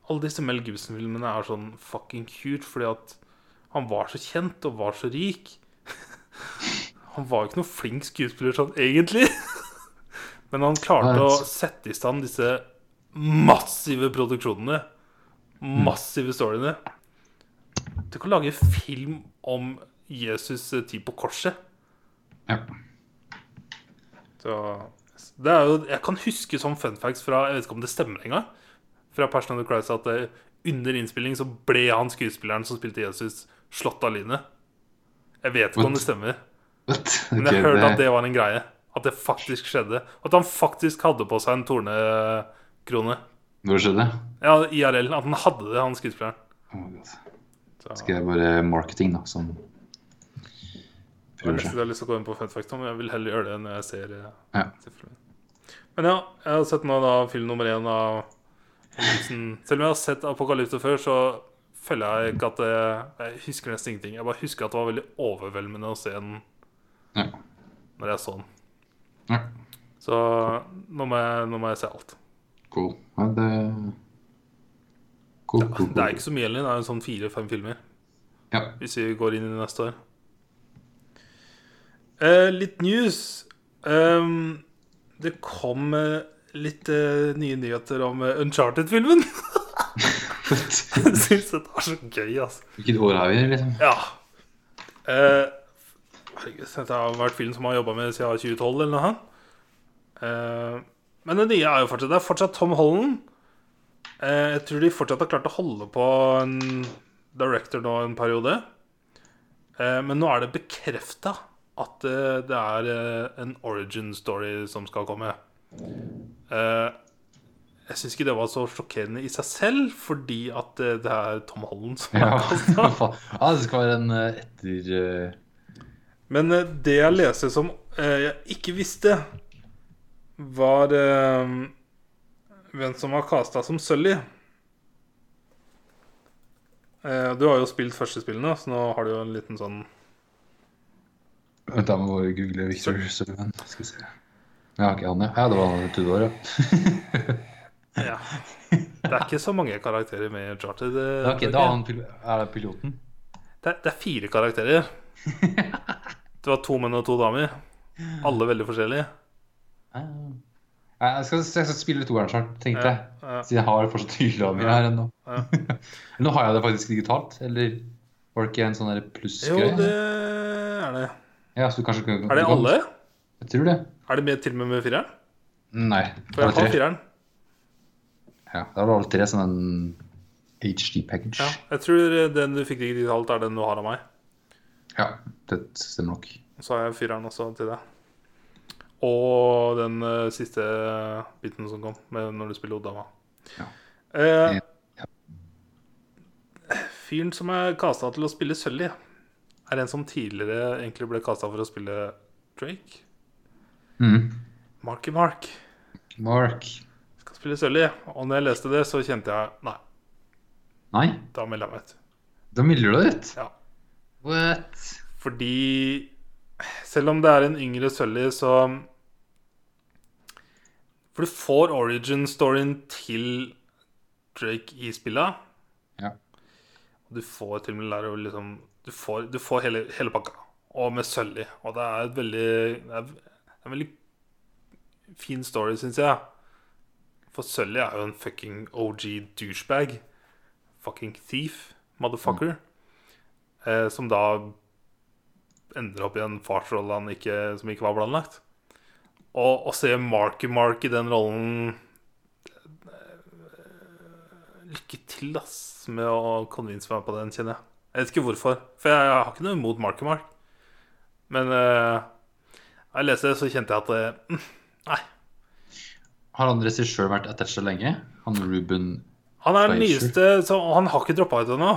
Alle disse Mel Gibson-filmene er sånn fucking cute fordi at han var så kjent og var så rik. (laughs) Han var jo ikke noe flink skuespiller sånn egentlig. (laughs) Men han klarte å sette i stand disse massive produksjonene. Massive storyene. Du kan lage film om Jesus' eh, tid på korset. Ja. Så det er jo, Jeg kan huske sånn fun facts fra Jeg vet ikke om det stemmer engang. Fra Passion of the Christ at under innspilling så ble han skuespilleren som spilte Jesus, slått av lynet. Jeg vet ikke om det stemmer, (laughs) What? men jeg hørte at det var en greie. At det faktisk skjedde. At han faktisk hadde på seg en tornekrone. Når skjedde det? Ja, IRL. At han hadde det, han skuespilleren. Oh Skal jeg bare marketing, da, som det er prøver seg. jeg har lyst til å gå inn på fun fact, men jeg vil heller gjøre det når jeg ser, eh, Ja. Men ja, jeg har sett nå da film nummer én av Selv om jeg har sett Apokalypse før, så føler jeg ikke at det, Jeg husker nesten ingenting. Jeg bare husker at det var veldig overveldende å se den Ja. når jeg så den. ja. Så nå må jeg, nå må jeg se alt. Cool. Ja, det Cool, cool, cool. Det er ikke så mye igjen. Det er jo sånn fire-fem filmer. Ja. hvis vi går inn i neste år. Eh, litt news. Um, det kom eh, litt uh, nye nyheter om eh, Uncharted-filmen. (laughs) (laughs) Syns dette er så gøy, altså. Hvilket år er vi i, liksom? Ja. Eh, herregud, dette har vært film som har jobba med siden 2012 eller noe. Eh, men det nye er jo fortsatt Det er fortsatt Tom Holland. Eh, jeg tror de fortsatt har klart å holde på en director nå en periode. Eh, men nå er det bekrefta at eh, det er eh, en origin story som skal komme. Eh, jeg syns ikke det var så sjokkerende i seg selv, fordi at eh, det er Tom Holland som har (laughs) er kasta. Ja. ja, det skal være en eh, etter eh, Men det jeg leste som jeg ikke visste, var hvem som var kasta som Sully. Du har jo spilt førstespillene, så nå har du jo en liten sånn Vent, da må vi google Victor Sullivan. Skal vi se. Ja, ikke han, ja. Ja, det var Tudor, ja. (laughs) Ja. Det er ikke så mange karakterer med i Uncharted. eh, Ja, Ok, da er, han, det piloten? det, er, det er fire karakterer. (laughs) Det var to menn og to damer. Alle veldig forskjellige. Ja, Jeg skal, jeg skal spille toeren snart, tenkte jeg. Siden jeg har fortsatt hylla mi her ennå. (laughs) Nå har jeg det faktisk digitalt, eller var det ikke en sånn plussgreie? Jo, det er det. Ja, kan, Er det alle? Jeg tror det. Er det med til og med med fireren? Nei. For jeg har fireren. Ja, det var alle tre som en HD-package. Ja, jeg tror den du fikk digitalt, er den du har av meg. Ja, det stemmer nok. Så har jeg fireren også til deg. Og den uh, siste biten som kom, med når du spiller Odama. Ja. Uh, Ja. fyren som er kasta til å spille Sully, er en som tidligere egentlig ble kasta for å spille Drake. Mm. Marky Mark Mark. Spille Sully. Og når jeg leste det, så kjente jeg Nei, Nei, da melder jeg meg ut. da melder du deg ut. Ja. What? Fordi selv om det er en yngre Sully, så For du får origin-storyen til Drake i spillet. Ja. Og du får til og med lære liksom Du får, du får hele, hele pakka. Og med Sully. Og det er et veldig Det er, det er en veldig fin story, syns jeg. For Sully er jo en fucking OG douchebag. Fucking thief. Motherfucker. Eh, som da ender opp i en farsrolle som ikke var planlagt. Og å se Marky Mark i den rollen eh, Lykke til, ass, med å convince meg på den, kjenner jeg. Jeg vet ikke hvorfor. For jeg, har ikke noe imot Marky Mark. Men eh, jeg leste det, så kjente jeg at det, (clears throat) Nei. Har han regissør vært attached lenge? Han Ruben Han er den Fleischer. nyeste, så han har ikke droppa ut ennå.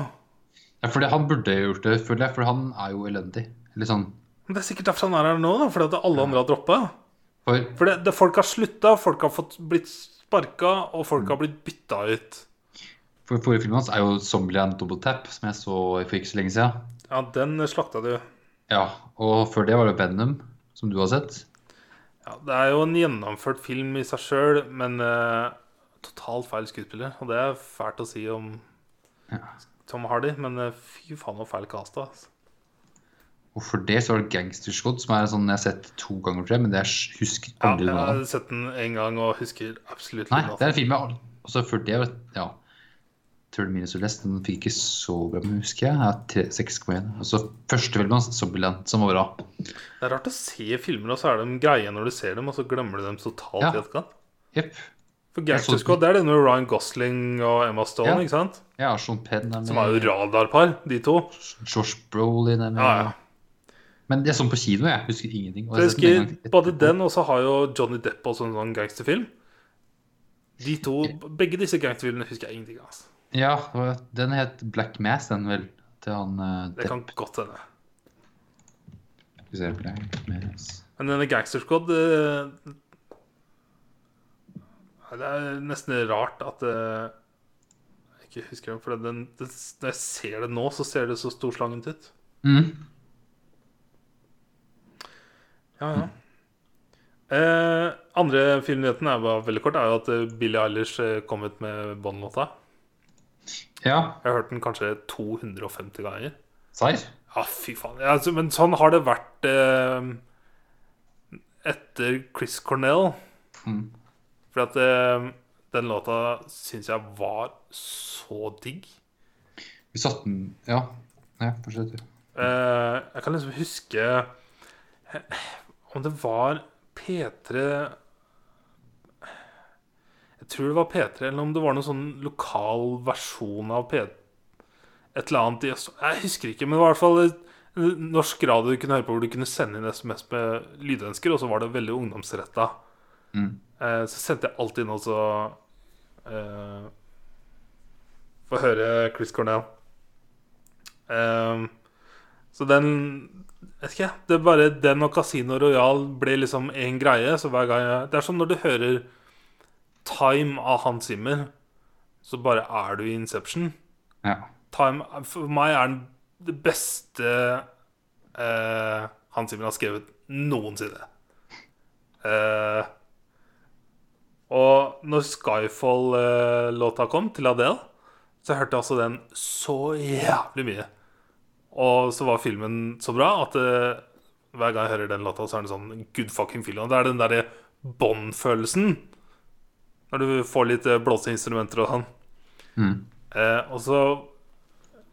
Ja, for han burde gjort det, føler jeg, for han er jo elendig. Eller sånn Men det er sikkert derfor han er her nå, da, fordi at alle andre har droppa. For For det, det, folk har slutta, folk har fått blitt sparka, og folk har blitt bytta ut. For forrige filmen hans er jo Zombieland Double Tap, som jeg så for ikke så lenge siden. Ja, den slakta du. Ja, og før det var det Venom, som du har sett. Ja, det er jo en gjennomført film i seg sjøl, men uh, totalt feil skuespiller. Og det er fælt å si om Ja. Tom Hardy, men uh, fy faen så feil casta. Altså. Og for det så var det Gangster Squad, som er sånn jeg har sett to ganger tror men det jeg husker Ja, jeg har sett den en gang og husker absolutt Nei, det er en film jeg Og så før det, ja Minutes lest, men den fikk ikke så bra, men husker jeg. jeg. tre- 6,1. Og så første filmen hans, Zombieland, som var bra. Det er rart å se filmer, og så er de greie når du ser dem, og så glemmer du dem totalt Ja. i etterkant. Jepp. For Gangster Squad det er det med Ryan Gosling og Emma Stone, Ja. ikke sant? Ja, Sean Penn er med. Som er jo radarpar, de to. Josh Brolin er med. Ja, ja. Men jeg så den på kino, jeg. Husker ingenting. Og Så jeg den husker både den, og så har jo Johnny Depp også en sånn gangsterfilm. De to, Begge disse gangsterfilmene husker jeg ingenting av. Altså. Ja, den het Black Mass, den vel. Til han uh, Det kan godt hende. Skal vi se, Black Mass. Men denne Gangster Squad uh, Det er nesten rart at uh, jeg ikke husker den. For den, den, når jeg ser det nå, så ser det så storslangent ut. Mm. Ja, ja. Eh, andre filmnyheten er bare veldig kort, er jo at Billy Billie Eilish eh, kom ut med Bond-låta. Ja, Jeg har hørt den kanskje 250 ganger. serr? Ja, fy faen. Ja, altså, men sånn har det vært eh, etter Chris Cornell. Mm. For at eh, den låta syns jeg var så digg. Vi satte den Ja. ja fortsett. Eh, jeg kan liksom huske eh, om det var P3 Jeg tror det var P3, eller om det var noen sånn lokal versjon av P3 Et eller annet i Østfold Jeg husker ikke, men det var i hvert fall norsk radio du kunne høre på hvor du kunne sende inn SMS med lydønsker, og så var det veldig ungdomsretta. Mm. Eh, så sendte jeg alltid inn også eh, Få høre Chris Cornell. Eh, så den Vet ikke, det er bare den og Casino Royal ble liksom én greie. Så hver gang jeg Det er som når du hører Time av Hans Zimmer, så bare er du i Inception. Ja. Time For meg er den det beste eh, Hans Zimmer har skrevet noensinne. Eh, og når Skyfall-låta kom til Adele, så hørte jeg altså den så jævlig mye. Og så var filmen så bra at eh, hver gang jeg hører den låta, så er det sånn good fucking film. Og det er den derre Bond-følelsen. Når du får litt eh, blåseinstrumenter og sånn. Mm. Eh, og så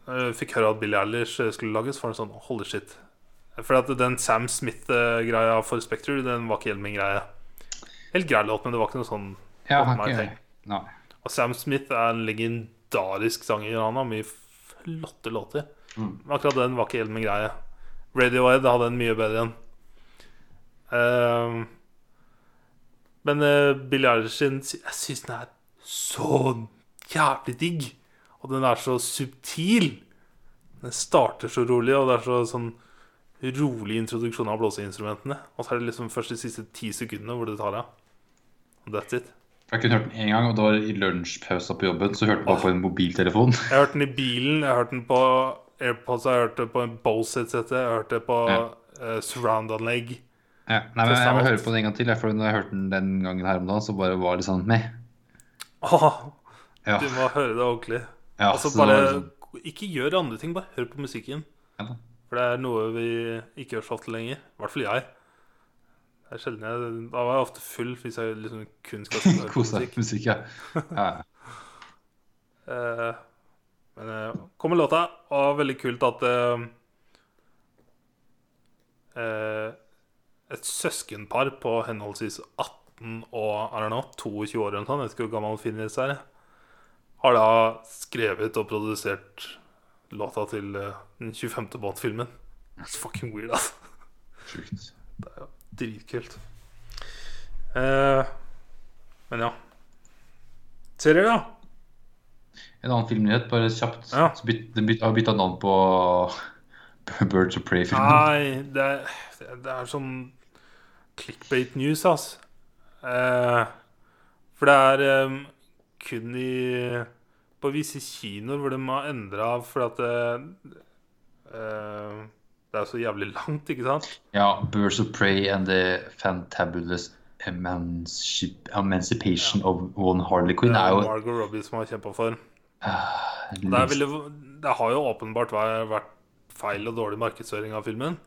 eh, fikk høre at Billie Eilish eh, skulle lages, for en sånn holy shit. For at den Sam Smith-greia for Spectre, den var ikke helt min greie. Helt grei låt, men det var ikke noe sånn Ja, ikke thing. Og Sam Smith er en legendarisk sanger. Han har mye flotte låter. Mm. Men akkurat den var ikke helt min greie. Radiohead hadde en mye bedre en. Ehm, men uh, Billie Eilish sin Jeg syns den er så jævlig digg. Og den er så subtil. Den starter så rolig, og det er så sånn rolig introduksjon av blåseinstrumentene. Og så er det liksom først de siste ti sekundene hvor det tar av. Og that's it. Jeg kunne hørt den én gang, og det var i lunsjpausa på jobben. Så hørte jeg bare på en mobiltelefon. Jeg hørte den i bilen, jeg hørte den på AirPods, jeg hørte på en Bose-sette jeg hørte hørt på Ja. uh, surround-anlegg. Ja, nei, men Jeg må høre på den en gang til, Fordi for når jeg hørte den den gangen her om dagen, så bare var det sånn meh. Åh, Ja. du må høre det ordentlig. Ja, altså bare liksom- Ikke gjør andre ting, bare hør på musikken. Ja. For det er noe vi ikke gjør så ofte lenger. I hvert fall jeg. Det er sjelden jeg Da var jeg ofte full hvis jeg liksom kun skal (laughs) høre på musikk. Musikk, ja. ja. (laughs) Eh, men uh, kommer låta, og veldig kult at uh, eh, et søskenpar på henholdsvis 18 og er det nå, 22 år eller noe sånt, jeg vet ikke hvor gammel Finnes er, har da skrevet og produsert låta til eh, den 25. Bond-filmen. That's fucking weird, altså. Sjukt. Det er jo dritkult. Eh, men ja. Serier, da? En annen filmnyhet, bare kjapt. Ja. Så byt, den byt, har bytta navn på (laughs) Birds of Prey-filmen. Nei, det er, det er sånn clickbait news, altså. Eh, for det er eh, kun i På visse kinoer hvor de har endra for at det, eh, det er så jævlig langt, ikke sant? Ja, Birds of Prey and the Fantabulous Emancip Emancipation of One Harley Quinn Det er jo Margot Robbie som har kjempa for. Uh, Det, veldig, det har jo åpenbart vært feil og dårlig markedsføring av filmen.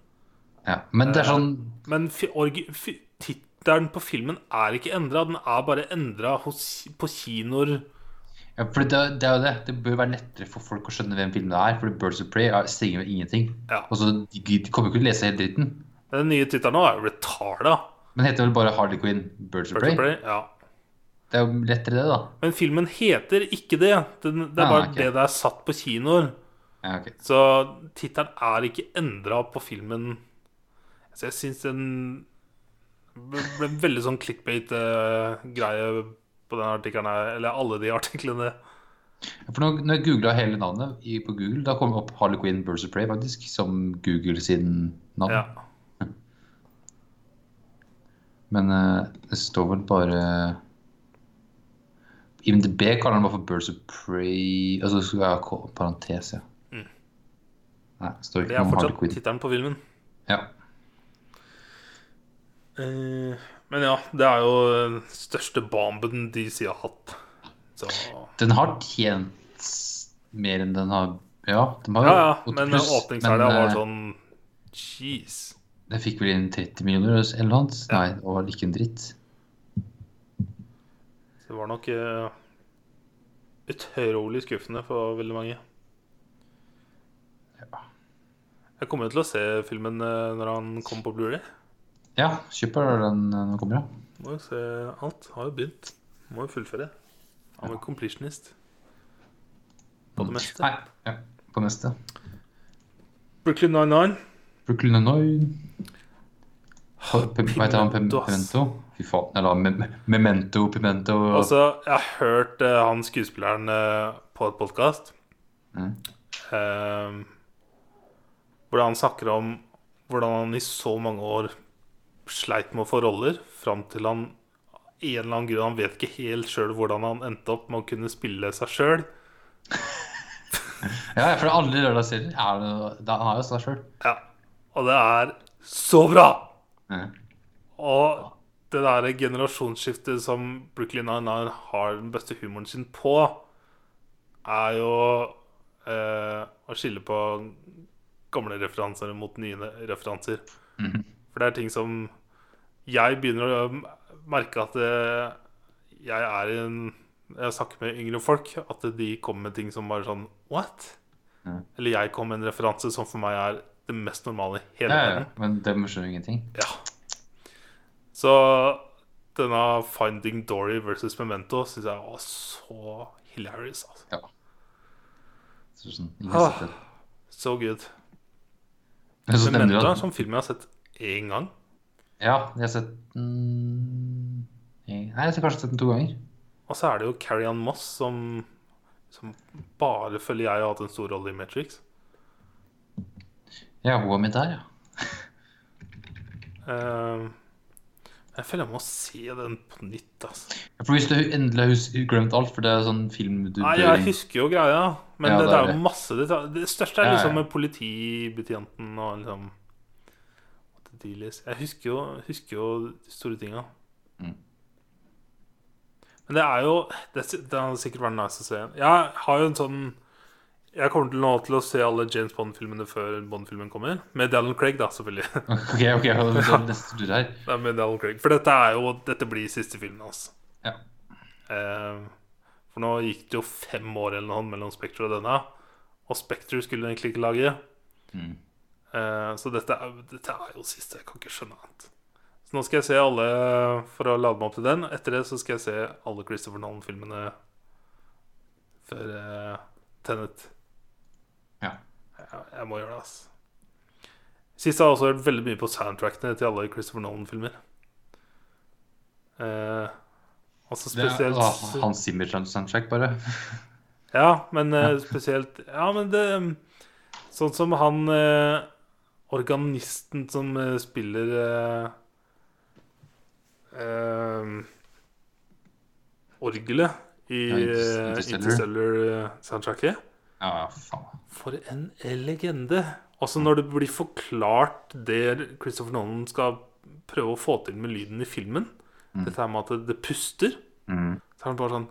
Ja. Men det er sånn Men tittelen på filmen er ikke endra. Den er bare endra på kinoer. ja, for det, det er jo det. Det bør være lettere for folk å skjønne hvem filmen er. For Birds of Prey er, med ingenting. Ja. Og så de, de kommer ikke til å lese hele dritten. Den nye tittelen nå er jo 'Retarda'. Men heter vel bare Harley Quinn Birds of Birds Prey? of Prey, Ja. Det er jo lettere det, da. Men filmen heter ikke det. Den, det er Ah, bare okay. det det er satt på kinoer. Ja, okay. Så tittelen er ikke endra på filmen. Så jeg syns den ble en veldig sånn clickbait-greie på den artikkelen her. Eller alle de artiklene. For når, når jeg googla hele navnet i, på Google, da kom det opp Harley Quinn Birds of Prey faktisk, som Google sin navn. Ja. (laughs) Men eh, det står vel bare IMDb kaller den bare for Birds of Prey Altså det skulle være ko- parentes, ja. Mm. Nei, det står ikke ikke Harley noe om Harley fortsatt Quinn. tittelen på filmen. Ja. Eh, men ja, det er jo den største bomben DC har hatt. Så Den har tjent mer enn den har Ja, den har Ja, ja, 80 men pluss, åpningshelga var eh, sånn Jeez. Den fikk vel inn 30 millioner eller noe annet? Ja. Nei, det var ikke en dritt. Det var nok uh, utrolig skuffende for veldig mange. Ja. Jeg kommer jo til å se filmen uh, når han kommer på Blu-ray. Ja, kjøper den når den kommer, ja. Må jo se alt. Har jo begynt. Må jo fullføre. Han er completionist. På det meste. Nei, ja, på neste. Brooklyn 99. Brooklyn Nine. Hva heter han? Pimento, Fy faen. Eller me me- Memento, Pimento Altså, jeg har hørt uh, han skuespilleren uh, på et podkast. Mm. hvor han snakker om hvordan han i så mange år sleit med å få roller, fram til han i en eller annen grunn Han vet ikke helt sjøl hvordan han endte opp med å kunne spille seg sjøl. (laughs) Ja, for alle lørdagsserier er det Da har jo seg sjøl. Ja, og det er så bra! Mm. Og det der generasjonsskiftet som Brooklyn Nine-Nine har den beste humoren sin på, er jo eh, å skille på gamle referanser mot nye referanser. Mhm. For det er ting som jeg begynner å merke at eh, jeg er en Jeg snakker med yngre folk, at de kommer med ting som bare sånn What? Mm. Eller jeg kommer med en referanse som for meg er det mest normale i hele Ja, ja, verden. men dem skjønner ingenting. Ja. Så denne Finding Dory versus Memento syns jeg var så hilarious. Altså. Ja. Så sånn, Ah. So good. Memento er en sånn film jeg har sett én gang. Ja, jeg har sett den Nei, jeg har kanskje sett den to ganger. Og så er det jo Carrie Ann Moss som, som bare føler jeg har hatt en stor rolle i Matrix. Ja, hun var med der, ja. uh, jeg føler jeg må se den på nytt. Altså. Ja, For hvis du endelig har glemt alt, for det er sånn film du Nei, jeg husker jo greia, men Ja, det, det er er jo masse detaljer. Det største er Ja, ja. liksom med politibetjenten og liksom what the deal is. Jeg husker jo, husker jo de store tinga. Mm. Men det er jo Det, det hadde sikkert vært nice å se. Jeg har jo en sånn Jeg kommer til nå til å se alle James Bond-filmene før Bond-filmen kommer. Med Dallon Craig, da, selvfølgelig. (laughs) Ok, ok, det er neste tur her. Er med Dallon Craig. For dette er jo Dette blir siste filmen hans. Ja. Eh, for nå gikk det jo fem år eller noe mellom Spectre og denne. Og Spectre skulle egentlig ikke lage. Mm. Eh, så dette er, dette er jo siste. Jeg kan ikke skjønne annet. Så nå skal jeg se alle for å lade meg opp til den. Etter det så skal jeg se alle Christopher Nolan-filmene før uh, Tenet. Ja. Jeg, jeg må gjøre det, ass. Sist har jeg også hørt veldig mye på soundtrackene til alle Christopher Nolan-filmer. Uh, altså spesielt Det er å, Hans Zimmer-soundtrack, bare. Ja, men uh, spesielt Ja, men det Sånn som han eh, organisten som eh, spiller uh, uh, Orgelet i Ja, Interstellar. Interstellar-soundtracket. Ja, ja, faen. For en legende! Altså når det blir forklart det Christopher Nolan skal prøve å få til med lyden i filmen, dette her med at det, det puster, Mm. så er han bare sånn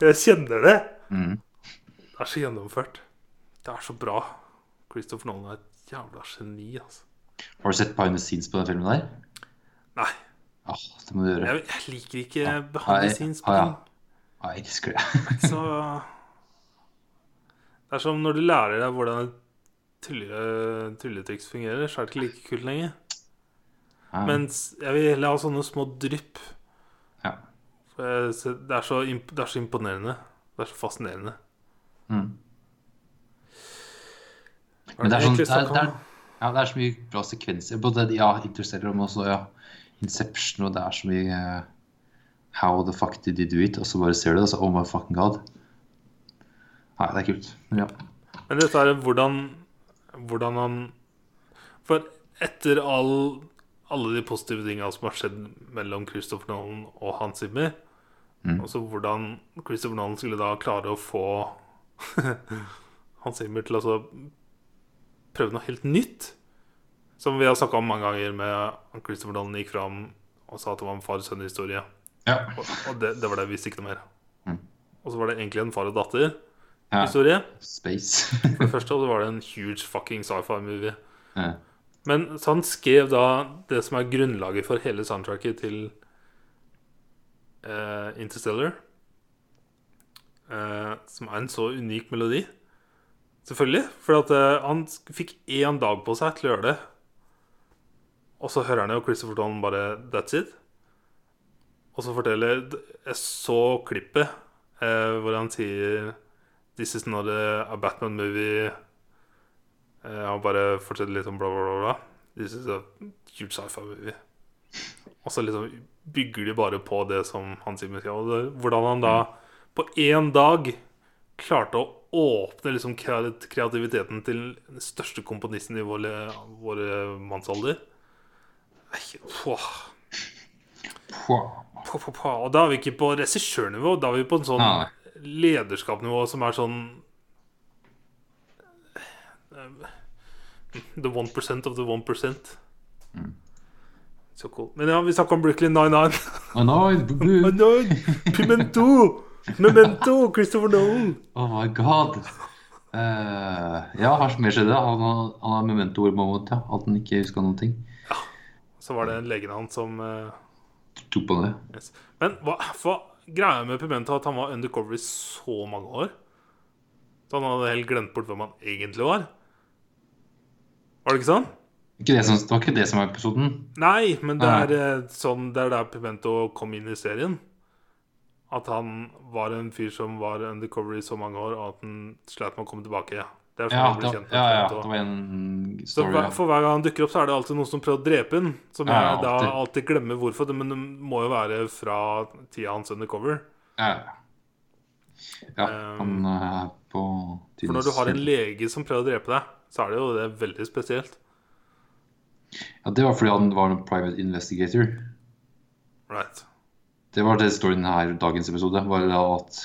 Jeg kjenner det! Mm. Det er så gjennomført. Det er så bra. Christopher Nolan er et jævla geni, altså. Har du sett behind the scenes på den filmen der? Nei, Åh, det må du gjøre. jeg, jeg liker ikke behind the scenes på ah, ja. Ja, jeg elsker det. Så Det er som når du lærer deg hvordan et trylle- trylletriks fungerer, så er det ikke like kult lenger. Ja. Mens jeg vil heller ha sånne små drypp. Ja. Det, er så, det er så imponerende. Det er så fascinerende. Mm. Men det er, sånn, det, er, det, er, ja, det er så mye bra sekvenser. Både ja, Interstellar og også ja, Inception, og det er så mye uh, How the fuck did you do it? Og så bare ser du det, og så oh my fucking god. Nei, det er kult. Men ja. Men dette er hvordan, hvordan han For etter all, alle de positive tingene som har skjedd mellom Christopher Nolan og Hans Zimmer, Mm. altså hvordan Christopher Nolan skulle da klare å få (laughs) Hans Zimmer til å så prøve noe helt nytt, som vi har snakka om mange ganger med Christopher Nolan gikk fram og sa at det var en far-sønn-historie. ja. Og, og det, det var det, vi visste ikke noe mer. Mm. Og så var det egentlig en far og datter-historie. ja. Space. (laughs) For det første og så var det en huge fucking sci-fi-movie. ja. Men så han skrev da det som er grunnlaget for hele soundtracket til uh, Interstellar. Uh, som er en så unik melodi. Selvfølgelig. For at uh, han fikk én dag på seg til å gjøre det. Og så hører han jo Christopher Nolan bare That's it. Og så forteller Jeg så klippet uh, hvor han sier This is not a, Batman movie. Uh, Han bare forteller litt om bla, bla, bla. This is a huge sci-fi movie. Og så liksom bygger de bare på det som han sier hvordan han da på én dag klarte å åpne liksom kreativiteten til den største komponisten i vår, vår mannsalder. Og da er vi ikke på regissørnivå, da er vi på en sånn lederskapsnivå som er sånn The 1% of the 1%. Så cool. Men ja, vi snakka om Brooklyn 99. Oh, no, boo. Oh, no. Pimento! Memento! Christopher Nolan! oh my god. Uh, ja, har mer skjedd? da? Han, har- han har memento moment, ja. At han ikke huska noen ting. Så var det legen hans som uh... Tok på det. yes. Men hva, hva greia med Pimento at han var undercover i så mange år? Så han hadde helt glemt bort hvem han egentlig var? Var det ikke sånn? Ikke det, som, det var ikke det som var episoden. Nei, men det er eh, sånn Det er der Pimento kom inn i serien. At han var en fyr som var undercover i så mange år, og at han slet med å komme tilbake. Det er sånn Ja, han ble kjent med ja, ja, det var en Så story. hver. For hver gang han dukker opp, så er det alltid noen som prøver å drepe ham. Som jeg da alltid. alltid glemmer hvorfor. Men det må jo være fra tida hans undercover. Ja, Um, han er på For når du har en lege som prøver å drepe deg, så er det jo det veldig spesielt. Ja, Det var fordi han var en private investigator. Right. Det var det storyen her dagens episode. Var det at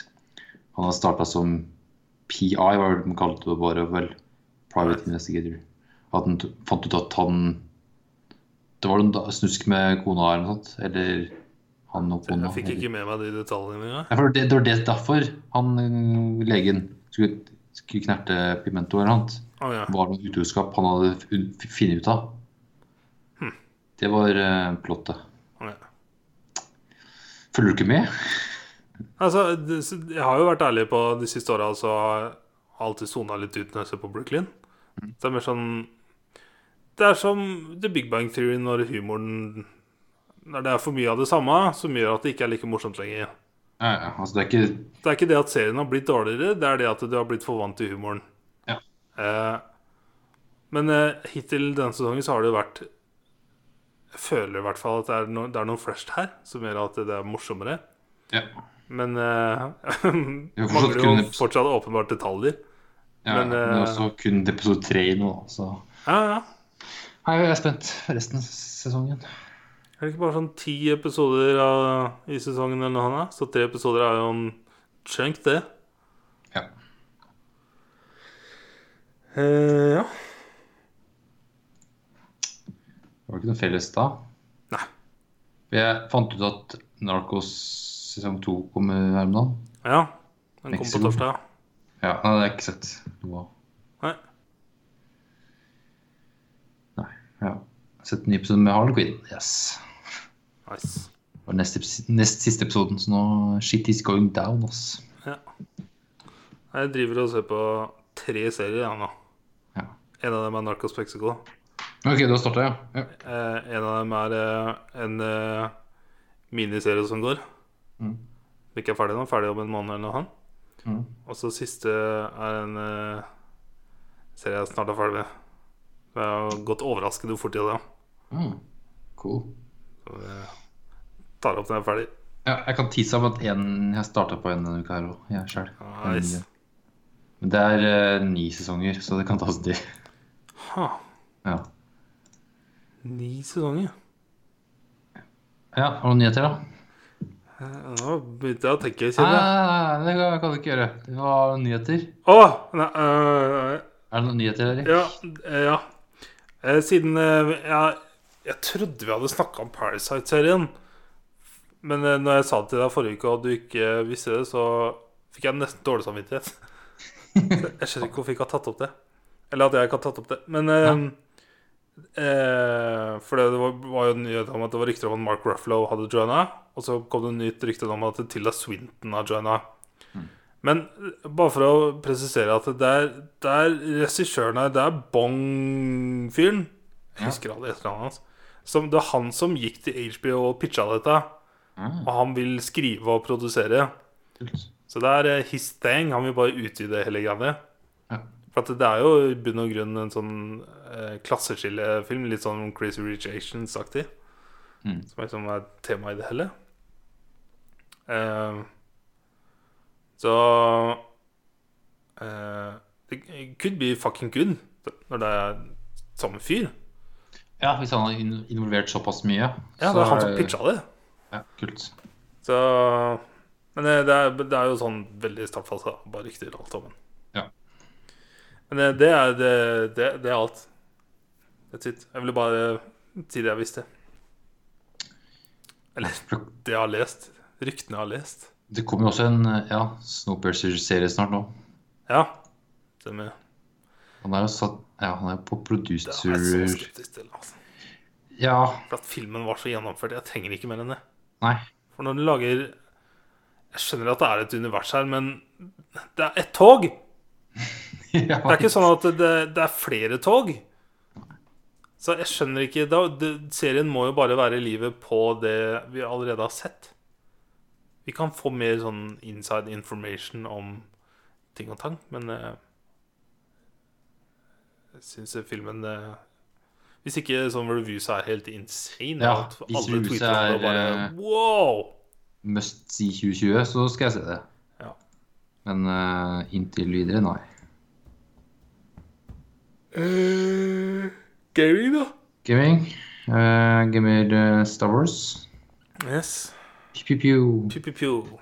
han har starta som PI, hva de kalte det bare vel. Private investigator. At han fant ut at han Det var noen snusk med kona eller noe sånt. Eller han og kona. Jeg fikk ikke med meg de detaljene engang. Ja, det, det var det derfor han legen skulle, skulle knerte Pimento eller noe. Å ja. var noe utroskap han hadde fun- funnet ut av. Hm. Det var uh, plottet. Følger du ikke med? Altså, jeg har jo vært ærlig på de siste åra, altså, alltid sona litt ut når jeg ser på Brooklyn. Det er mer sånn Det er som The Big Bang Theory når humoren Når det er for mye av det samme, som gjør at det ikke er like morsomt lenger. Ja, ja, altså det er ikke Det er ikke det at serien har blitt dårligere, det er det at du har blitt for vant til humoren. Ja. Eh, men eh, hittil denne sesongen så har det jo vært føler i hvert fall at det er, no, det er noe fresh her som gjør at det er morsommere. Ja. Men (laughs) uh, mangler jo fortsatt åpenbart detaljer. ja, Men, men, det er eh, også kun episode tre nå, så Ja, ja. Nei, Jeg er spent resten av sesongen. Er det ikke bare sånn ti episoder av, i sesongen eller noe annet? Så tre episoder er jo en chunk, det. Ja. Uh, ja. Det var ikke noe felles da. Nei. Jeg fant ut at Narcos sesong to kommer her om dagen. ja. Den kom på Mexico. torsdag. Ja, nei, det har jeg ikke sett noe av. Nei. Nei. Ja. Sett en ny episode med Harley Quinn. Yes. Nice. Det var nest, nest siste episoden, så nå shit is going down, ass. Ja. Jeg driver og ser på tre serier ja, nå. Ja. En av dem er Narcos Mexico. Ok, du har starta, ja. ja. Eh, en av dem er eh, en eh, miniserie som går. Mm. Ikke er ferdig nå. Ferdig om en måned eller noe sånt. Mm. Og så siste er en eh, serie jeg snart er ferdig med. Jeg har gått overraskende fort i det. Mm. Cool. Så jeg tar opp når jeg er ferdig. Ja, jeg kan tease om at en, jeg starta på en denne uka her òg, jeg sjøl. Nice. Men det er eh, ni sesonger, så det kan ta sin tid. Ha, Ja. Ni sesonger. ja, har du noen nyheter, da? Eh, Nå begynte jeg å tenke. Nei, nei, nei, det kan- du ikke gjøre. Du har noen nyheter. Å, nei, øh, Er det noen nyheter, Erik? ja, eh, ja. Siden ja, jeg, trodde vi hadde snakka om Parasite-serien. Men når jeg sa det til deg forrige uke, og du ikke visste det, så fikk jeg nesten dårlig samvittighet. (laughs) Jeg skjønner ikke hvorfor jeg ikke har tatt opp det. Eller at jeg ikke har tatt opp det. Men eh, eh, For det var, var jo nyhet om at det var rykter om at Mark Ruffalo hadde joina. Og så kom det nytt rykte om at Tilda Swinton har joina. Men eh, bare for å presisere at det er, det er regissøren her, det er Bong-fyren Jeg husker aldri etternavnet hans. Som, det er han som gikk til HBO og pitcha dette. Mm. Og han vil skrive og produsere. Så det er eh, his thing. Han vil bare utvide hele greia. Ja. For at det er jo i bunn og grunn en sånn eh, klasseskillefilm. Litt sånn Crazy Rich Asians-aktig. Mm. Som liksom er tema i det hele. Eh, så eh, Det could be fucking good når det er samme fyr. Ja, hvis han har involvert såpass mye. Ja, det er han som pitcha det. Ja, kult. Så Men det, det, er, det er jo sånn veldig startfase. Bare rykter alt sammen. Men det, det er det, det, det er alt. That's it. Jeg ville bare si det jeg visste. Eller det jeg har lest. Ryktene jeg har lest. Det kommer jo også en ja, Snowpiercer-serie snart nå. Ja. Stemmer. Han er jo satt Ja, han er på Det producer er jeg så skeptisk til. Altså. Ja. For at filmen var så gjennomført. Jeg trenger ikke mer enn det. Nei. For når du lager Jeg skjønner at det er et univers her, men det er et tog! (laughs) Det er ikke sånn at det, det er flere tog. Så jeg skjønner ikke da, det, Serien må jo bare være livet på det vi allerede har sett. Vi kan få mer sånn inside information om ting og tang, men eh, jeg syns filmen eh, Hvis ikke sånn reviews er helt insane Ja, at hvis alle reviews tweeter om det og bare er, Wow! Must see 2020, så skal jeg se det. Ja. Men eh, inntil videre, nei. Uh, gaming, da? Gaming. Uh, gamer uh, Star Wars. Yes. Piu-piu-piu. Piu-piu-piu.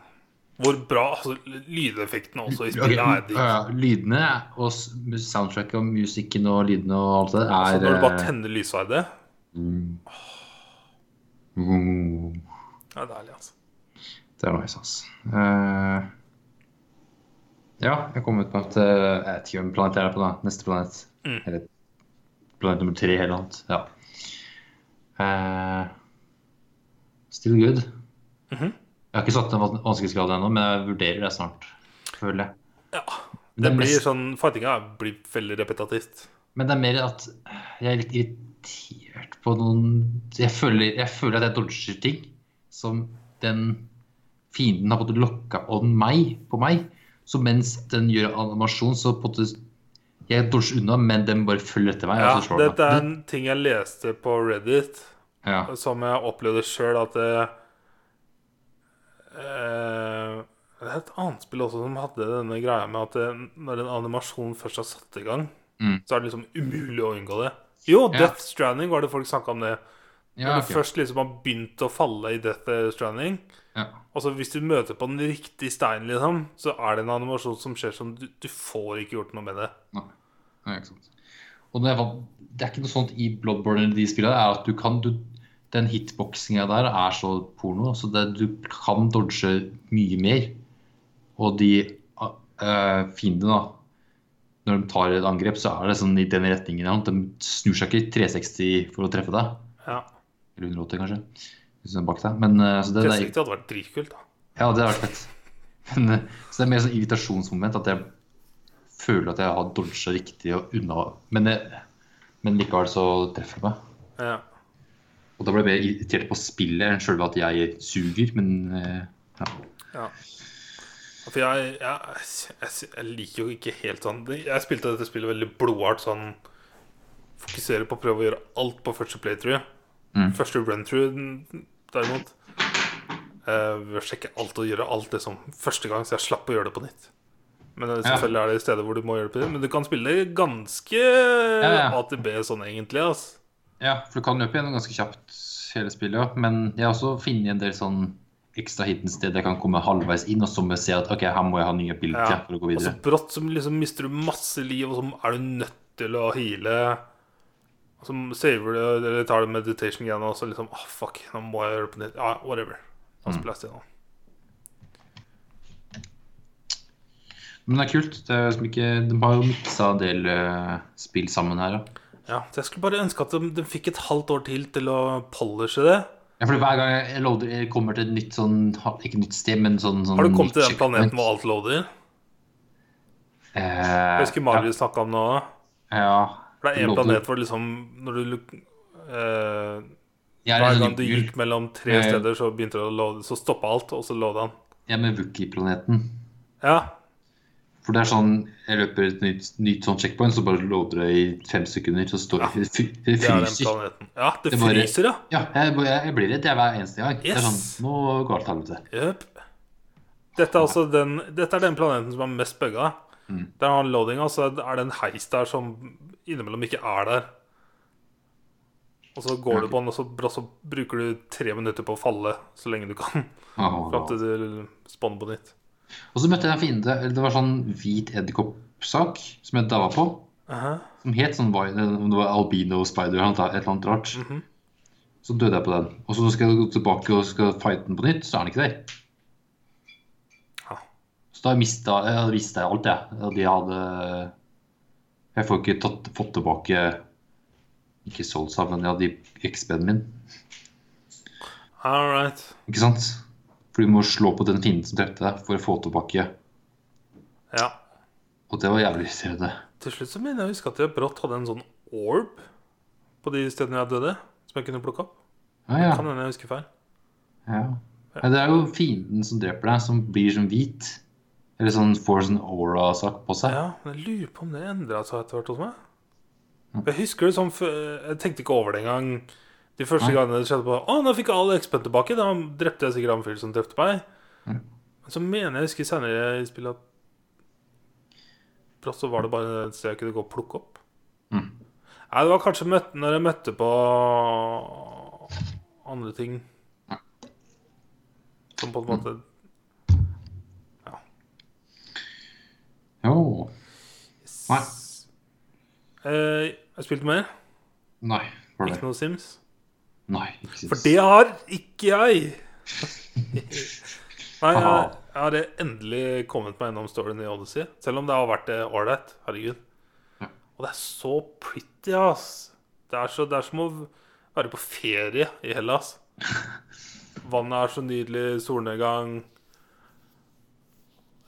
Hvor bra altså, Lydeffektene også i spillet er digg. ja, lydene og soundtracket og musikken og lydene og alt det er altså, når du bare eh, tenner lysverdet mm. Mm. Ja, det er deilig, altså. Det er nice, altså. Uh, ja, jeg kom ut på at eh, Jeg vet ikke hvem planet jeg er på, da. Neste planet. Mm. Eller planet nummer tre eller annet. Ja. Uh, still good. Mhm. Jeg har ikke satt en vanskelighetsgrad ennå, men jeg vurderer det snart. Føler jeg. Ja. Det, Det blir mest- sånn Fightinga blir veldig repetitivt. Men det er mer at jeg er litt irritert på noen Jeg føler, jeg føler at jeg dodger ting som den fienden har fått lokka on meg, på meg. Så mens den gjør animasjon, så på en måte Jeg dusjer unna, men den bare følger etter meg. Ja, dette er en ting jeg leste på Reddit, Ja. som jeg opplevde sjøl, at det, eh, Det er et annet spill også som hadde denne greia med at det, når en animasjon først har satt i gang, Mm. så er det liksom umulig å unngå det. Jo, Ja. Death Stranding var det folk snakka om det. Ja, Når du først liksom har begynt å falle i Death Stranding ja. Altså Hvis du møter på den riktige steinen, liksom, så er det en animasjon som skjer som du, du får ikke gjort noe med det. Nei. Nei, ikke sant. Og jeg var, det er ikke noe sånt i Bloodborne eller de spillene, er at du kan du, Den hitboxinga der er så porno, så det, du kan dodge mye mer. Og de uh, fiendene, da Når de tar et angrep, så er det sånn i den retningen. De snur seg ikke 360 for å treffe deg. Ja, Eller 180, kanskje. Bak deg. Men eh, så det, det, er- 360 hadde vært dritkult. da ja, det hadde vært fett. (laughs) Men, eh, så det er mer sånn irritasjonsmoment at jeg føler at jeg har dodga riktig og unna. Men, jeg, men likevel så treffer det meg. Ja. Og da ble jeg mer irritert på spillet enn sjølve at jeg suger. Men eh, ja. Ja. For jeg, jeg, jeg, jeg liker jo ikke helt sånn Jeg spilte dette spillet veldig blodhardt. Sånn Fokuserer på å prøve å gjøre alt på første playthrough. Mm. Første run-through, derimot. Uh, ved å sjekke alt og gjøre alt liksom første gang, så jeg slapp å gjøre det på nytt. Men det, selvfølgelig er det steder hvor du må gjøre det på nytt. Men du kan spille ganske ja. ja. AtB sånn, egentlig. Altså. ja, for du kan løpe gjennom ganske kjapt hele spillet. ja. Men jeg har også funnet en del sånn ekstra hidden steder jeg kan komme halvveis inn, og så må jeg se at ok, her må jeg ha nye bilder Ja. for å gå Og så brått så liksom mister du masse liv, og så er du nødt til å heale. Så saver det, eller tar det meditation-greiene og så liksom ah, fuck, nå må jeg gjøre det på nytt. Ja, whatever. Da Mm. spiller jeg stedet. Men det er kult. Det er liksom ikke, de har jo miksa en del uh, spill sammen her. Ja. Ja, så Jeg skulle bare ønske at de, de fikk et halvt år til til å polishe det. Ja, for Hver gang jeg, loader, jeg kommer til et nytt sånn Ikke nytt sted, men sånn, sånn Har du kommet til den planeten hvor alt loader? Eh, Jeg husker Marius snakka om det òg. Ja. For det er én planet hvor liksom Når du eh, er Hver gang sånn du gikk mellom tre steder, så begynte det å låde, Så stoppa alt, og så lå han. an. Ja, med Wookie-planeten. Ja. For det er sånn Jeg løper et nytt, nytt sånn checkpoint, så bare låter det i fem sekunder. Så står det fy- det Det er fryser. Ja, det, Det bare- fryser, ja. Ja, jeg, jeg, blir redd jeg hver eneste gang. Det er sånn Nå går det til helvete. Dette er altså den Dette er den planeten som er mest bugga. Mm. Der har han loadinga, så er det en heis der som innimellom ikke er der. Og så går okay. du på den, og så, så bruker du tre minutter på å falle så lenge du kan. (laughs) Oh, Fram til du spawner på nytt. Og så møtte jeg en fiende. Det var sånn hvit edderkoppsak som jeg daua på. Aha. Som het sånn Om det var albino spider eller et eller annet rart. Mhm. Så døde jeg på den. Og så skal jeg gå tilbake og skal fighte den på nytt, så er den ikke der. Ja. Så da mista jeg alt, jeg. Og de hadde Jeg får ikke tatt, fått tilbake Ikke Solsa, men ja, de XB-en min. All right. Ikke sant? For du må slå på den fienden som drepte deg, for å få tilbake. Ja. Og det var jævlig irriterende. Til slutt så mener jeg å huske at jeg brått hadde en sånn orb. på de stedene jeg døde, som jeg kunne plukke opp. Ja, ja. Kan hende jeg husker feil. ja. ja det er jo fienden som dreper deg, som blir som hvit. Eller sånn Force and aura-sak på seg. Ja, men jeg lurer på om det endra seg etter hvert hos meg. Jeg husker det sånn Jeg tenkte ikke over det engang. De første Nei. gangene det skjedde på Å, nå fikk jeg all XP tilbake. Da drepte jeg sikkert han fyren som drepte meg. Mm. Men så mener jeg husker senere i spillet at Brått så var det bare et sted jeg kunne gå og plukke opp. Mm. Nei, det var kanskje møtt, når jeg møtte på andre ting Som på en måte Jo. Nei. Eh, Jeg spilte mer. Nei. Var det? Ikke noe Sims. Nei. Ikke Sims. For det har ikke jeg! (laughs) Nei, jeg, jeg har endelig kommet meg gjennom storyen i Odyssey. Selv om det har vært eh, ålreit. Herregud. Og det er så pretty, ass. Det er, så, det er som å være på ferie i Hellas. (laughs) Vannet er så nydelig, solnedgang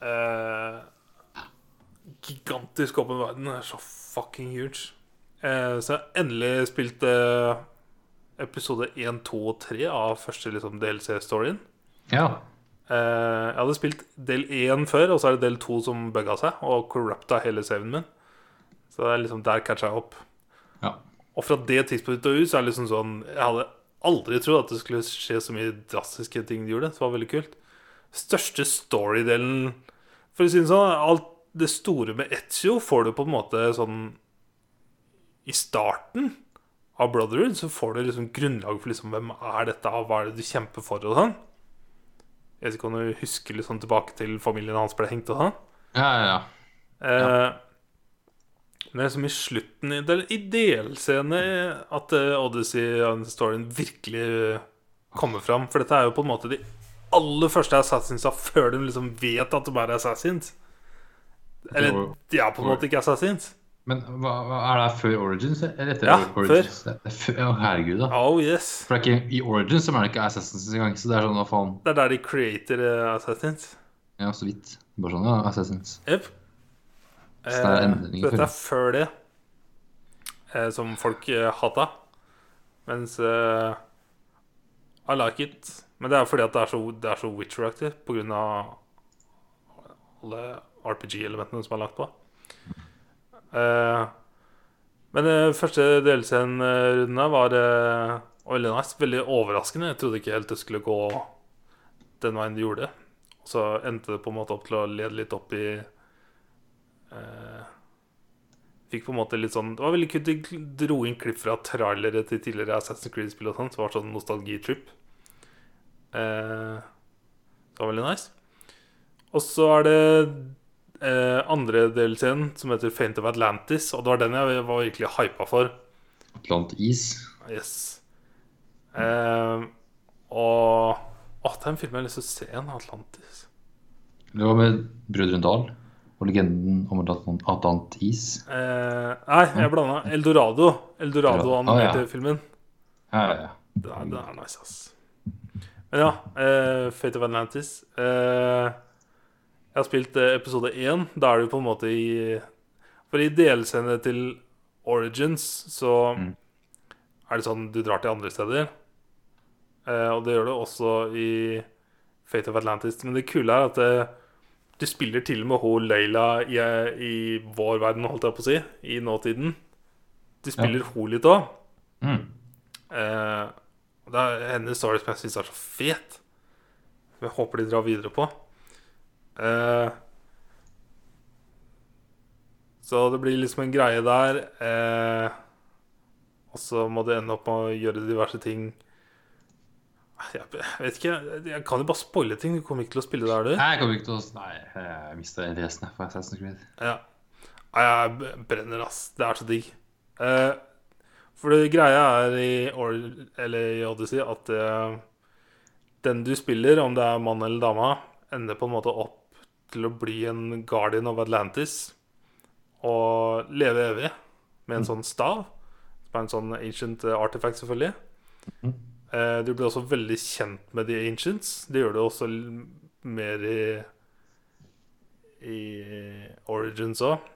eh, Gigantisk åpen verden. Det er så fucking huge. Eh, så jeg har endelig spilt eh, episode 1, 2 og 3 av første liksom, DLC-storyen. Ja. Eh, jeg hadde spilt del 1 før, og så er det del 2 som bugga seg og corrupta hele saven min. Så det er liksom der catcha jeg opp. Ja. Og fra det tidspunktet ut så er det liksom sånn Jeg hadde aldri trodd at det skulle skje så mye drastiske ting de gjorde. Det var veldig kult. Største story-delen For å si det sånn, alt det store med Etzio får du på en måte sånn I starten av Brotherhood så får du liksom grunnlag for liksom hvem er dette, hva er det du kjemper for og sånn. Jeg vet ikke om du husker sånn tilbake til familien hans ble hengt og sånn. Ja, ja, ja. Eh, Men liksom i slutten i- er i delscene at uh, Odyssey-storyen virkelig eh, kommer fram. For dette er jo på en måte de aller første Assassinsa før de liksom vet at de er Assassins. Eller er på en måte ikke Assassins. Men hva, hva er det før Origins eller etter Ja, Origins? Det før, ja, herregud, da. Oh yes. For det er ikke, I Origins som er det ikke Assassins engang, så det er sånn, hva faen. Det er der de creater eh, Assassins. Ja, så vidt. Bare sånn, ja, Assassins. Yep. Så det er endringer dette er før det, eh, som folk eh, hata. Mens eh, I like it. Men det er fordi at det er så, det er så Witcher-aktig på grunn av alle RPG-elementene som er lagt på. Uh, men uh, første DLC-en-runden her var uh, veldig nice. Veldig overraskende. Jeg trodde ikke helt det skulle gå den veien det gjorde. Så endte det på en måte opp til å lede litt opp i eh, Fikk på en måte litt sånn Det var veldig kult. De dro inn klipp fra trailere til tidligere Assassin's Creed-spill og sånt. Så det var sånn nostalgitrip. Uh, det var veldig nice. Og så er det eh, andre delscenen som heter Faint of Atlantis. Og det var den jeg var virkelig hypa for. Atlantis. Yes. Eh, og Å, det er en film jeg har lyst til å se igjen. Atlantis. Det var med Brødrene Dal og legenden om Atlant- Atlantis. Eh, nei, jeg blanda. Eldorado. Eldorado, Ja. animerte Ah, ja. filmen. Ja, ja, ja. Det er, det er nice, ass. Men ja, eh, Fate of Atlantis. Eh, jeg har spilt eh, episode én. Da er du på en måte i For i delscene til Origins så Mm. er det sånn du drar til andre steder. Eh, og det gjør du også i Fate of Atlantis. Men det kule er at det, du spiller til og med hun Leila i, i vår verden, holdt jeg på å si. I nåtiden. Du spiller hun litt òg. Mm. Eh, det er hennes story som jeg syns er så fet. Som jeg håper de drar videre på. Eh, så det blir liksom en greie der. Eh, og så må du ende opp med å gjøre diverse ting. Jeg, vet ikke. Jeg kan jo bare spoile ting. Du kommer ikke til å spille der, du. Nei, jeg kommer ikke til å Nei, jeg mista interessen for Assassin's Creed. Ja. Jeg brenner, ass. Det er så digg. Eh, for det greia er i, Or eller i Odyssey at eh, den du spiller, om det er mann eller dame, ender på en måte opp til å bli en guardian of Atlantis. Og leve evig med en sånn stav. Som er en sånn ancient artifact, selvfølgelig. Eh, du blir også veldig kjent med de ancients. Det gjør du også mer i i Origins òg.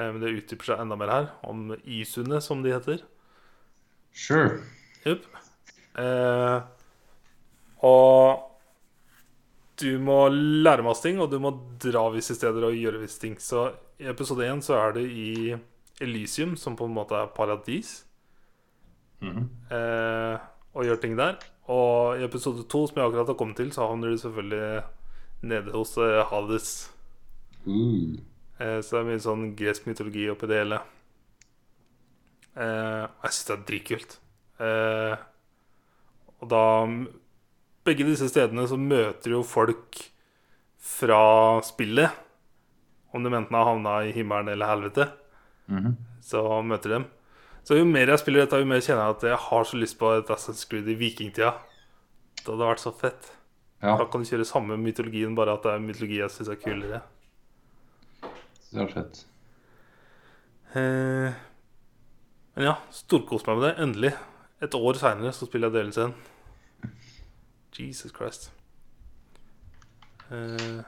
Men det utdyper seg enda mer her, om Isune, som de heter. Sure. Yep. Eh, og du må lære masse ting, og du må dra visse steder og gjøre visse ting. Så i episode én så er det i Elysium, som på en måte er paradis, Mhm. eh, og gjør ting der. Og i episode to, som jeg akkurat har kommet til, så havner du selvfølgelig nede hos eh, Hades. Mm. Eh, så det er mye sånn gresk mytologi oppi det hele. Eh, jeg syns det er dritkult. Eh, og da Begge disse stedene så møter jo folk fra spillet. Om de enten har havna i himmelen eller helvete, Mhm. så møter dem. Så jo mer jeg spiller dette, jo mer kjenner jeg at jeg har så lyst på et Assassin's Creed i vikingtida. Det hadde vært så fett. Ja, Da kan du kjøre samme mytologien, bare at det er mytologi jeg syns er kulere. det er fett. Eh, men ja, storkost meg med det. Endelig. Et år seinere så spiller jeg DLC-en. Jesus Christ. Uh,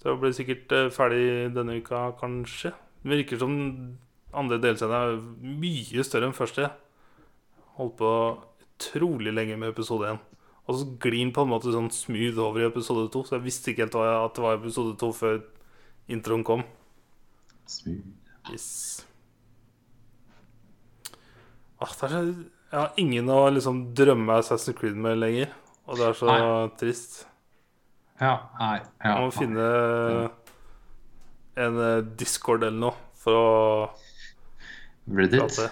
så jeg blir sikkert eh, ferdig denne uka, kanskje. Det virker som andre DLC-en er mye større enn første. Holdt på utrolig lenge med episode 1. Og så glir den på en måte sånn smooth over i episode 2, så jeg visste ikke helt at det var episode 2 før introen kom. Smooth. Yes. Ah, det er jeg har ingen å liksom drømme Assassin's Creed med lenger. Og det er så Nei. trist. Ja, nei. Ja, Man må finne en eh, Discord eller noe for å Reddit? prate.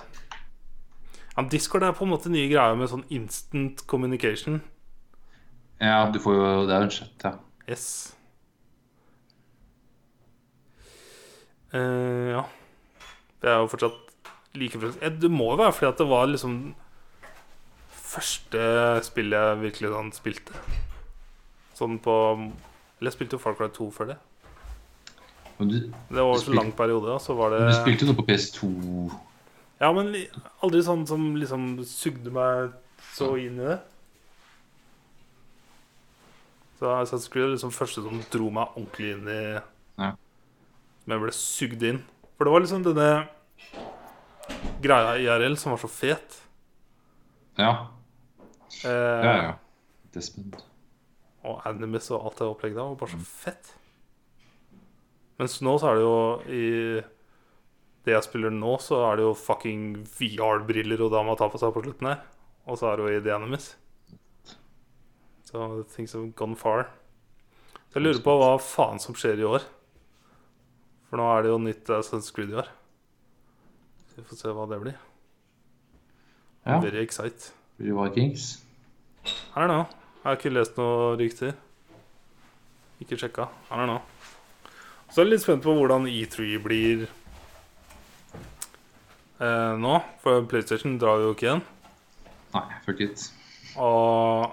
Ja, Discord er på en måte nye greier med sånn instant communication. Ja, du får jo Det er jo en chat, ja. Yes. Uh, ja. Det er jo fortsatt like. Eh, Det må jo være fordi at det var liksom første spillet jeg virkelig sånn spilte. Sånn på Eller jeg spilte jo Far Cry 2 før det. Du, Det var så lang periode, og Så var det du spilte jo noe på PS2 Ja, men aldri sånn som liksom sugde meg så inn i det. Så Assassin's Creed er liksom første som dro meg ordentlig inn i Ja. Men jeg ble sugd inn. For det var liksom denne greia IRL som var så fet. Ja. Eh, Ja, ja. Desmond. Og Animus og alt det opplegget der var bare så fett. Mens nå så er det jo i det jeg spiller nå, så er det jo fucking VR-briller og dama tar ta på seg på slutten her. Og så er det jo i The Animus. Så things have gone far. Så jeg lurer på hva faen som skjer i år. For nå er det jo nytt Assassin's Creed i år. Så vi får se hva det blir. Ja. Very excite. Blir det Vikings? I don't know. Jeg har ikke lest noe rykter. Ikke sjekka. I don't know. Så er jeg litt spent på hvordan E3 blir eh, nå. For PlayStation drar jo ikke igjen. Nei, fuck it. Og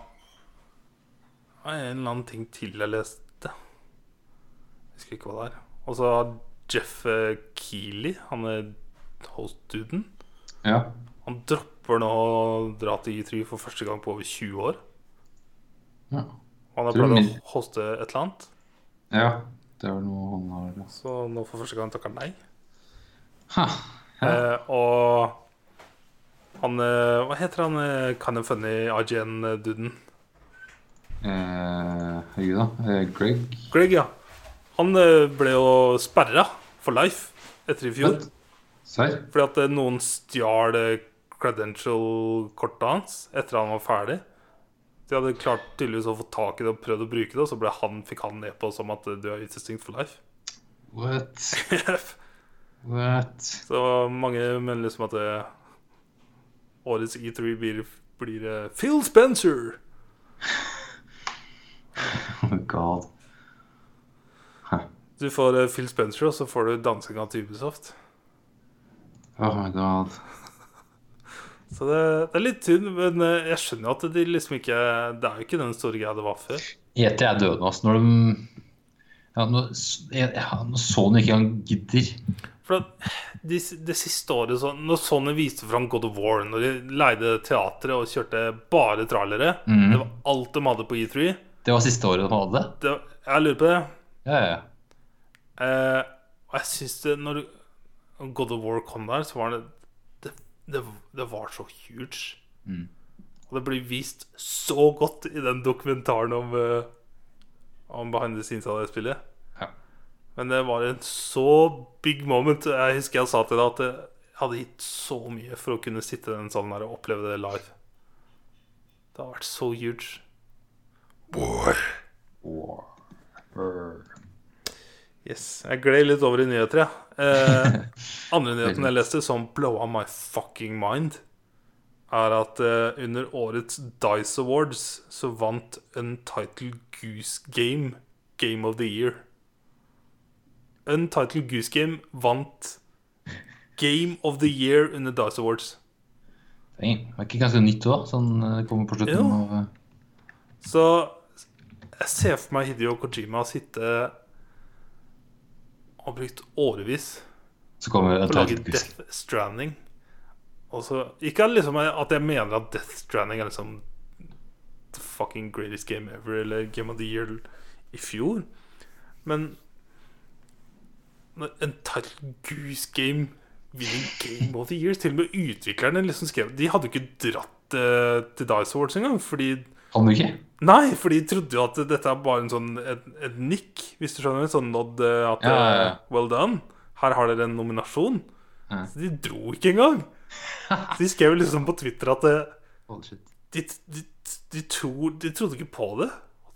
det er en eller annen ting til jeg leste. Jeg husker ikke hva det er. Og så har Jeff eh, Keeley, han er host-duden, Ja. han dropper nå dra til E3 for første gang på over 20 år. Ja. Han har pleid å hoste et eller annet. ja. Det er noe han har ja. Så nå for første gang takker han nei. Ha. Ja. Eh, og han eh, Hva heter han Kan en funny IGN-duden? Eh, Herregud, da. Eh, Greg? Greg, ja. Han eh, ble jo sperra for life etter i fjor. Serr? Fordi at eh, noen stjal eh, credential-kortet hans etter han var ferdig. De hadde klart tydeligvis å få tak i det og prøvd å bruke det, og så ble han, fikk han ned på som at du er utestengt for life. What? What? Så mange mener liksom at det, årets E3 blir, blir eh, Phil Spencer. Oh my god. Du får eh, Phil Spencer, og så får du dansinga til Ubisoft. Oh my god. Så det, det er litt synd, men eh, jeg skjønner jo at de liksom ikke Det er jo ikke den store greia det var før. ET er døde, altså. Når de ja, når, ja, når Sony ikke engang gidder. For det de, siste året så, Når Sony viste fram God of War, når de leide teatret og kjørte bare trailere mm. Det var alt de hadde på E3. Det var siste året de hadde det? Det, jeg lurer på det. Ja, ja. Eh, og jeg syns det Når God of War kom der, så var det Det det, var så huge. Mm. Og det blir vist så godt i den dokumentaren om, uh, om behind the scenes av det spillet. Ja. Men det var en så big moment. Jeg husker jeg sa til deg at jeg hadde gitt så mye for å kunne sitte i den salen her og oppleve det live. Det har vært så huge. War. War. Yes. Jeg gled litt over i nyheter, jeg. Eh, andre (laughs) nyheten jeg leste som blowa my fucking mind, er at eh, under årets Dice Awards så vant Untitled Goose Game Game of the Year. Untitled Goose Game vant Game of the Year under Dice Awards. Det er ikke ganske nytt år, sånn det kommer på slutten Jo. av eh, Så jeg ser for meg Hideo Kojima sitte og brukt årevis Så kommer å lage Death Stranding. Så, ikke liksom at jeg mener at Death Stranding er liksom the fucking greatest game ever, eller Game of the Year i fjor, men en Entitled Goose Game winning Game of the Year Til og med utviklerne liksom skrev De hadde jo ikke dratt uh, til Dice Awards engang, fordi Han ikke? Nei, for de trodde jo at dette er bare en sånn et, et nikk, hvis du skjønner. En sånn nod eh, at Ja, ja, ja. eh, Well done. Her har dere en nominasjon. Så de dro ikke engang. De skrev liksom på Twitter at det, de, de, de, tro, de trodde ikke på det.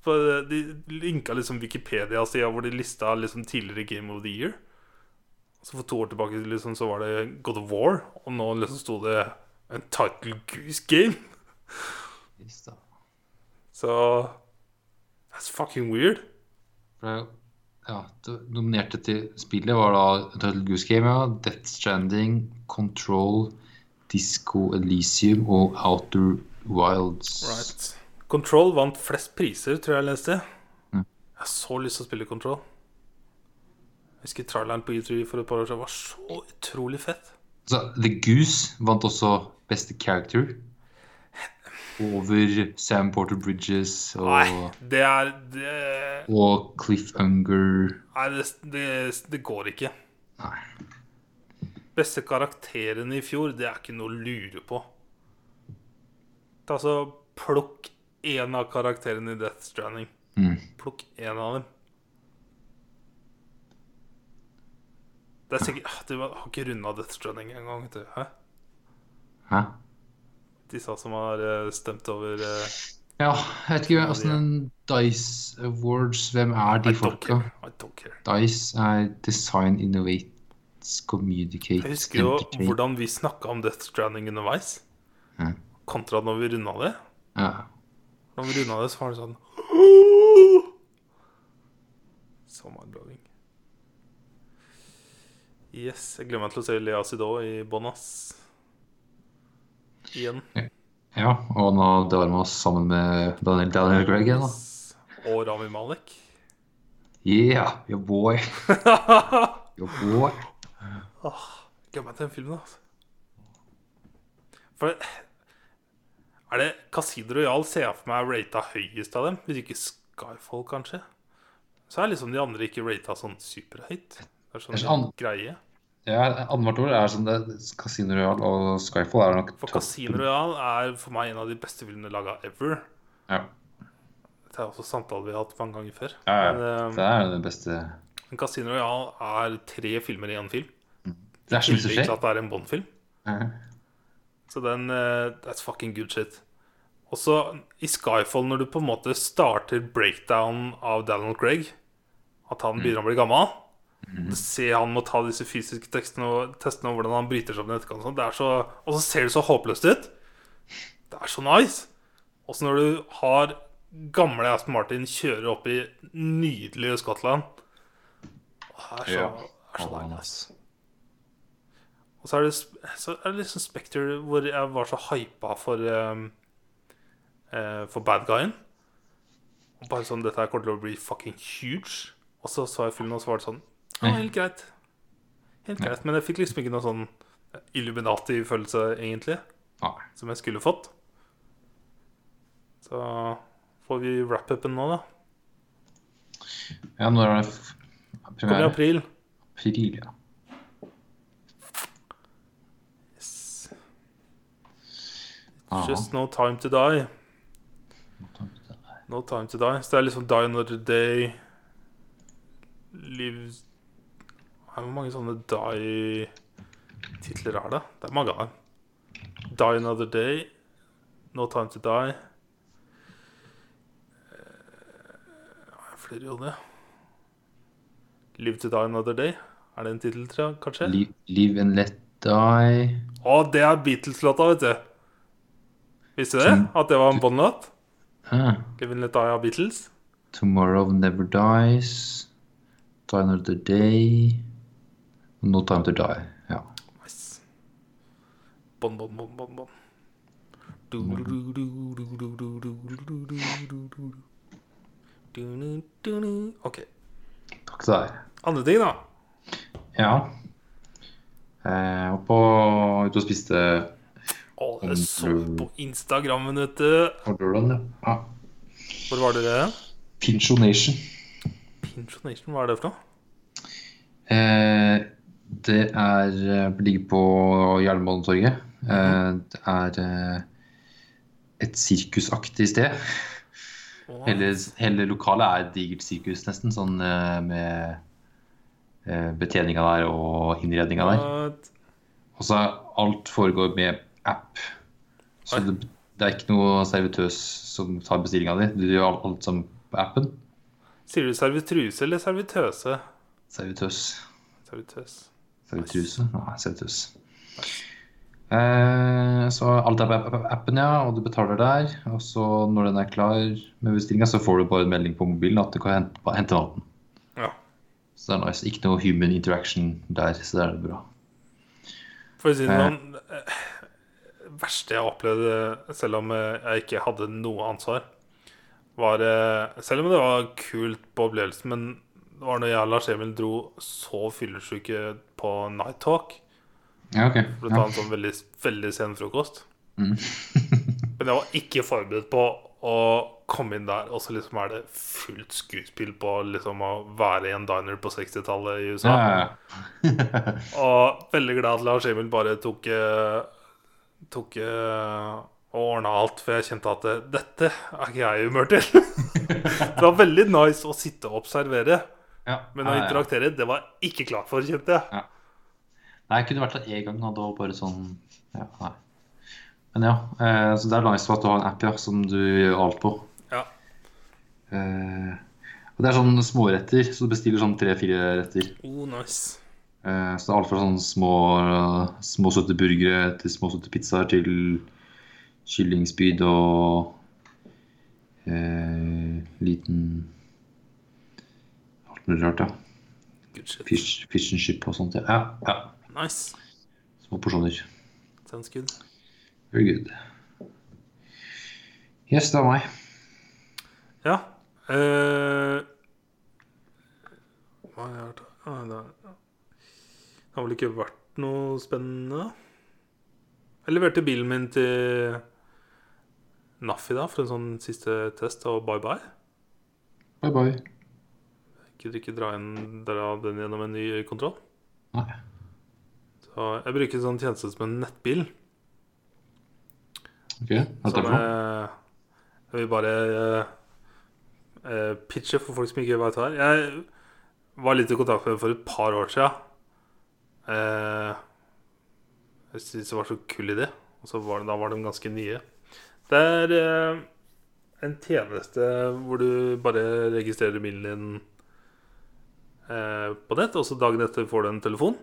Eh, De linka liksom Wikipedia-sida hvor de lista liksom tidligere Game of the Year. Så For to år tilbake liksom så var det God of War, og nå liksom sto det Entitled Goose Game. Visst da. Så That's fucking weird. For Ja, nominerte til spillet var da Turtle Goose Game, ja. Death Stranding, Control, Disco Elysium og Outer Wilds. Right. Control vant flest priser, tror jeg jeg leste. Mm. Jeg har så lyst til å spille Control. Jeg husker traileren på E3 for et par år siden var så utrolig fett. Så The Goose vant også beste character. Over Sam Porter Bridges og, Nei, det er det, og Cliff Unger. Nei, det, det, det går ikke. Nei. Beste karakteren i fjor, det er ikke noe å lure på. Ta så Plukk én av karakterene i Death Stranding. Mm. Plukk én av dem. Det er sikkert ah, Du har ikke runda Death Stranding engang, vet du. Hæ? Hæ? Disse som har eh, stemt over eh, Ja, jeg vet ikke åssen en Dice Awards Hvem er de folka? Dice er Design, Innovate, Communicate, Jeg husker jo hvordan vi snakka om Death Stranding underveis. Ja. Kontra når vi runda det. Ja. Når vi runda det, så var det sånn (gasps) Så mind-blowing. Yes, jeg gleder meg til å se Lea Sidot i bånn, ass. Igjen. ja, og nå drar vi oss sammen med Daniel, Daniel Greg igjen, da. Og Rami Malek. Yeah, your boy. (laughs) Your boy. Gleder meg til den filmen, altså. For Er det Casino Royal ser jeg for meg er rata høyest av dem? Hvis ikke Skyfall, kanskje? Så er liksom de andre ikke rata sånn superhøyt. Det er sånn Det er sånn- greie. Ja, annethvert ord er sånn det Casino Royal og Skyfall er nok For. Casino Royal er for meg en av de beste filmene laga ever. Ja. Det er også samtaler vi har hatt mange ganger før. Ja, ja. Men, eh, Det er det beste men Casino Royal er tre filmer i én film. Det er så mye som skjer. at det er en Bond-film. Ja. Så den uh, That's fucking good shit. Også i Skyfall, når du på en måte starter breakdown av Daniel Craig, at han begynner å bli gammel Du ser han må ta disse fysiske tekstene og testene og hvordan han bryter sammen i etterkant. og. Er så, og så ser det så håpløst ut. Det er så nice. Og så når du har gamle Aston Martin kjøre opp i nydelige Skottland. Det er så, er så nice. Og så er det, så er det liksom Spectre hvor jeg var så hypa for um, uh, For bad guyen. Og bare sånn Dette her kommer til å bli fucking huge. Og så så jeg filmen, og så var det sånn Ja, helt greit. Helt greit. Men jeg fikk liksom ikke noen sånn Illuminati-følelse, egentlig, Nei. som jeg skulle fått. Så får vi wrap-upen nå, da. Ja, når er det premiere? Kommer i april. April, ja. Yes. Aha. Just no time to die. No time to die. Så det er liksom Die Another Day Live Hvor mange sånne Die-titler er det? Det er mange av dem. Die Another Day, No Time to Die Eh, flere jo det? Live to Die Another Day. Er det en tittel, tror jeg, kanskje? Live, live and let die. Å, det er Beatles-låta, vet du. Visste du det? At det var en Bond-låt? Live and Let Die av Beatles? Tomorrow never dies. Die another day. No Time To Die. Ja. Nice. Bon, bon, bon, bon, bon. OK. Takk til deg. Andre ting, da? Ja. Jeg var på ute og spiste Å, jeg så på Instagrammen, vet du. Lørdagen, ja. Hvor var dere? Pinchonation. Pinchonation, hva er det for noe? Eh, det er eh, ligger på Jernbanetorget. Eh, det er eh, et sirkusaktig sted. Hele, hele lokalet er et digert sirkus, nesten. Sånn med betjeninga der og innredninga der. Og så alt foregår med app. Så det, det er ikke noe servitøs som tar bestillinga di. Du gjør alt, alt som på appen. Sier du servitruse eller servitøse? Servitøs. Servitøs. Servitruse? Nei, servitøs. Eh, så alt er på appen, ja, og du betaler der. Og så når den er klar med bestillinga, så får du bare en melding på mobilen at du kan hente, hente maten. Ja. Så det er nice. Ikke noe human interaction der, så det er bra. For å si det Eh. sånn eh, verste jeg opplevde, selv om eh, jeg ikke hadde noe ansvar, var Selv om det var kult på opplevelsen, men det var når jeg og Lars Emil dro så fyllesyke på Night Talk Ja, ok. å ta en sånn veldig, veldig sen frokost. Mm. (laughs) Men jeg var ikke forberedt på å komme inn der, og så liksom er det fullt skuespill på liksom å være i en diner på 60-tallet i USA. Ja, ja, ja. (laughs) Og veldig glad at Lars Emil bare tok eh, Tok eh, og ordna alt, for jeg kjente at eh, dette er ikke jeg i humør til. (laughs) det var veldig nice å sitte og observere, ja. Men å interaktere, det var ikke klart for, kjente jeg. Nei, jeg kunne vært der én gang, og da bare sånn ja, nei. Men ja, eh, så det er nice at du har en app ja, som du gjør alt på. Ja. Eh, og det er sånn småretter, så du bestiller sånn tre-fire retter. Oh, nice. Eh, så det er alt fra sånne små, små søte burgere til små søte pizzaer til kyllingspyd og eh, liten Mulig rart, ja. Fish, fish and chip og sånt. Ja, ja. Nice. Små porsjoner. Sounds good. Very good. Yes, det var meg. Ja. Uh, hva har jeg hørt? Ah, det har vel ikke vært noe spennende? Jeg leverte bilen min til NAF i dag for en sånn siste test og bye bye. Bye bye. Gidder ikke dra, inn, dra den gjennom en ny kontroll. Nei. Så jeg bruker en sånn tjeneste som en nettbil. Ok, hva er det for noe? eh, jeg vil bare eh, pitche for folk som ikke vet hva det er. Jeg var litt i kontakt med dem for et par år siden. Uh, jeg syntes det var så kul idé. Og så var det, da var de ganske nye. Det er uh, en tjeneste hvor du bare registrerer bilen din på nett, og så dagen etter får du en telefon.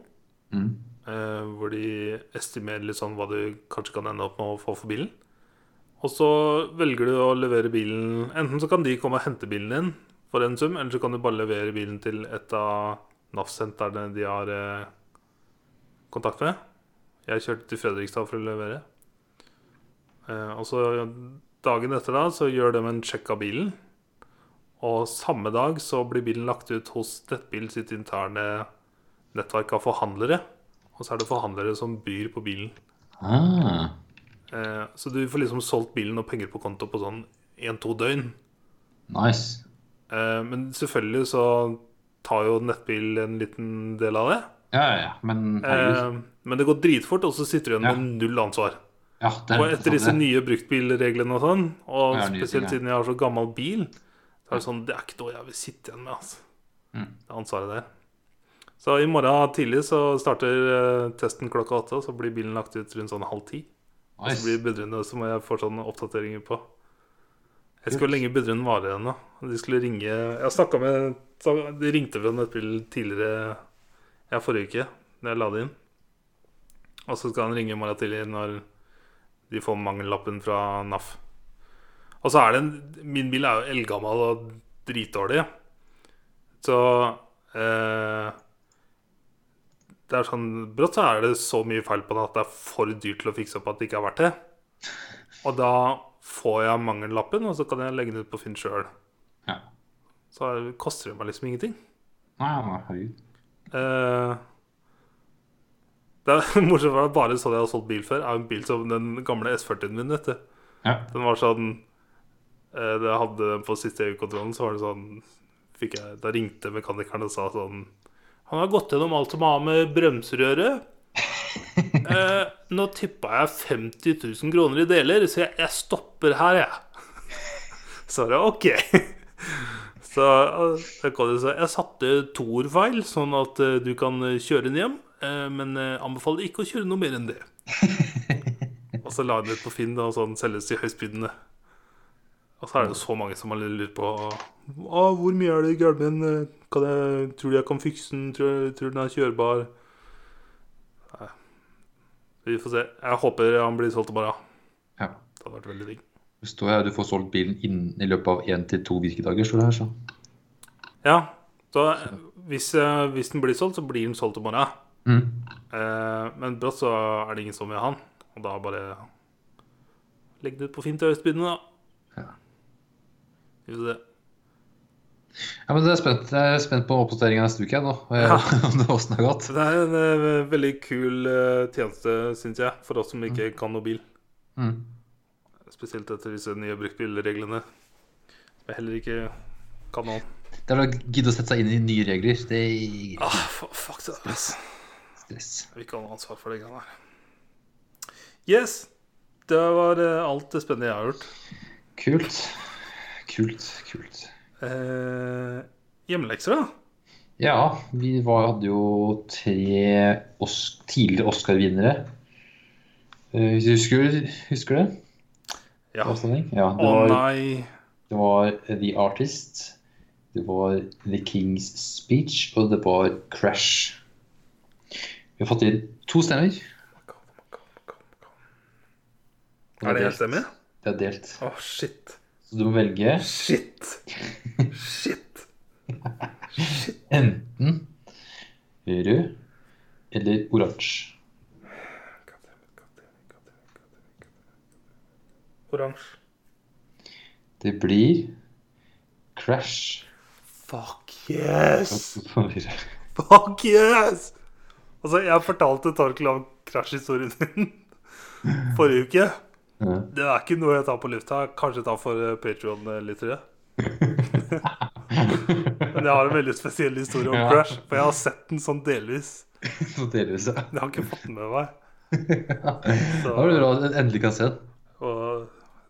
Mm. Eh, hvor de estimerer litt sånn hva du kanskje kan ende opp med å få for bilen. Og så velger du å levere bilen Enten så kan de komme og hente bilen din for en sum, eller så kan du bare levere bilen til et av NAF-sentrene de har eh, kontakt med. Jeg kjørte til Fredrikstad for å levere. Eh, og så dagen etter da så gjør de en sjekk av bilen. Og samme dag så blir bilen lagt ut hos Nettbil sitt interne nettverk av forhandlere. Og så er det forhandlere som byr på bilen. Ah, Eh, så du får liksom solgt bilen og penger på konto på sånn 1-2 døgn. nice. Eh, men selvfølgelig så tar jo nettbil en liten del av det. Ja, ja, ja, men. Eh, men det går dritfort, og så sitter du igjen Ja. med null ansvar. Ja, Og etter disse det- nye bruktbilreglene og sånn, og spesielt siden jeg har så gammel bil, så er det sånn Det er ikke noe jeg vil sitte igjen med, altså. Mm. Det ansvaret der. Så i morgen tidlig så starter eh, testen klokka åtte, og så blir bilen lagt ut rundt sånn halv ti. Og så Nice. blir Budrun så må jeg få sånne oppdateringer på. Jeg husker hvor lenge Budrun varer ennå. De skulle ringe Jeg snakka med De ringte fra Nettbil tidligere Ja, forrige uke, da jeg la det inn. Og så skal han ringe i morgen tidlig når de får mangellappen fra NAF. Og så er det en Min bil er jo eldgammel og dritdårlig. Så eh, Det er sånn Brått så er det så mye feil på den at det er for dyrt til å fikse opp at det ikke har vært det. Og da får jeg mangellappen, og så kan jeg legge den ut på Finn sjøl. Ja. Så koster det meg liksom ingenting. Nei, herregud. Eh, det er (laughs) morsomt, for det er bare sånn jeg har solgt bil før. Er en bil som den gamle S40-en min. vet du Ja. Den var sånn Da jeg hadde den på siste EU-kontrollen, så var det sånn jeg, Da ringte mekanikeren og sa sånn Han har gått gjennom alt som har med bremserøret. (laughs) Eh, nå tippa jeg 50 000 kroner i deler, så jeg, jeg stopper her, jeg. (laughs) Så var det OK. (laughs) Så eh, jeg si, jeg satte toerfeil, sånn at eh, du kan eh, kjøre den hjem. eh, Men eh, anbefaler ikke å kjøre noe mer enn det. Og så la han den ut på Finn, og sånn selges de høystbydende. Og så er det jo så mange som har lurt på ah, Hvor mye er det i den? Tror du jeg kan fikse den? Tror, tror den er kjørbar? Nei. Vi får se. Jeg håper han blir solgt til morgen. ja. Det hadde vært veldig digg. Det står her du får solgt bilen innen, i løpet av én til to virkedager. står det her, så. Ja, så hvis, eh, hvis den blir solgt, så blir den solgt til morgen. Mm. Eh, men brått så er det ingen som vil ha den. Og da bare legg det ut på Fint til høystbydende, da. Ja. det. Ja, men det er spent, jeg er spent på oppdateringa neste uke. nå. jeg- Ja. (laughs) Det det gått. Det er en uh, veldig kul uh, tjeneste, syns jeg, for oss som ikke kan noe bil. Mm. Spesielt etter disse nye bruktbilreglene. Som jeg heller ikke kan noe om. Det er å gidde å sette seg inn i nye regler. Det er Ah, fuck det, ass. stress. Jeg vil ikke ha noe ansvar for det greiene her. Yes! Det var uh, alt det spennende jeg har gjort. Kult. Kult, kult. Eh, hjemmelekser, da? Ja, vi var, hadde jo tre os tidligere Oscar-vinnere. Eh, du husker, husker det? Ja. Å? Ja, det var, nei. det var The Artist, det var The King's Speech, og det var Crash. Vi har fått inn to stemmer. og Er det én stemme? Det er delt. Å, shit. Så du må velge Shit. Shit. (laughs) enten rød eller oransje. Oransje. Det blir Crash. Fuck yes! Fuck yes! Altså, jeg fortalte Torkel om crash-historien din (laughs) forrige uke. Ja. Det er ikke noe jeg tar på lufta. Kanskje ta for Patrion-lyttere. (laughs) Men jeg har en veldig spesiell historie om Ja. Crash. For jeg har sett den sånn delvis. (laughs) Så delvis, ja. Jeg har ikke fått den med meg. (laughs) Da var det bra jeg endelig kan se den. Og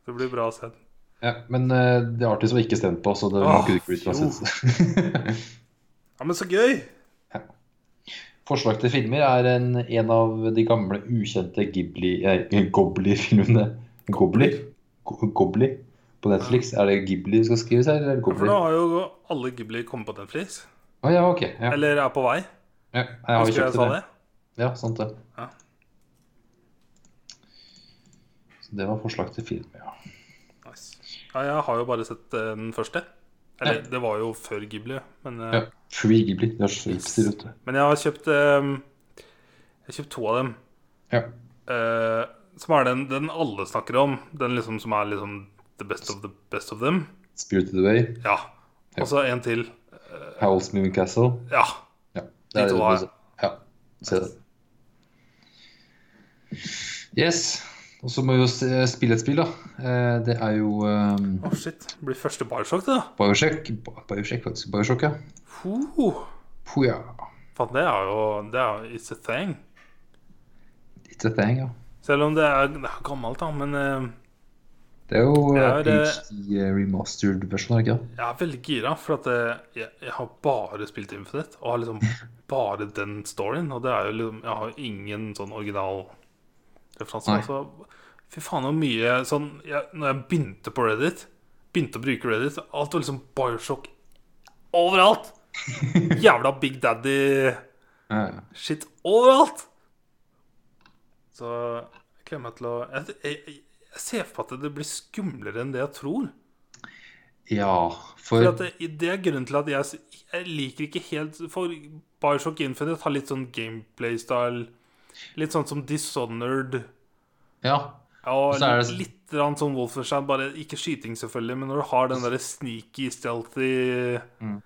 det blir bra å se den. Ja, men uh, det er artig som ikke stemt på, så det Åh, kunne ikke blitt. Ja, men så gøy! Forslag til filmer er en, en av de gamle, ukjente Ghibli eh. Gobli? Gobli? På Netflix. Er det Ghibli som skal skrives her, eller For Gobli? nå har jo alle Ghibli kommet på Netflix. ja, ok. Ja. Eller er på vei. ja. Jeg har Husker jeg sa det. det? Ja, sant det. Ja. Så det var forslag til film, ja. Nice. Ja, jeg har jo bare sett eh, den første. Eller, det var jo før Ghibli. Men, eh, ja. Free Ghibli. Det er så hipster, vet du. men jeg har kjøpt um, Jeg har kjøpt to av dem. Ja. Uh, som er den, den alle snakker om. Den liksom som er liksom the best of the best of them. Spirited Away. Ja. Og så en til. Howl's Moving Castle. Ja. Ja. Det er det. Ja, se det. Yes. Og så må vi jo spille et spill, da. Eh, Det er jo um, oh, shit. Det blir første Bioshock, det, da. Bioshock. Bioshock, faktisk. Bioshock, ja. Huh. Puh, ja. Faen, det er jo Det er It's a thing. It's a thing, ja. Selv om det er, det er gammelt, da. Men uh... Det er jo Jeg eh, HD remastered versjon, er det ikke det? jeg er veldig gira, for at jeg, jeg har bare spilt Infinite. Og har liksom (laughs) bare den storyen. Og det er jo liksom Jeg har ingen sånn original Nei. Altså, fy faen hvor mye sånn jeg, Når jeg begynte på Reddit, begynte å bruke Reddit, alt var liksom Bioshock overalt! (laughs) Jævla Big Daddy Ja, ja. shit overalt! Så jeg gleder meg til å jeg, jeg, jeg ser for meg at det blir skumlere enn det jeg tror. ja, For for det, det er grunnen til at jeg, jeg liker ikke helt For Bioshock Infinite har litt sånn gameplay-style. Litt sånn som Dishonored. Ja. Og er litt, det- litt grann sånn Wolfenstein. Bare ikke skyting, selvfølgelig, men når du har den derre sneaky, stealthy Mm.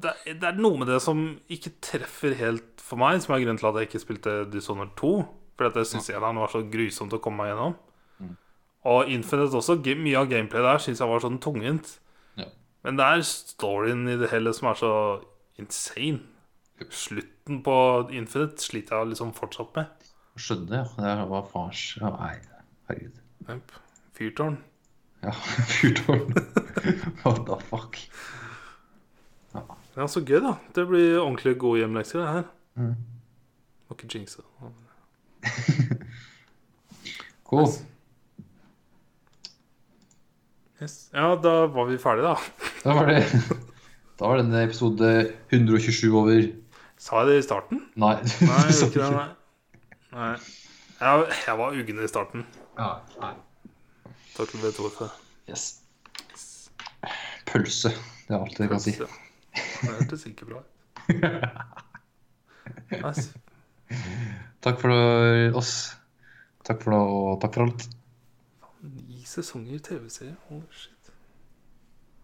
Det, det er noe med det som ikke treffer helt for meg, som er grunnen til at jeg ikke spilte Dishonored 2. For at jeg den var så grusomt å komme meg gjennom. Mm. Og Infinite også. Mye av gameplay der syns jeg var sånn tungvint. Ja. Men det er storyen i det hele som er så insane. Slutten på Infinite sliter jeg liksom fortsatt med. Skjønner, ja. Det var fars ja, Nei, herregud. Yep. Fyrtårn. Ja, (laughs) fyrtårn. What the fuck? Ja, så gøy, da. Det blir ordentlig gode hjemlekser, det her. Mm. Må ikke jinxe. (laughs) Cool. Yes. Ja, da var vi ferdige, da. Da var det (laughs) Da var denne episode 127 over. Sa jeg det i starten? Nei. Nei, (laughs) jeg ikke det, nei. nei. Jeg, jeg var uggen i starten. Ja, nei. Takk for det. hvorfor. Yes. Pølse. Det er alt jeg kan si. Det hørtes ikke bra ut. Nice. Takk for det, oss. Takk for, det, og takk for alt. Ni sesonger TV-serie. Holy shit.